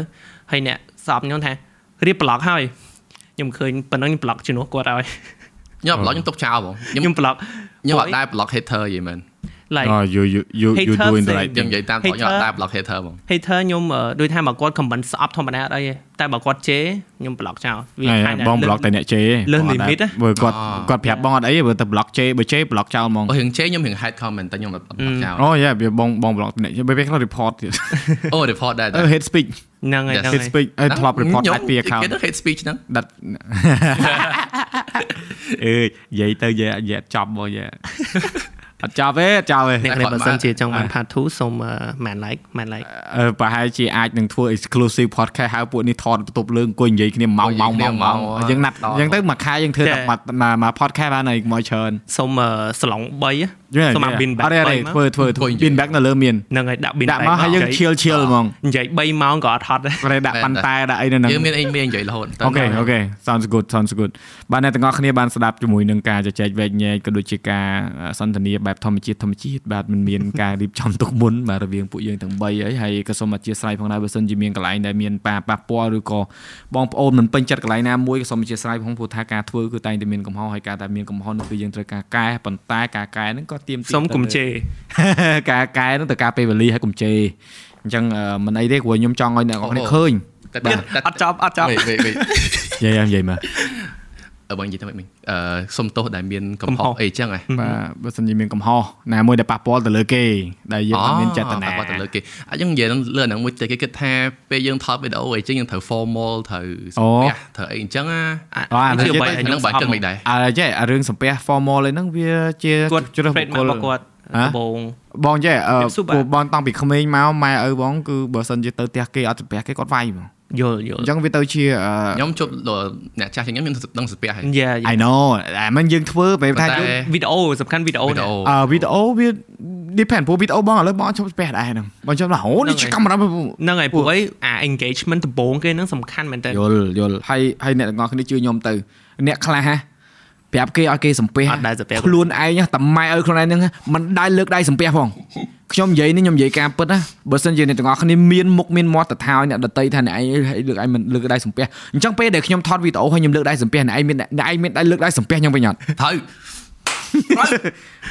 ហើយអ្នកសອບខ្ញុំថារៀប block ហើយខ្ញុំឃើញប៉ុណ្ណឹងខ្ញុំ block ជំនួសគាត់ហើយខ្ញុំ blog ខ្ញុំទុកចោលបងខ្ញុំខ្ញុំ block ខ្ញុំអត់ដែរ blog hater យីមែន like អូ you you you you Hater doing the thing. right ខ្ញុំ thing និយាយតាមត្រង់ខ្ញុំអត់ដែរ blog hater បង hater ខ្ញុំអឺដូចថាមកគាត់ comment ស្អប់ធម្មតាអត់អីទេតែបើគាត់ជេរខ្ញុំ block ចោលវាហើយខាងបង block តែអ្នកជេរលើសបងអត់ limit ដែរណាបើគាត់អូគាត់ប្រាប់បងអត់អីបើតែ block ជេរបើជេរ block ចោលហ្មងអូរឿងជេរខ្ញុំរឿង hate comment តែខ្ញុំអត់ block ចោលអូយ៉ាវាបងបង block តែអ្នកជេរបើពេលខ្លះ report ទៀតអូ report ដែរអឺ hate speech ហ្នឹងហើយ Yes. ហ្នឹង hate ហើយ speech អឺធ្លាប់ report ដាច់ពី account គេទៅ hate speech ហ្នឹងដាច់អឺនិយាយទៅនិយាយនិយាយអត់ចប់បងនិយាយ អត់ចប់ទេអត់ចប់ទេអ្នកតែនេះគាត់បើសិនមកជាចង់បាន part 2សូម man like man like អឺប្រហែលជាអាចនឹងធ្វើ exclusive podcast ហៅពួកនេះថតបន្ទប់លើអង្គុយនិយាយគ្នាម៉ោងម៉ោងម៉ោងម៉ោងយើងណាត់យើងទៅមួយខែយើងធ្វើតែមួយមួយ podcast បានហើយមកច្រើនសូមស្លង3 សូមអា bin អ back ត់ទេអត់ទេ3ធ្វើធ្វើធ្វើ bin back នៅលើមានហ្នឹងហើយដាក់ bin ដាក់ back មកហើយយើង chill chill ហ្មងនិយាយ3ម៉ោងក៏អត់ហត់ដែរគាត់ដាក់ប៉ាន់តែដាក់អីនៅហ្នឹងយើងមានអីមាននិយាយរហូតអូខេអូខេ sounds good sounds good បាទអ្នកទាំងអស់គ្នាបានស្ដាប់ជាមួយនឹងការជជែកវែកញែកក៏ដូចជាការសន្ទនាបែបធម្មជាតិធម្មជាតិបាទមិនមានការរៀបចំទុកមុនបាទរវាងពួកយើងទាំង3ហើយហើយក៏សូមអធិស្ឋានផងដែរបើសិនជាមានកន្លែងដែលមានប៉ះប៉ះពាល់ឬក៏បងប្អូនមិនពេញចិត្តកន្លែងណាមួយក៏សូមអធិស្ឋានផងព្រោះថាការធ្វើគឺតែងតែមានកំហុសហើយការតែមានកំហុសនោះគឺយើងត្រូវការកែប៉ុន្តែការកែហ្នឹងក៏ទៀមទីសូមគុំជេរការកែហ្នឹងទៅការពេលវេលាហើយកុំជេរអញ្ចឹងអឺមិនអីទេព្រោះខ្ញុំចង់ឲ្យអ្នកនរគ្នាឃើញតែបាទអត់ចប់អត់ចប់វេវេវេនិយាយនិយាយមកអឺ បងនិយាយទៅមិនអឺសុំទោសដែលមានកំហុសអីចឹងហ៎បាទបើសិនជាមានកំហុសណាមួយដែលប៉ះពាល់ទៅលើគេដែលយើងអត់មានចេតនាប៉ះពាល់ទៅលើគេអញ្ចឹងនិយាយលើអាហ្នឹងមួយទៀតគេគិតថាពេលយើងថតវីដេអូអីចឹងយើងត្រូវ formal ត្រូវសំពះត្រូវអីអញ្ចឹងណាអូអានេះអានិយាយហ្នឹងបើគិតមិនដែរអើចេះអារឿងសំពះ formal អីហ្នឹងវាជាគាត់ជ្រើសបុ trade គ្គលរបស់គាត់ហ៎ដបងបងចេះអឺជំរាបសួរបាទពូបងតាំងពីក្មេងមកម៉ែឪបងគឺបើសិនជាទៅផ្ទះគេអត់សំពះគេគាត់វាយហ្មង យល់យល់អញ្ចឹងវាទៅជាអឺខ្ញុំជប់អ្នកចាស់ជាងខ្ញុំខ្ញុំដឹងសំពះហើយយ៉ា I know អាមិនយើងធ្វើពេលថាប៉ុន្តែយើងវីដេអូសំខាន់វីដេអូវីដេអូអឺវីដេអូវា depend ព្រោះវីដេអូបងឥឡូវបងអត់ឈប់ស្ពះដែរហ្នឹងបងចាំថាអូនេះជាកាមេរ៉ាហ្នឹងហើយពួកអីអា engagement ដំបូងគេហ្នឹងសំខាន់មែនតើយល់យល់ហើយហើយអ្នកទាំងអស់គ្នាជឿខ្ញុំទៅអ្នកខ្លះហ่ะ ប្រាប់គេឲ្យគេសំពះអត់ដែលសំពះខ្លួនឯងតែម៉ែឲ្យខ្លួនឯងហ្នឹងមិនដែលលើកដៃសំពះផងខ្ញុំនិយាយនេះខ្ញុំនិយាយការពិតណាបើសិនជាអ្នកទាំងអស់គ្នាមានមុខមានមាត់ទៅថាឲ្យអ្នកដតីថាអ្នកឯងលើកឯងមិនលើកដៃសំពះអញ្ចឹងពេលដែលខ្ញុំថតវីដេអូហើយខ្ញុំលើកដៃសំពះអ្នកឯងមានអ្នកឯងមានដៃលើកដៃសំពះខ្ញុំវិញអត់ត្រូវ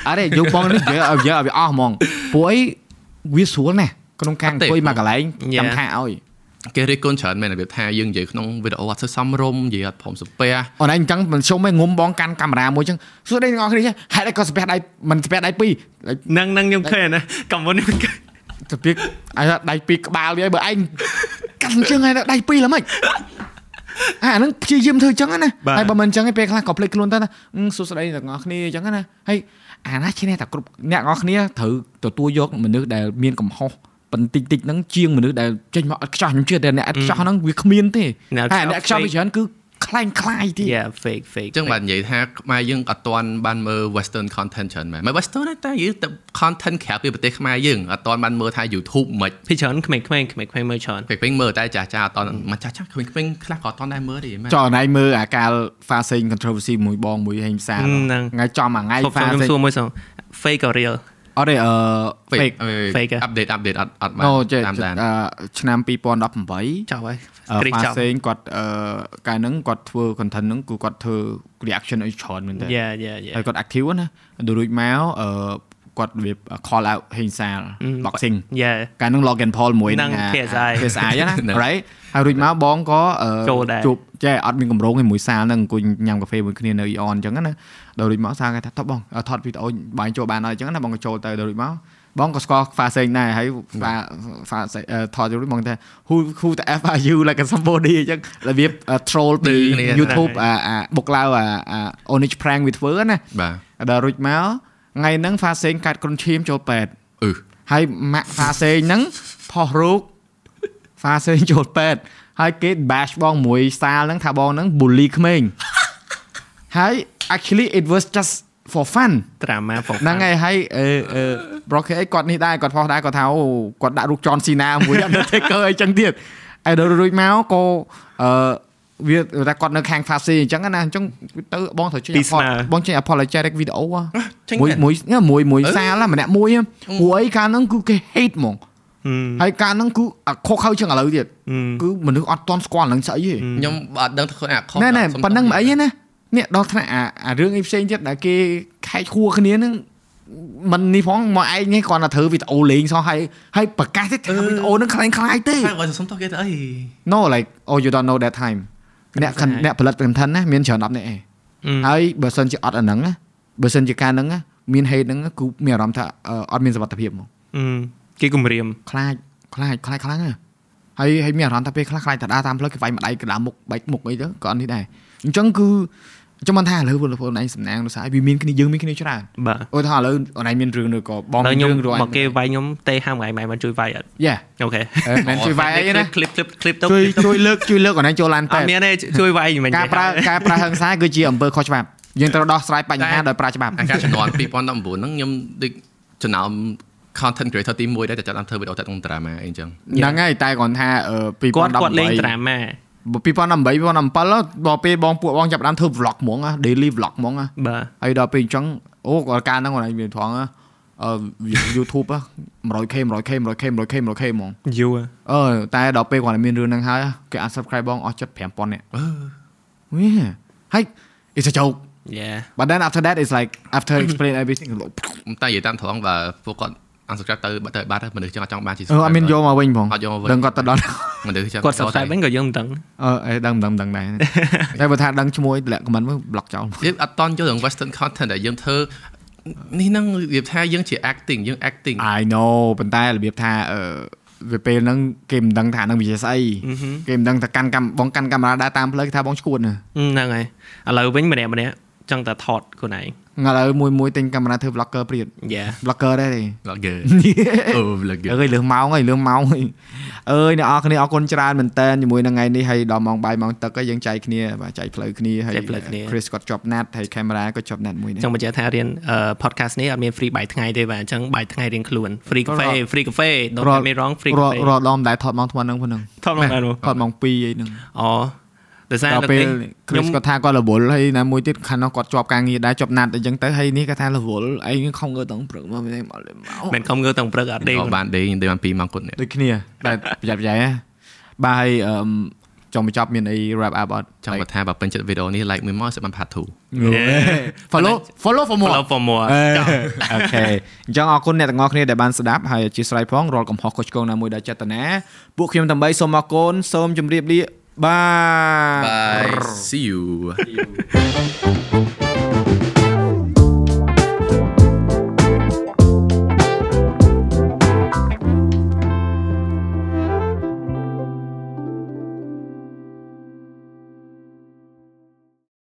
អរេយកបងនេះនិយាយឲ្យនិយាយឲ្យវាអស់ហ្មងពួកអីវាស្រួលណាស់ក្នុងការអង្គុយមកកន្លែងចាំថាឲ្យ គេរិះគន់ច្រើនមែនរបៀបថាយើងនិយាយក្នុងវីដេអូអត់សូវសមរម្យនិយាយអត់ព្រមសំពះអូនឯងអញ្ចឹងមិនសុំឯងងុំបងកាន់កាមេរ៉ាមួយអញ្ចឹងសួរដេញទាំងអស់គ្នាហេតុអីក៏ស្ពះដៃមិនស្ពះដៃពីរហ្នឹងហ្នឹងខ្ញុំឃើញណាកំមុនខ្ញុំឃើញទៅពីអាដៃពីរក្បាលវាឲ្យបើឯងកាន់អញ្ចឹងហើយដៃពីរល្មិចអាហ្នឹងព្យាយាមធ្វើអញ្ចឹងណាហើយបើមិនអញ្ចឹងឯងពេលខ្លះក៏ភ្លេចខ្លួនទៅណាអឺសួស្ដីទាំងអស់គ្នាអញ្ចឹងណាហើយអាណាឈ្នះតែគ្រប់អ្នកទាំងអស់គ្នាត្រូវទទួលយកមនុស្សដែលមានកំហុស បន្តិចតិចហ្នឹងជាងមនុស្សដែលចេញមកអត់ខ្ចោះខ្ញុំជឿតែអ្នកអត់ខ្ចោះហ្នឹងវាគ្មានទេហើយអ្នកខ្ចោះវាច្រើនគឺខ្លាំងខ្លាយទៀត Yeah fake fake អញ្ចឹងបាទនិយាយថាខ្មែរយើងអត់ទាន់បានមើល western content ច្រើនមែនមិន western តែយើងទៅ content ក្រៅពីប្រទេសខ្មែរយើងអត់ទាន់បានមើលថា YouTube មិនពីច្រើនក្មេងៗក្មេងៗមើលច្រើនក្មេងៗមើលតែចាស់ចាស់អត់ទាន់មកចាស់ចាស់ក្មេងៗខ្លះក៏អត់ទាន់ដែរមើលទេមែនចុះណៃមើលអាកាល fasting controversy មួយបងមួយហេងផ្សារថ្ងៃចំមួយថ្ងៃ fasting ខ្ញុំសួរមួយសង fake ក៏ real អត់ទេអឺ fake Fake ហ៎ update update អត់អត់បានអូចេះតាមដានអឺឆ្នាំ2018ចប់ហើយគ្រីសចប់ facing គាត់អឺកាលហ្នឹងគាត់ធ្វើ content ហ្នឹងគឺគាត់ធ្វើ reaction ឲ្យច្រើនមែនតើ yeah yeah yeah ហើយគាត់ active ណាដូចរួចមកអឺ គាត់វា call out ហេងសាល boxing yeah កាលហ្នឹង Logan Paul មួយហ្នឹងអា KSI KSI ណាហ្នឹង right ហើយរួចមកបងក៏អឺចូលដែរជួបចេះអត់មានកម្រងឯមួយសាលហ្នឹងអង្គុយញ៉ាំកាហ្វេមួយគ្នានៅ Eon អញ្ចឹងណាដល់រួចមកសាលគេថាតោះបងថតវីដេអូបាញ់ចូលបានហើយអញ្ចឹងណាបងក៏ចូលទៅដល់រួចមកបងក៏ស្គាល់ Fasing ដែរហើយ Fasing ថតចូលរួចបងថា who who the f are you like somebody អញ្ចឹងរបៀប troll ពីឌឺគ្នា YouTube អាអាបុកឡៅអាអា Onich prank វាធ្វើណាបាទដល់រួចមក ថ្ងៃហ្នឹង Fasing កាត់គ្រុនឈាមចូលពេទ្យអឺហើយម៉ាក់ Fasing ហ្នឹងផុសរូប Fasing ចូលពេទ្យហើយគេ bash បងមួយសាលហ្នឹងថាបងហ្នឹង bully ក្មេងហើយ actually it was just for fun drama for ហ្នឹងហើយហើយអឺអឺ Brock អីគាត់នេះដែរគាត់ផុសដែរគាត់ថាអូគាត់ដាក់រូប John Cena មួយ Undertaker អីចឹងទៀតហើយដល់រួចមកក៏អឺ វាថាគាត់នៅខាង Fasing អញ្ចឹងណាអញ្ចឹងទៅបងត្រូវចេញពីស្មើបងចេញ apologetic video ហ៎ចេញមួយមែនមួយមួយមួយអឺសាលណាម្នាក់មួយហ៎ព្រោះអីកាលហ្នឹងគឺគេ hate ហ្មង Hmm. ហើយកាលហ្នឹងគឺអាខុសខើជាងឥឡូវទៀត Hmm. គឺមនុស្សអត់តន់ស្គាល់ហ្នឹងស្អីទេខ្ញុំអត់ដឹងថាខ្លួនអាខុសណែណែសុំប៉ុណ្ណឹងទោសមិនអីទេណានេះដល់ថ្នាក់អាអារឿងអីផ្សេងទៀតដែលគេខែកហួរគ្នាហ្នឹងមិននេះផងមកឯងនេះគ្រាន់តែធ្វើវីដេអូលេងសោះហើយហើយប្រកាសទេថាវីដេអូហ្នឹងខ្លាំងខ្លាយទេហើយគាត់សុំទោសគេទៅអី No like oh you don't know that time អ្នក con- អ្នកផលិត content ណាមានច្រើន10នាក់ឯង Hmm. ហើយបើសិនជាអត់អាហ្នឹងណាបើសិនជាការហ្នឹងណាមាន hate ហ្នឹងណាគឺមានអារម្មណ៍ថាអឺអត់មានសុវត្ថិភាពហ្មង Hmm. គេគំរាមខ្លាចខ្លាចខ្លាចខ្លាំងណាស់ហើយហើយមានអារម្មណ៍ថាពេលខ្លះខ្លាចទៅដើរតាមផ្លូវគេវាយម្ដាយក្តាមមុខបែកមុខអីទៅក៏អត់នេះដែរអញ្ចឹងគឺ ចាំមិនថាឥឡូវពលពលឯងសំណាងដោយសារវាមានគ្នាយើងមានគ្នាច្រើន បាទ អូថាឥឡូវអូនឯងមានរឿងឬក៏បង ដល់ មាន ខ្ញុំ រឿងឬ មកគេវាយខ្ញុំទេហាមថ្ងៃម៉ែមកជួយវាយអត់ យ៉ា អូខេ មិនជួយវាយអីណា คลิปคลิปคลิปទៅ ជួយជួយលើកជួយលើកអូនឯងចូលឡាន អ ពេ ត់ ទ្យ មានទេជួយវាយមិន ការប្រើការប្រើហិង្សាគឺជាអំពើខុសច្បាប់យើងត្រូវដោះស្រាយបញ្ហាដោយប្រើច្បាប់ អាការជំនាន់2019ហ្នឹងខ្ញុំដូចចំណោម content creator ទី1ដែរតែចាប់តាមធ្វើវីដេអូតាក់ទង drama អីចឹង ហ្នឹងហើយតែគ្រាន់ថាអឺ គាត់គាត់លេង 2018 drama 2018 2017ដល់ពេលបងពួកបងចាប់ផ្ដើមធ្វើ vlog ហ្មងណា daily vlog ហ្មងណាបាទហើយដល់ពេលអញ្ចឹងអូគាត់ការហ្នឹងគាត់ឯងមានត្រង់ណាអឺ YouTube ហ៎ 100k 100k 100k 100k 100k ហ្មងយូរអឺតែដល់ពេលគាត់មានរឿងហ្នឹងហើយគេ unsubscribe បងអស់ចិត្ត5000នាក់អឺវាហើយ it's a joke yeah but then after that it's like after explain everything តែនិយាយតាមត្រង់បើពួកគាត់ unsubscribe ទៅទៅបាត់ហើយមនុស្សចឹងអត់ចង់បានជាអឺអត់មានយកមកវិញផងអត់យកមកវិញដឹងគាត់ទៅដល់មនុស្សចឹងគាត់ subscribe វិញក៏យើងមិនដឹងអឺអេដឹងមិនដឹងមិនដឹងដែរតែបើថាដឹងឈ្មោះតម្លាក់ comment មក block ចោលយើងអត់តន់យករឿង western content ដែលយើងធ្វើនេះហ្នឹងរបៀបថាយើងជា acting យើង acting I know ប៉ុន្តែរបៀបថាអឺវាពេលហ្នឹងគេមិនដឹងថាហ្នឹងវាជាស្អីគេមិនដឹងថាកាន់កាំបងកាន់កាមេរ៉ាដើរតាមផ្លូវគេថាបងឈួតណាហ្នឹងហើយឥឡូវវិញម្នាក់ម្នាក់ចង់តែថតខ្លួនឯង ឥឡូវមួយមួយទិញកាមេរ៉ាធ្វើ vlogger ព្រាត yeah vlogger ដែរទេ vlogger អូ vlogger អើយលើសម៉ោងហើយលើសម៉ោងហើយអើយអ្នកនរគ្នាអរគុណច្រើនមែនតើជាមួយនឹងថ្ងៃនេះហើយដល់ម៉ោងបាយម៉ោងទឹកហើយយើងចែកគ្នាបាទចែកផ្លូវគ្នាហើយចែកផ្លូវគ្នា Chris គាត់ជាប់ណាត់ហើយ camera ក៏ជាប់ណាត់មួយដែរចង់បញ្ជាក់ថារៀនអឺ podcast នេះអត់មាន free បាយថ្ងៃទេបាទអញ្ចឹងបាយថ្ងៃរៀងខ្លួន free រាល់ cafe free cafe don't get me wrong free រាល់ cafe រាល់ដងមិនដែលថតម៉ោងធ្ងន់ហ្នឹងផងហ្នឹងថតមកបានមកថតម៉ោង2អីហ្នឹងអូ ដោយសារដល់លើកពេលនេះ Chris គាត់ថាគាត់រវល់ហើយណាមួយទៀតខាងនោះគាត់ជាប់ការងារដែរជាប់ណាត់អីចឹងទៅហើយនេះគាត់ថារវល់អីខំងើតងព្រឹកមកមិនមកលេមកមិនខំងើតទាំងព្រឹកអត់ទេអត់បានដេកដេកបាន2ម៉ោងគត់នេះដូចគ្នាតែប្រយ័ត្នប្រយែងណាបាទហើយអឺមចង់បញ្ចប់មានអី wrap up អត់ចង់បើថាបើពេញចិត្តវីដេអូនេះ like មួយមកសិបាន part 2 follow follow for more follow for more អូខេអញ្ចឹងអរគុណអ្នកទាំងអស់គ្នាដែលបានស្ដាប់ហើយអធិស្ឋានផងរាល់កំហុសខុសឆ្គងណាមួយដែលចេតនាពួកខ្ញុំដើម្បីសូមអរគុណសូមជម្រាបលា បាយ bye see you